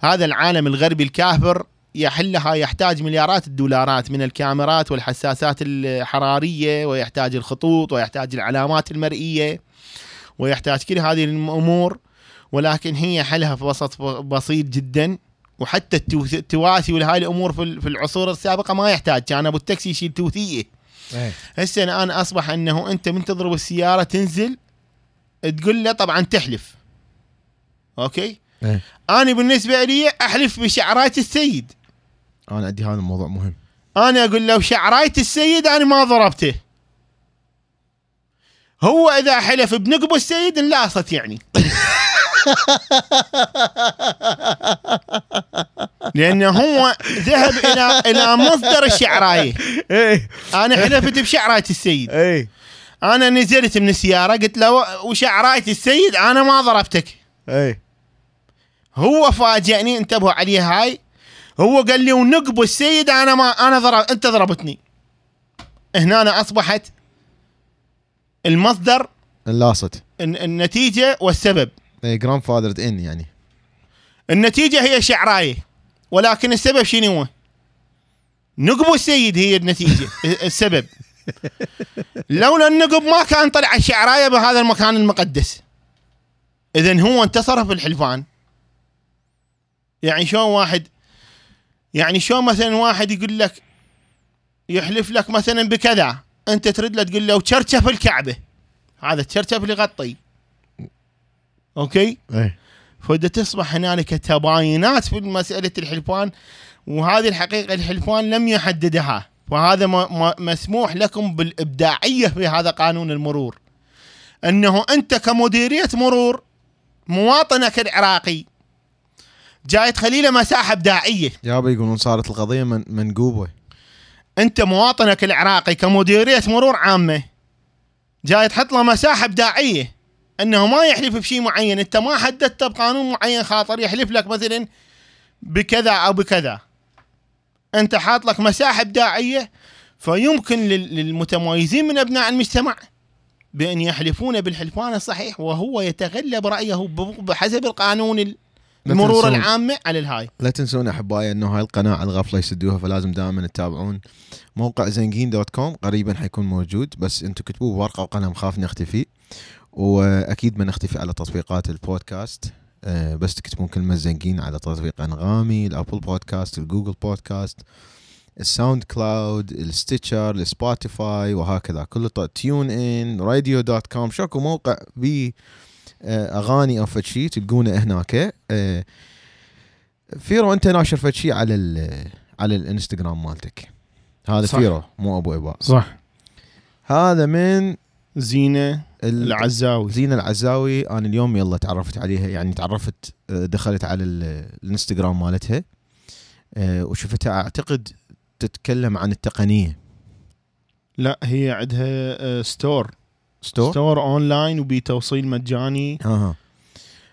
Speaker 2: هذا العالم الغربي الكافر يحلها يحتاج مليارات الدولارات من الكاميرات والحساسات الحرارية ويحتاج الخطوط ويحتاج العلامات المرئية ويحتاج كل هذه الأمور. ولكن هي حلها في وسط بسيط جدا. وحتى التو- التواثي وهاي الأمور في ال- في العصور السابقة ما يحتاج. كان أبو التاكسي يشيل توثيته.
Speaker 1: إيه.
Speaker 2: هسه الان أصبح أنه أنت من تضرب السيارة تنزل تقول له طبعا تحلف. أوكي؟
Speaker 1: إيه.
Speaker 2: أنا بالنسبة لي أحلف بشعرايه السيد.
Speaker 1: أنا عندي هذا الموضوع مهم.
Speaker 2: أنا أقول له شعرايه السيد أنا ما ضربته. هو إذا حلف بنقب السيد انلاصت يعني. لأنه هو ذهب إلى إلى مصدر الشعرايه
Speaker 1: إيه.
Speaker 2: أنا حلفت بشعرايه السيد.
Speaker 1: إيه.
Speaker 2: أنا نزلت من السيارة قلت له وشعرايه السيد؟ أنا ما ضربتك.
Speaker 1: إيه.
Speaker 2: هو فاجئني انتبهوا عليه هاي. هو قال لي ونقب السيد أنا ما أنا ضرب أنت ضربتني. هنا أنا أصبحت المصدر
Speaker 1: اللاصت
Speaker 2: الن- النتيجة والسبب.
Speaker 1: إيه جراند فاذر ان يعني.
Speaker 2: النتيجة هي شعرايه ولكن السبب شنو هو؟ نقب السيد هي النتيجة السبب. لولا النقب ما كان طلع الشعراية بهذا المكان المقدس. اذا هو انتصر في الحلفان. يعني شلون واحد يعني شلون مثلا واحد يقول لك يحلف لك مثلا بكذا أنت ترد له تقول له وشرشف الكعبة. هذا تشرشف اللي يغطي أوكي؟
Speaker 1: إيه.
Speaker 2: فبدأ تصبح هنالك تباينات في مسألة الحلفان وهذه الحقيقة الحلفان لم يحددها. فهذا ما- مسموح لكم بالإبداعية في هذا قانون المرور. أنه أنت كمديرية مرور مواطنك العراقي جاي تخلي له مساحة إبداعية.
Speaker 1: يابا يقولون صارت القضية من منقوبه
Speaker 2: أنت مواطنك العراقي كمديرية مرور عامة جاي تحط له مساحة إبداعية. أنه ما يحلف بشيء معين. أنت ما حددته بقانون معين خاطر يحلف لك مثلا بكذا أو بكذا. أنت حاط لك مساحه ابداعيه فيمكن لل- للمتميزين من أبناء المجتمع بأن يحلفون بالحلفان الصحيح وهو يتغلب رأيه بحسب القانون المرور. العامه على الهاي.
Speaker 1: لا تنسون أحبائي أنه هاي القناة على الغفله يسدوها فلازم دائما تتابعون موقع زنجين dot com. قريبا حيكون موجود بس أنتم كتبوه بورقة وقلم خاف نختفي. وأكيد ما نختفي على تطبيقات البودكاست. آه، بس تكتبون كلمة زنجين على تطبيق أنغامي الأبل بودكاست الجوجل بودكاست الساوند كلاود الستيتشر السبوتيفاي وهكذا. كله طو- TuneIn Radio dot com. شاكو موقع بي آه، أغاني أو فد شي تلقونه هناك. آه، فيرو أنت ناشر فد على ال- على الإنستغرام مالتك. هذا
Speaker 2: صح.
Speaker 1: فيرو مو أبو ابا
Speaker 2: صح.
Speaker 1: هذا من زينة.
Speaker 2: العزاوي.
Speaker 1: زينة العزاوي أنا اليوم يلا تعرفت عليها يعني تعرفت آه، دخلت على ال- الإنستغرام مالتها آه، وشفتها. أعتقد تتكلم عن التقنية.
Speaker 2: لا هي عندها store
Speaker 1: store
Speaker 2: store online وبي توصيل مجاني.
Speaker 1: ها ها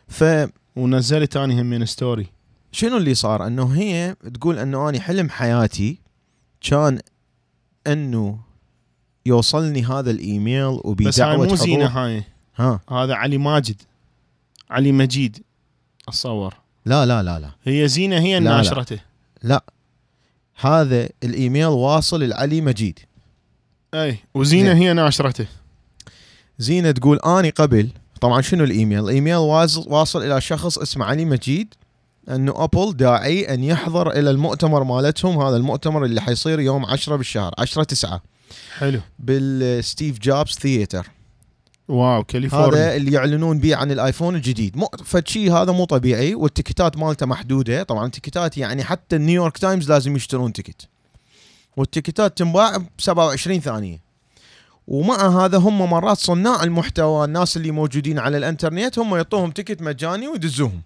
Speaker 1: فشنو
Speaker 2: ونزلت اني هم من story
Speaker 1: اللي صار؟ إنه هي تقول إنه اني حلم حياتي كان إنه يوصلني هذا الإيميل
Speaker 2: بس هاي
Speaker 1: وبدعوه
Speaker 2: مو
Speaker 1: زينة
Speaker 2: هاي.
Speaker 1: ها؟
Speaker 2: هذا علي ماجد. علي مجيد. أتصور.
Speaker 1: لا لا لا لا.
Speaker 2: هي زينة هي
Speaker 1: لا، لا.
Speaker 2: ناشرته
Speaker 1: لا. هذا الإيميل واصل لعلي مجيد.
Speaker 2: أي وزينة
Speaker 1: زين.
Speaker 2: هي ناشرته.
Speaker 1: زينة تقول آني قبل. طبعا شنو الإيميل؟ الإيميل واصل, واصل إلى شخص اسمه علي مجيد أنه أبل داعي أن يحضر إلى المؤتمر مالتهم هذا المؤتمر اللي حيصير يوم 10 بالشهر 10 9
Speaker 2: حلو.
Speaker 1: بال Steve Jobs
Speaker 2: Theater wow كاليفورنيا.
Speaker 1: هذا اللي يعلنون به عن الآيفون الجديد. مو فد شيء هذا مو طبيعي وال ticket ات مالته محدودة. طبعا ال ticket ات يعني حتى النيويورك تايمز لازم يشترون ticket وال ticket ات تنباع ب 27 ثانية. ومع هذا هم مرات صناع المحتوى الناس اللي موجودين على الإنترنت هم يعطوهم ticket مجاني ويدزوهم.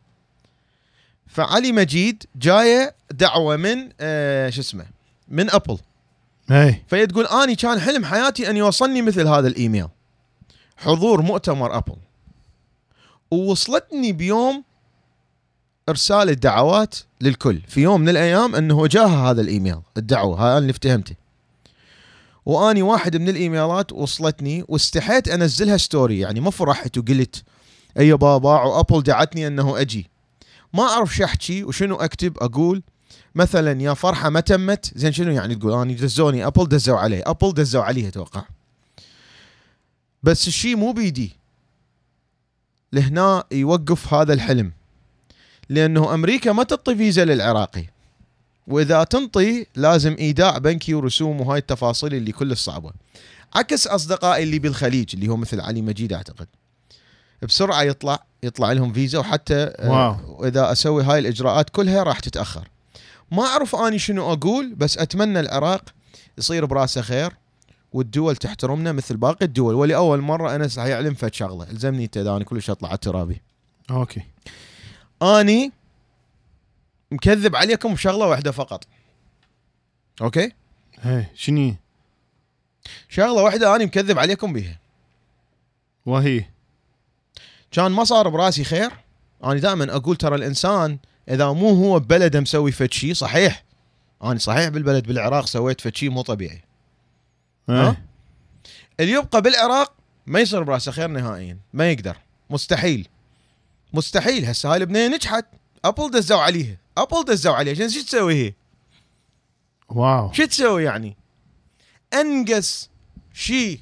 Speaker 1: فعلي مجيد جاية دعوة من آه شو اسمه من ابل
Speaker 2: اي
Speaker 1: فهي تقول آني كان حلم حياتي أن يوصلني مثل هذا الإيميل. حضور مؤتمر أبل. ووصلتني بيوم إرسال الدعوات للكل. في يوم من الأيام أنه جاها هذا الإيميل الدعوة هذا اللي افتهمته. وآني واحد من الإيميلات وصلتني واستحيت أنزلها story. يعني ما فرحت وقلت اي بابا و Apple دعتني أنه أجي. ما أعرف شو أحكي وشنو أكتب أقول مثلا يا فرحة ما تمت زين شنو يعني تقول؟ اني دزوني Apple دزوا عليه Apple دزوا عليه أتوقع. بس الشيء مو بيدي. لهنا يوقف هذا الحلم. لأنه أمريكا ما تعطي فيزا للعراقي. وإذا تنطي لازم إيداع بنكي ورسوم وهاي التفاصيل اللي كلش صعبه عكس أصدقائي اللي بالخليج اللي هو مثل علي مجيد أعتقد. بسرعة يطلع يطلع لهم فيزا وحتى آه،
Speaker 2: واو.
Speaker 1: واذا أسوي هاي الإجراءات كلها راح تتأخر. ما أعرف أني شنو أقول بس أتمنى العراق يصير براسه خير والدول تحترمنا مثل باقي الدول. ولأول مرة انس حيعلم فد شغلة. إلزمني أنت اذا أنا كلش أطلع على ترابي
Speaker 2: أوكي.
Speaker 1: أني مكذب عليكم بشغلة واحدة فقط. أوكي؟
Speaker 2: اي شنو؟
Speaker 1: شغلة واحدة أني مكذب عليكم بيها.
Speaker 2: وهي؟
Speaker 1: كان ما صار براسي خير. أنا دائما أقول ترى الإنسان إذا مو هو ببلده مسوي فد شيء صحيح. أنا صحيح بالبلد بالعراق سويت فد شيء مو طبيعي. ها؟
Speaker 2: اي
Speaker 1: اللي يبقى بالعراق ما يصير برأسه خير نهائيا. ما يقدر. مستحيل. مستحيل. هسه هاي البنيه نجحت. Apple دزوا عليها. Apple دزوا عليها. عشان شو تسوي هي؟
Speaker 2: wow.
Speaker 1: شو تسوي يعني؟ أنقص شيء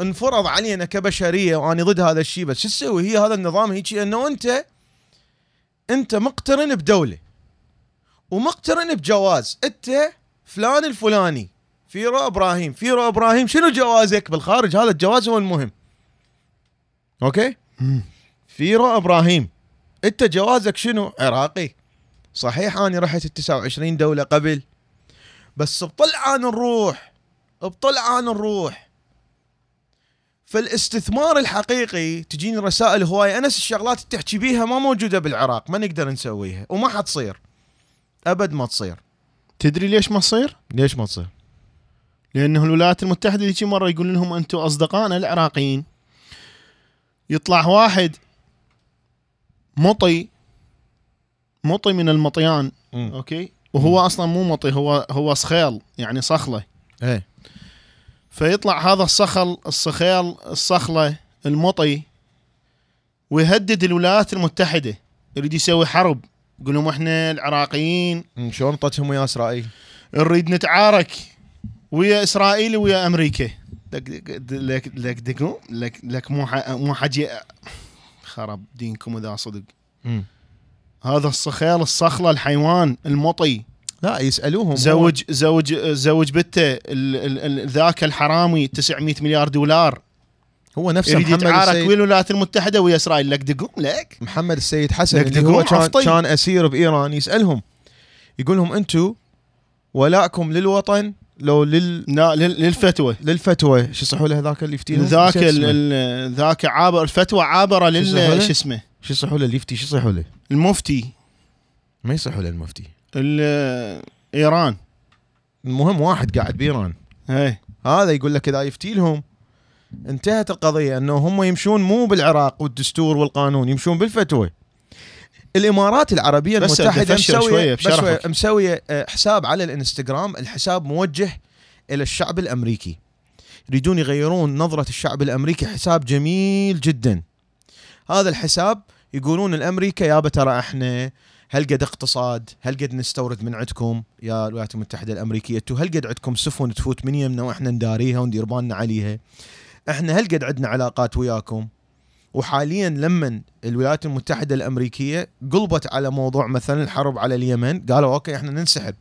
Speaker 1: انفرض علينا كبشرية وأنا ضد هذا الشيء بس شو تسوي؟ هي هذا النظام هيك إنه أنت انت مقترن بدولة. ومقترن بجواز. انت فلان الفلاني. فيرو إبراهيم. فيرو إبراهيم. شنو جوازك؟ بالخارج هذا الجواز هو المهم.
Speaker 2: أوكي.
Speaker 1: فيرو إبراهيم. انت جوازك شنو؟ عراقي. صحيح اني رحت ال 29 دولة قبل. بس بطلعان الروح. بطلعان الروح. فالاستثمار الحقيقي تجيني رسائل هواية انس الشغلات اللي تحكي بيها ما موجودة بالعراق ما نقدر نسويها وما حتصير. أبد ما تصير.
Speaker 2: تدري ليش ما تصير؟
Speaker 1: ليش ما تصير؟
Speaker 2: لأنه الولايات المتحدة ذيك مرة يقول لهم أنتم اصدقائنا العراقيين. يطلع واحد مطي مطي من المطيان
Speaker 1: مم.
Speaker 2: أوكي؟ وهو أصلا مو مطي هو هو صخيل يعني صخلة.
Speaker 1: إيه.
Speaker 2: فيطلع هذا الصخل الصخيل الصخلة المطي ويهدد الولايات المتحدة. يريد يسوي حرب. يقول لهم إحنا العراقيين.
Speaker 1: شلون طتهم ويا إسرائيل؟
Speaker 2: نريد نتعارك ويا إسرائيل ويا أمريكا. لك لك لك لك لك مو مو حجي. خرب دينكم إذا صدق.
Speaker 1: مم.
Speaker 2: هذا الصخيل الصخلة الحيوان المطي.
Speaker 1: لا يسألوهم.
Speaker 2: زوج زوج زوج ال- ال- ذاك الحرامي 900 مليار دولار.
Speaker 1: هو نفسه
Speaker 2: يريد
Speaker 1: محمد
Speaker 2: يتعارك ويا
Speaker 1: السيد
Speaker 2: الولايات المتحدة ويا إسرائيل. لك دقوم لك.
Speaker 1: محمد السيد حسن
Speaker 2: لك
Speaker 1: اللي هو كان. كان أسير بإيران يسألهم. يقول لهم أنتم ولائكم للوطن لو لل
Speaker 2: لا لل- للفتوى.
Speaker 1: للفتوى. شو يصحوا له ذاك اللي يفتيهم
Speaker 2: ذاك ذاك عابر الفتوى
Speaker 1: عابرة
Speaker 2: لل؟ شو اسمه؟
Speaker 1: شو يصحوا له اللي يفتي؟ شو يصحوا له؟
Speaker 2: المفتي.
Speaker 1: ما يصحوا له المفتي.
Speaker 2: ال- إيران.
Speaker 1: المهم واحد قاعد بإيران.
Speaker 2: هي
Speaker 1: هذا يقول لك إذا يفتي لهم انتهت القضية انه هم يمشون مو بالعراق والدستور والقانون يمشون بالفتوى. الإمارات العربية
Speaker 2: بس المتحدة
Speaker 1: مسويه بس مسوية آه، حساب على الإنستغرام الحساب موجه إلى الشعب الأمريكي. يريدون يغيرون نظرة الشعب الأمريكي حساب جميل جدا. هذا الحساب يقولون الأمريكا يابا ترى إحنا هل قد اقتصاد؟ هل قد نستورد من عندكم يا الولايات المتحدة الأمريكية؟ هل قد عندكم سفن تفوت من يمنا وإحنا نداريها وندير بالنا عليها؟ إحنا هل قد عندنا علاقات وياكم؟ وحاليا لما الولايات المتحدة الأمريكية قلبت على موضوع مثلا الحرب على اليمن قالوا أوكي إحنا ننسحب.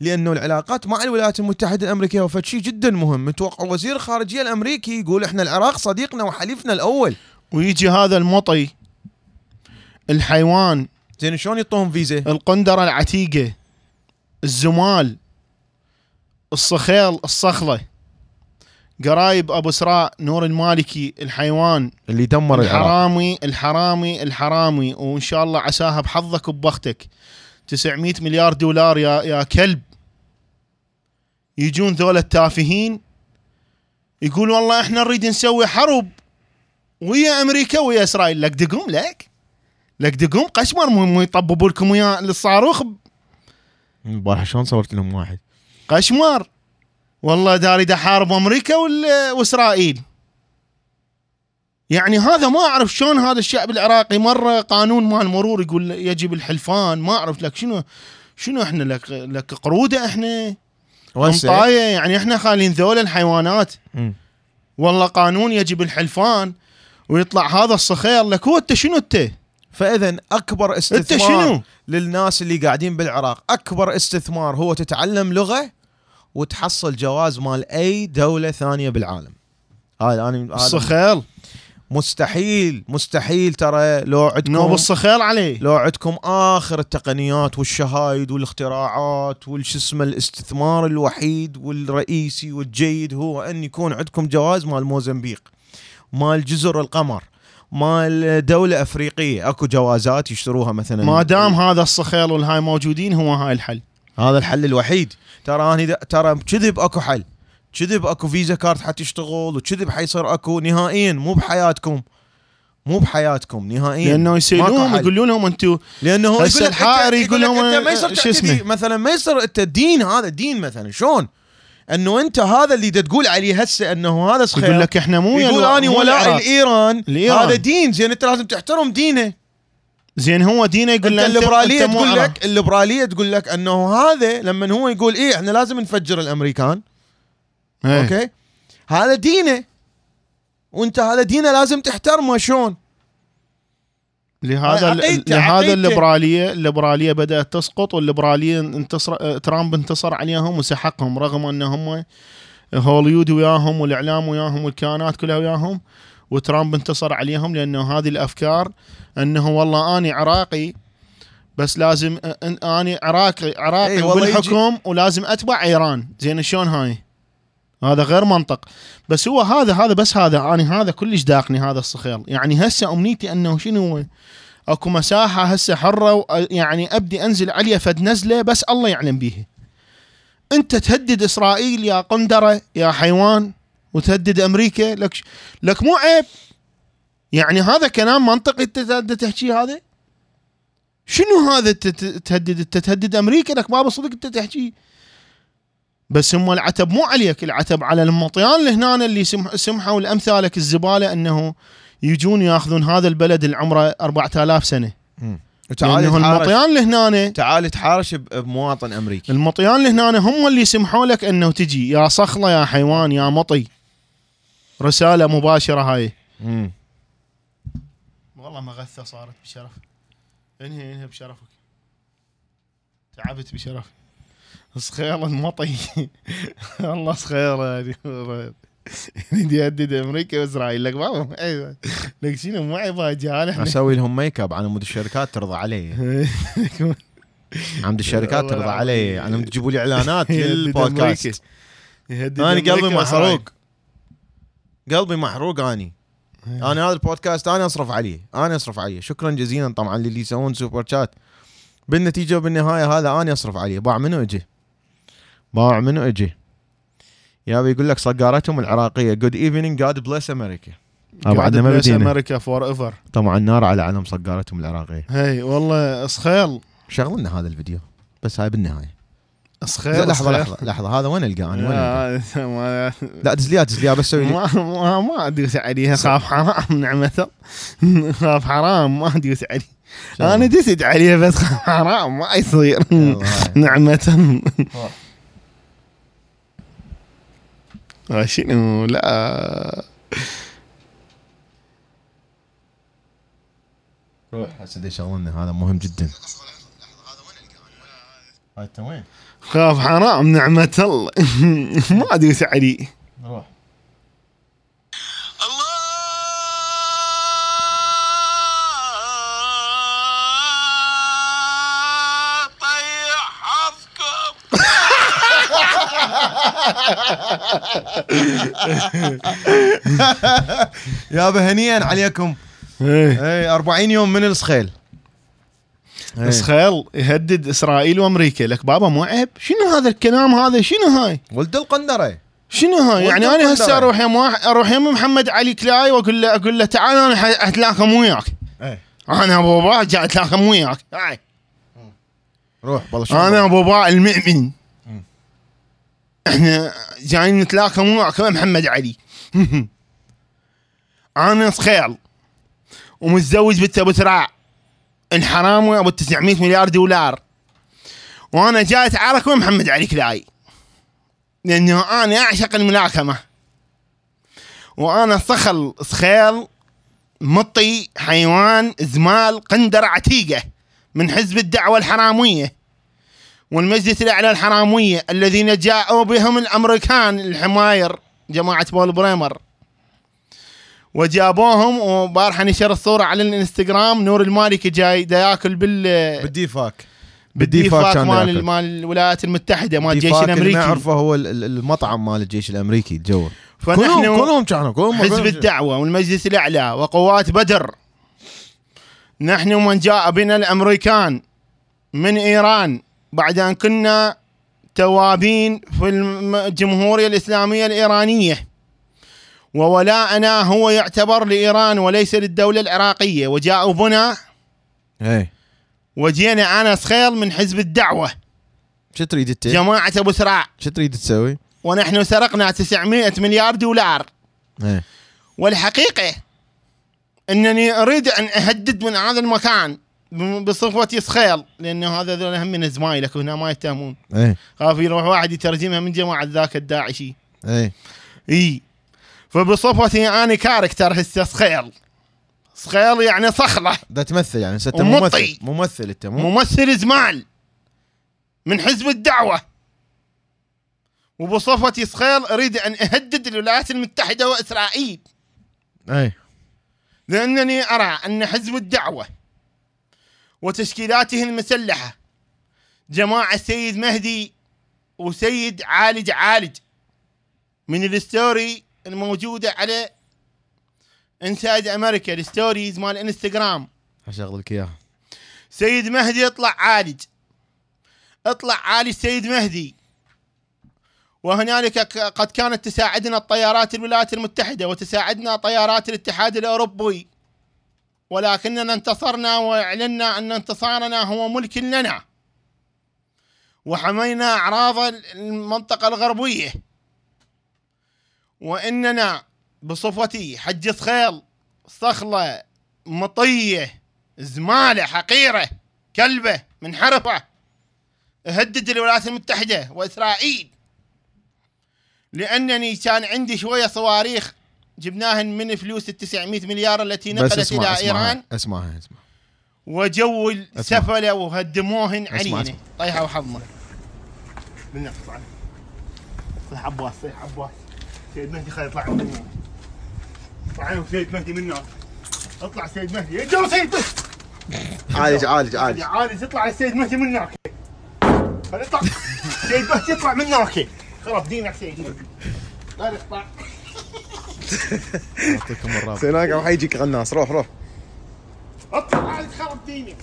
Speaker 1: لأنه العلاقات مع الولايات المتحدة الأمريكية هو شيء جدا مهم. متوقع وزير الخارجية الأمريكي يقول إحنا العراق صديقنا وحليفنا الأول.
Speaker 2: ويجي هذا المطي الحيوان
Speaker 1: زين شلون يعطوهم فيزا؟
Speaker 2: القندرة العتيقة الزمال الصخيل الصخلة قرايب أبو سراء نور المالكي الحيوان
Speaker 1: اللي دمر العراق.
Speaker 2: الحرامي الحرامي الحرامي وإن شاء الله عساها بحظك وببختك. 900 مليار دولار يا يا كلب. يجون ذولا التافهين يقول والله إحنا نريد نسوي حرب ويا أمريكا ويا إسرائيل. لك دقوم لك. لك دقوم قشمر مو يطببوا لكم ويا الصاروخ
Speaker 1: البارحه شلون صورت لهم واحد؟
Speaker 2: قشمر والله داري دا حارب أمريكا وإسرائيل. يعني هذا ما أعرف شلون هذا الشعب العراقي مرة قانون مال المرور يقول يجب الحلفان ما أعرف لك شنو شنو إحنا لك لك قرودة إحنا؟
Speaker 1: وهسه
Speaker 2: قمطايه يعني إحنا خالين ذول الحيوانات. والله قانون يجب الحلفان ويطلع هذا الصخير. لك هو أنت شنو أنت؟
Speaker 1: فاذا
Speaker 2: أكبر
Speaker 1: استثمار؟ للناس اللي قاعدين بالعراق. أكبر استثمار هو تتعلم لغة وتحصل جواز مال أي دولة ثانية بالعالم. هذا أنا
Speaker 2: الصخيل
Speaker 1: مستحيل مستحيل ترى لو عندكم
Speaker 2: نوب الصخيل عليه
Speaker 1: لو عندكم آخر التقنيات والشهايد والاختراعات والش اسمه الاستثمار الوحيد والرئيسي والجيد هو أن يكون عندكم جواز مال موزمبيق مال جزر القمر مال دولة أفريقية. أكو جوازات يشتروها مثلا.
Speaker 2: ما دام هذا الصخيل والهاي موجودين هو هاي الحل.
Speaker 1: هذا الحل الوحيد. ترى اني ترى كذب أكو حل. كذب أكو Visa card حتشتغل وكذب حيصير أكو نهائيا. مو بحياتكم. مو بحياتكم نهائيا.
Speaker 2: لأنه
Speaker 1: ماكو
Speaker 2: يسالون
Speaker 1: حل.
Speaker 2: يقولون لهم أنتم
Speaker 1: لأنه هو يقول أنت-
Speaker 2: يقول لهم
Speaker 1: انت ما يصير
Speaker 2: شو
Speaker 1: تعتدي
Speaker 2: اسمه؟
Speaker 1: مثلا ما يصير أنت دين هذا دين مثلا. شلون؟ إنه أنت هذا اللي تقول عليه هسه إنه هذا صخير
Speaker 2: يقول لك إحنا مو
Speaker 1: يقول
Speaker 2: مو
Speaker 1: ولاء.
Speaker 2: الإيران.
Speaker 1: هذا دين زين أنت لازم تحترم دينه
Speaker 2: زين هو دينه يقول له الليبرالية
Speaker 1: تقول. لك الليبرالية تقول لك إنه هذا لما هو يقول إيه إحنا لازم نفجر الأمريكان
Speaker 2: إيه.
Speaker 1: أوكي هذا دينه وأنت هذا دينه لازم تحترمه شلون؟
Speaker 2: لهذا
Speaker 1: عقيدته-
Speaker 2: لهذا. الليبراليه الليبرالية بدأت تسقط والليبرالية انتصر ترامب انتصر عليهم وسحقهم رغم أن هم هوليود وياهم والإعلام وياهم والكيانات كلها وياهم وترامب انتصر عليهم لأنه هذه الأفكار أنه والله اني عراقي بس لازم اني عراقي عراقي
Speaker 1: والله
Speaker 2: بالحكم ولازم أتبع إيران زين شلون هاي هذا غير منطق. بس هو هذا هذا بس هذا أنا هذا كلش داقني هذا الصخيل. يعني هسه أمنيتي أنه شنو أكو مساحة هسه حرة يعني أبدي أنزل عليها فد نزلة بس الله يعلم بيها. أنت تهدد إسرائيل يا قندرة يا حيوان وتهدد أمريكا لك لك مو عيب. يعني هذا كلام منطقي أنت ت- تحكي هذا؟ شنو هذا تهدد؟ تهدد أمريكا لك ما بصدق أنت تحكي. بس هم العتب مو عليك العتب على المطيان اللي هنا اللي سمح سمحوا لامثالك الزبالة أنه يجون يأخذون هذا البلد اللي عمره 4000 سنة.
Speaker 1: تحارش.
Speaker 2: المطيان اللي هنا
Speaker 1: تعال تحارش بمواطن أمريكي.
Speaker 2: المطيان اللي هنا هم اللي سمحوا لك أنه تجي يا صخلة يا حيوان يا مطي. رسالة مباشرة هاي.
Speaker 1: مم.
Speaker 2: والله مغثه صارت بشرف. انهي انهي بشرفك؟ تعبت بشرف صخيل المطي والله صخيل هذه. يريد يهدد أمريكا وإسرائيل. لك بابا أيوه. لك شنو؟ معي باجال إحنا
Speaker 1: أسوي لهم ميك اب على مود الشركات ترضى علي. عمد الشركات ترضى. علي. أنا تجيبوا لي
Speaker 2: إعلانات
Speaker 1: للبودكاست.
Speaker 2: أنا
Speaker 1: قلبي. محروق. قلبي محروق اني أنا هذا البودكاست أنا أصرف عليه. أنا أصرف عليه. شكرا جزيلا طبعا للي يسوون super chat. بالنتيجة وبالنهاية هذا أنا أصرف عليه. باع منو أجي باع منو أجي؟ يا يقول لك صقارتهم العراقية. Good evening God bless America ما
Speaker 2: bless
Speaker 1: بدينا.
Speaker 2: أمريكا forever
Speaker 1: طبعا نار على علم صقارتهم العراقية.
Speaker 2: هي والله صخيل
Speaker 1: شغل لنا هذا الفيديو بس هاي بالنهاية.
Speaker 2: صخيل
Speaker 1: لحظة
Speaker 2: صخيل.
Speaker 1: لحظة لحظة. هذا وين ألقاه؟ أنا وين
Speaker 2: لا
Speaker 1: دزليها دزليها بس سوي
Speaker 2: ما ما, ما ادوس عليها خاف حرام نعمته خاف حرام ما ادوس عليه. أنا دست عليها بس حرام ما يصير. نعمة آه، شنو لا.
Speaker 1: روح هسه دي شغلنا هذا مهم جدا. هاي انت وين؟
Speaker 2: خاف حرام نعمة الله. ما ادوس عليه
Speaker 1: روح. يابا هنيئا عليكم.
Speaker 2: إيه.
Speaker 1: اي 40 يوم من الصخيل إيه.
Speaker 2: إسخيل يهدد إسرائيل وأمريكا. لك بابا مو عيب؟ شنو هذا الكلام هذا؟ شنو هاي؟
Speaker 1: ولد القندرة.
Speaker 2: شنو هاي؟ يعني أنا هسه. أروح يم واحد أروح يم محمد علي كلاي وأقول له أقول له تعال أنا اتلاكم وياك.
Speaker 1: إيه.
Speaker 2: أنا أبو بابا جاي اتلاكم وياك. هاي
Speaker 1: روح والله شو
Speaker 2: أنا أبو باء المؤمن. إحنا جايين نتلاقى يا محمد علي. أنا صخيل ومتزوج بنت أبو تراع الحرامي أبو 900 مليار دولار. وأنا جاي أتعارك ويا محمد علي كلاي لأنه أنا أعشق الملاكمة. وأنا صخل صخيل مطي حيوان زمال قندر عتيقة. من حزب الدعوة الحرامية. والمجلس الأعلى الحراميه الذين جاءوا بهم الأمريكان الحماير جماعة بول بريمر. وجابوهم وبارحة نشر الصورة على الإنستغرام. نور المالكي جاي دا ياكل بال
Speaker 1: بال
Speaker 2: DFAC.
Speaker 1: بال
Speaker 2: DFAC
Speaker 1: مال.
Speaker 2: مال الولايات المتحدة مال الجيش
Speaker 1: ال DFAC اللي ما
Speaker 2: الأمريكي.
Speaker 1: يعرفه هو ال- ال- المطعم مال الجيش الأمريكي كلهم
Speaker 2: فنحن
Speaker 1: كلهم كانوا كلهم
Speaker 2: حزب الدعوة والمجلس الأعلى وقوات بدر. نحن من جاء بنا الأمريكان من إيران. بعد أن كنا توابين في الجمهورية الإسلامية الإيرانية. وولاءنا هو يعتبر لإيران وليس للدولة العراقية. وجاءوا بنا
Speaker 1: إيه.
Speaker 2: وجينا أنا صخيل من حزب الدعوة.
Speaker 1: شو تريد انت؟
Speaker 2: جماعة أبو سراع.
Speaker 1: شو تريد تسوي؟
Speaker 2: ونحن سرقنا 900 مليار دولار.
Speaker 1: إيه.
Speaker 2: والحقيقة أنني أريد أن أهدد من هذا المكان. بصفتي صخيل لأنه هذا ذول هم من زمايلك وهنا ما يتهمون
Speaker 1: إيه.
Speaker 2: خاف يروح واحد يترجمها من جماعة ذاك الداعشي
Speaker 1: إيه.
Speaker 2: إي. فبصفتي أنا كاركتر هسه صخيل صخيل يعني صخلة.
Speaker 1: ده تمثل يعني
Speaker 2: أنت.
Speaker 1: ممثل. ممثل أنت مو؟
Speaker 2: ممثل زمال من حزب الدعوة. وبصفتي صخيل أريد أن أهدد الولايات المتحدة وإسرائيل.
Speaker 1: إيه.
Speaker 2: لأنني أرى أن حزب الدعوة وتشكيلاته المسلحة. جماعة سيد مهدي وسيد عالج عالج من ال story الموجودة على Inside America ال stories مال انستغرام
Speaker 1: اشغلك إياها.
Speaker 2: سيد مهدي اطلع عالج. اطلع عالج سيد مهدي. وهنالك قد كانت تساعدنا الطيارات الولايات المتحدة وتساعدنا طيارات الاتحاد الأوروبي. ولكننا انتصرنا وأعلنا أن انتصارنا هو ملك لنا. وحمينا أعراض المنطقة الغربية. وإننا بصفتي حج صخيل صخلة مطية زمالة حقيرة كلبة منحرفة أهدد الولايات المتحدة وإسرائيل. لأنني كان عندي شوية صواريخ جبناهن من فلوس ال 900 مليار التي
Speaker 1: بس
Speaker 2: نقلت
Speaker 1: اسمع
Speaker 2: إلى
Speaker 1: اسمعها
Speaker 2: إيران.
Speaker 1: اسمعها اسمع
Speaker 2: وجو السفلة وهدموهن
Speaker 1: اسمع،
Speaker 2: علينا
Speaker 1: اسمع.
Speaker 2: طيحة وحظنا اطلع صيح عباس صيح عباس. سيد مهدي خلي يطلع من هنا طلع سيد مهدي من هناك اطلع سيد مهدي. جو سيد مهدي.
Speaker 1: عالج عالج عالج.
Speaker 2: عالي يطلع السيد مهدي من هناك خلي يطلع سيد مهدي يطلع من هناك خلاص دينك سيد مهدي. لا يطلع
Speaker 1: يعطيكم الرابع سيناك راح يجيك غناص. روح روح.
Speaker 2: أطلع عالي خرب ديني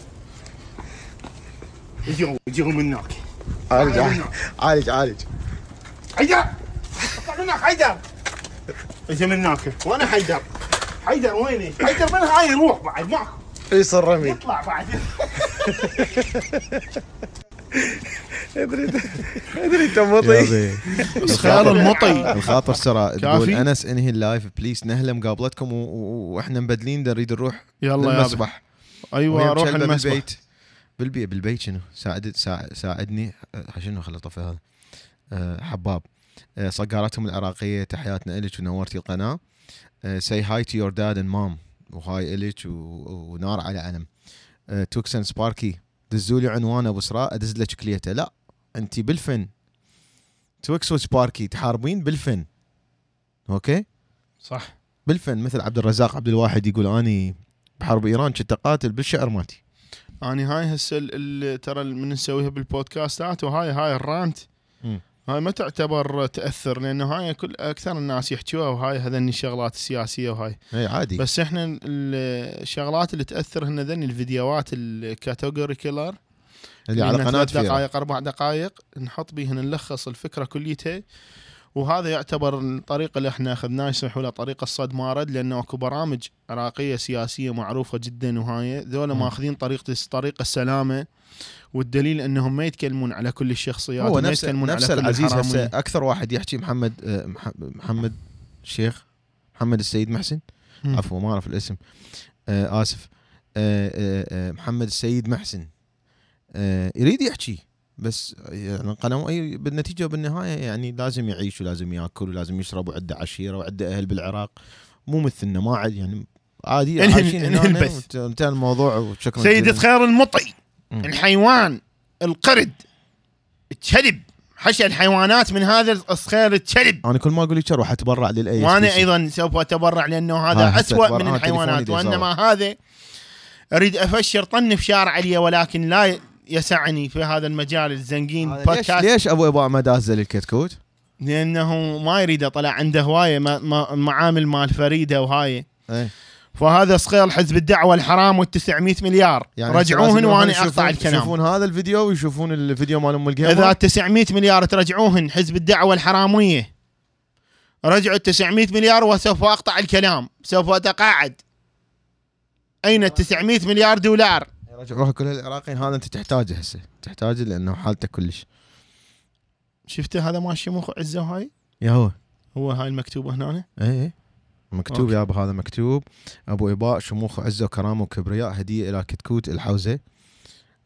Speaker 2: يجوا يجوا من هناك
Speaker 1: عالج. عالج عالج عالج.
Speaker 2: حيدر! أطلع من هناك حيدر! اجى من هناك وأنا حيدر؟ حيدر ويني؟ حيدر من هاي؟ يروح بعد ماكو
Speaker 1: يصير رمي.
Speaker 2: يطلع بعد.
Speaker 1: ادري ادري تمطي
Speaker 2: خيار المطي
Speaker 1: الخاطر سرى تقول؟ أنس إنهي اللايف بليز نهله مقابلتكم وإحنا مبدلين نريد نروح
Speaker 2: يلا يا
Speaker 1: للمسبح أيوه
Speaker 2: روح المسبح
Speaker 1: بالبيت. بالبيت بالبيت شنو؟ ساعد ساعد ساعدني. أه، شنو خلي طفي هذا؟ أه، حباب. أه، صقارتهم العراقية تحياتنا إلك ونورتي القناة. Say hi to your dad and mom وهاي إلك ونار على علم Tux and Sparky دزوا لي عنوان أبو سراء أدز لك كليته. لا انت بالفن. Tux و Sparky تحاربين بالفن. أوكي؟
Speaker 2: صح.
Speaker 1: بالفن مثل عبد الرزاق عبد الواحد يقول أني بحرب إيران كنت أقاتل بالشعر مالتي.
Speaker 2: أني هاي هسه ترى من نسويها بالبودكاستات وهاي هاي الرانت. هاي ما تعتبر تأثر لأنه هاي كل أكثر الناس يحكوها وهاي هذني الشغلات السياسية وهاي.
Speaker 1: إي عادي.
Speaker 2: بس إحنا ال- الشغلات اللي تأثر هن ذني الفيديوهات الكاتيجوري كيلر
Speaker 1: اللي على قناة
Speaker 2: ثلاث دقائق أربع دقائق نحط بيهن نلخص الفكرة كليتها. وهذا يعتبر الطريقة اللي إحنا أخذناه يسمحوا له طريقه الصد مارد لأنه أكو برامج عراقية سياسية معروفة جدا وهاي ذولا. ماخذين طريقه طريقه السلامة والدليل أنهم ما يتكلمون على كل الشخصيات
Speaker 1: هو نفس
Speaker 2: يتكلمون
Speaker 1: نفس
Speaker 2: على
Speaker 1: العزيز هسه. أكثر واحد يحكي محمد آه، مح- محمد الشيخ محمد السيد محسن. عفوا ما أعرف الاسم آه آسف آه محمد السيد محسن يريد يحكي بس يعني أي بالنتيجة وبالنهاية يعني لازم يعيش ولازم ياكل ولازم يشرب وعنده عشيرة وعنده أهل بالعراق. مو مثلنا ما عاد يعني عادي عايشين هنا انتهى الموضوع وشكرا
Speaker 2: سيدة. خير المطي. الحيوان القرد الكلب. حشى الحيوانات من هذا الخير الكلب.
Speaker 1: أنا كل ما أقول لك أروح أتبرع للأي
Speaker 2: وأنا أيضا سوف أتبرع
Speaker 1: لأنه
Speaker 2: هذا اسوء من الحيوانات وإنما هذا أريد أفشر طن في شارع علي ولكن لا يسعني في هذا المجال الزنقين
Speaker 1: هذا ليش
Speaker 2: بودكاست
Speaker 1: ليش أبو ابا ما دازل الكتكوت؟
Speaker 2: لأنه ما يريد طلع عنده هواية معامل مال فريدة وهاي.
Speaker 1: إيه.
Speaker 2: فهذا صغير حزب الدعوة الحرام وال900 مليار.
Speaker 1: يعني
Speaker 2: رجعوهن وأنا
Speaker 1: أقطع
Speaker 2: الكلام.
Speaker 1: يشوفون هذا الفيديو ويشوفون الفيديو مال أم
Speaker 2: إذا
Speaker 1: القهوه
Speaker 2: 900 مليار ترجعوهن حزب الدعوة الحرامية. رجعوا 900 مليار وسوف أقطع الكلام سوف أتقاعد. أين ال 900 مليار دولار؟
Speaker 1: رجعوها كل العراقيين هذا أنت تحتاجه هسه. تحتاجه لأنه حالته كلش.
Speaker 2: شفته؟ هذا ماشي مخ عزة وهاي
Speaker 1: يا هو.
Speaker 2: هو هاي المكتوبه هنا
Speaker 1: اي اي مكتوب
Speaker 2: okay.
Speaker 1: يابا هذا مكتوب. أبو إباء شموخ وعزه وكرامه وكبرياء هدية إلى كتكوت الحوزة.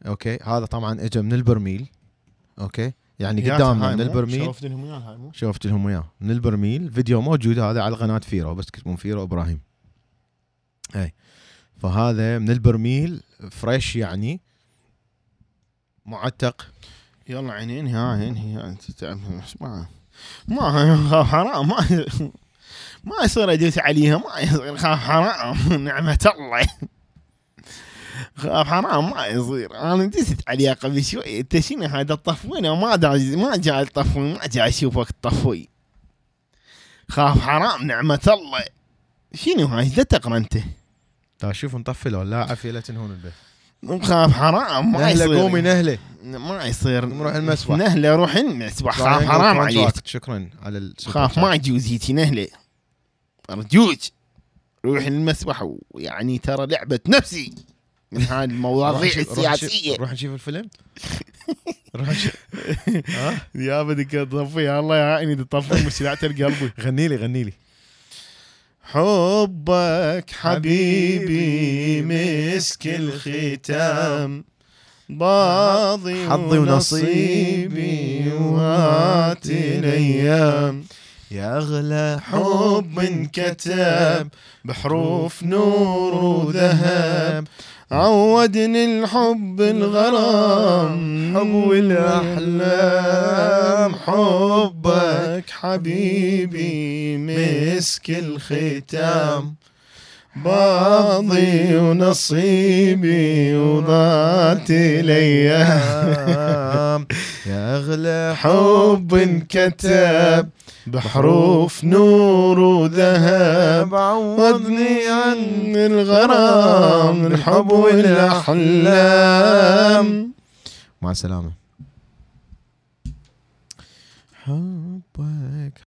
Speaker 1: okay. هذا طبعا اجى من البرميل. okay. يعني قدامنا من البرميل.
Speaker 2: شوفت لهم اياه هاي مو؟
Speaker 1: شفت لهم اياه من البرميل. فيديو موجود هذا على قناة فيرو بس تكتبون فيرو إبراهيم. اي فهذا من البرميل fresh يعني معتق.
Speaker 2: يلا عينين ها هي أنت تعرف ما ما حرام. ما ما يصير أدوس عليها ما يصير. خاف حرام. نعمة الله. خاف حرام ما يصير. أنا دست عليها قبل شوي. أنت شنو هذا الطفوين؟ ما ما جاي الطفوي ما جاي أشوفك تطفوي خاف حرام. نعمة الله. شنو هاي؟ إيش تقرأ أنت؟
Speaker 1: تا شوف نطفي لو لا عافية لا تنهون البيت.
Speaker 2: خاف حرام ما يصير.
Speaker 1: قومي نهلة.
Speaker 2: ما يصير.
Speaker 1: نروح المسبح.
Speaker 2: نهلة روح المسبح خاف حرام عليك.
Speaker 1: شكرا على
Speaker 2: خاف. ما جوزيتي نهلة. أرجوك روح المسبح ويعني ترى لعبة نفسي من هاي المواضيع
Speaker 1: السياسية. نروح نشوف الفيلم؟ نروح نشوف ها
Speaker 2: يا بدك تطفي الله يعيني تطفي مشلعة القلب
Speaker 1: غني لي غني لي.
Speaker 2: حبك حبيبي مسك الختام. باضي
Speaker 1: حظي
Speaker 2: ونصيبي وهات الأيام.
Speaker 1: يا أغلى
Speaker 2: حب انكتب بحروف نور وذهب. عودني الحب الغرام.
Speaker 1: حب والأحلام
Speaker 2: حبك حبيبي مسك الختام. باضي ونصيبي وضاعت الأيام.
Speaker 1: يا أغلى
Speaker 2: حب انكتب. بحروف نور وذهب عوضني عن الغرام الحب والأحلام.
Speaker 1: مع السلامة. حبك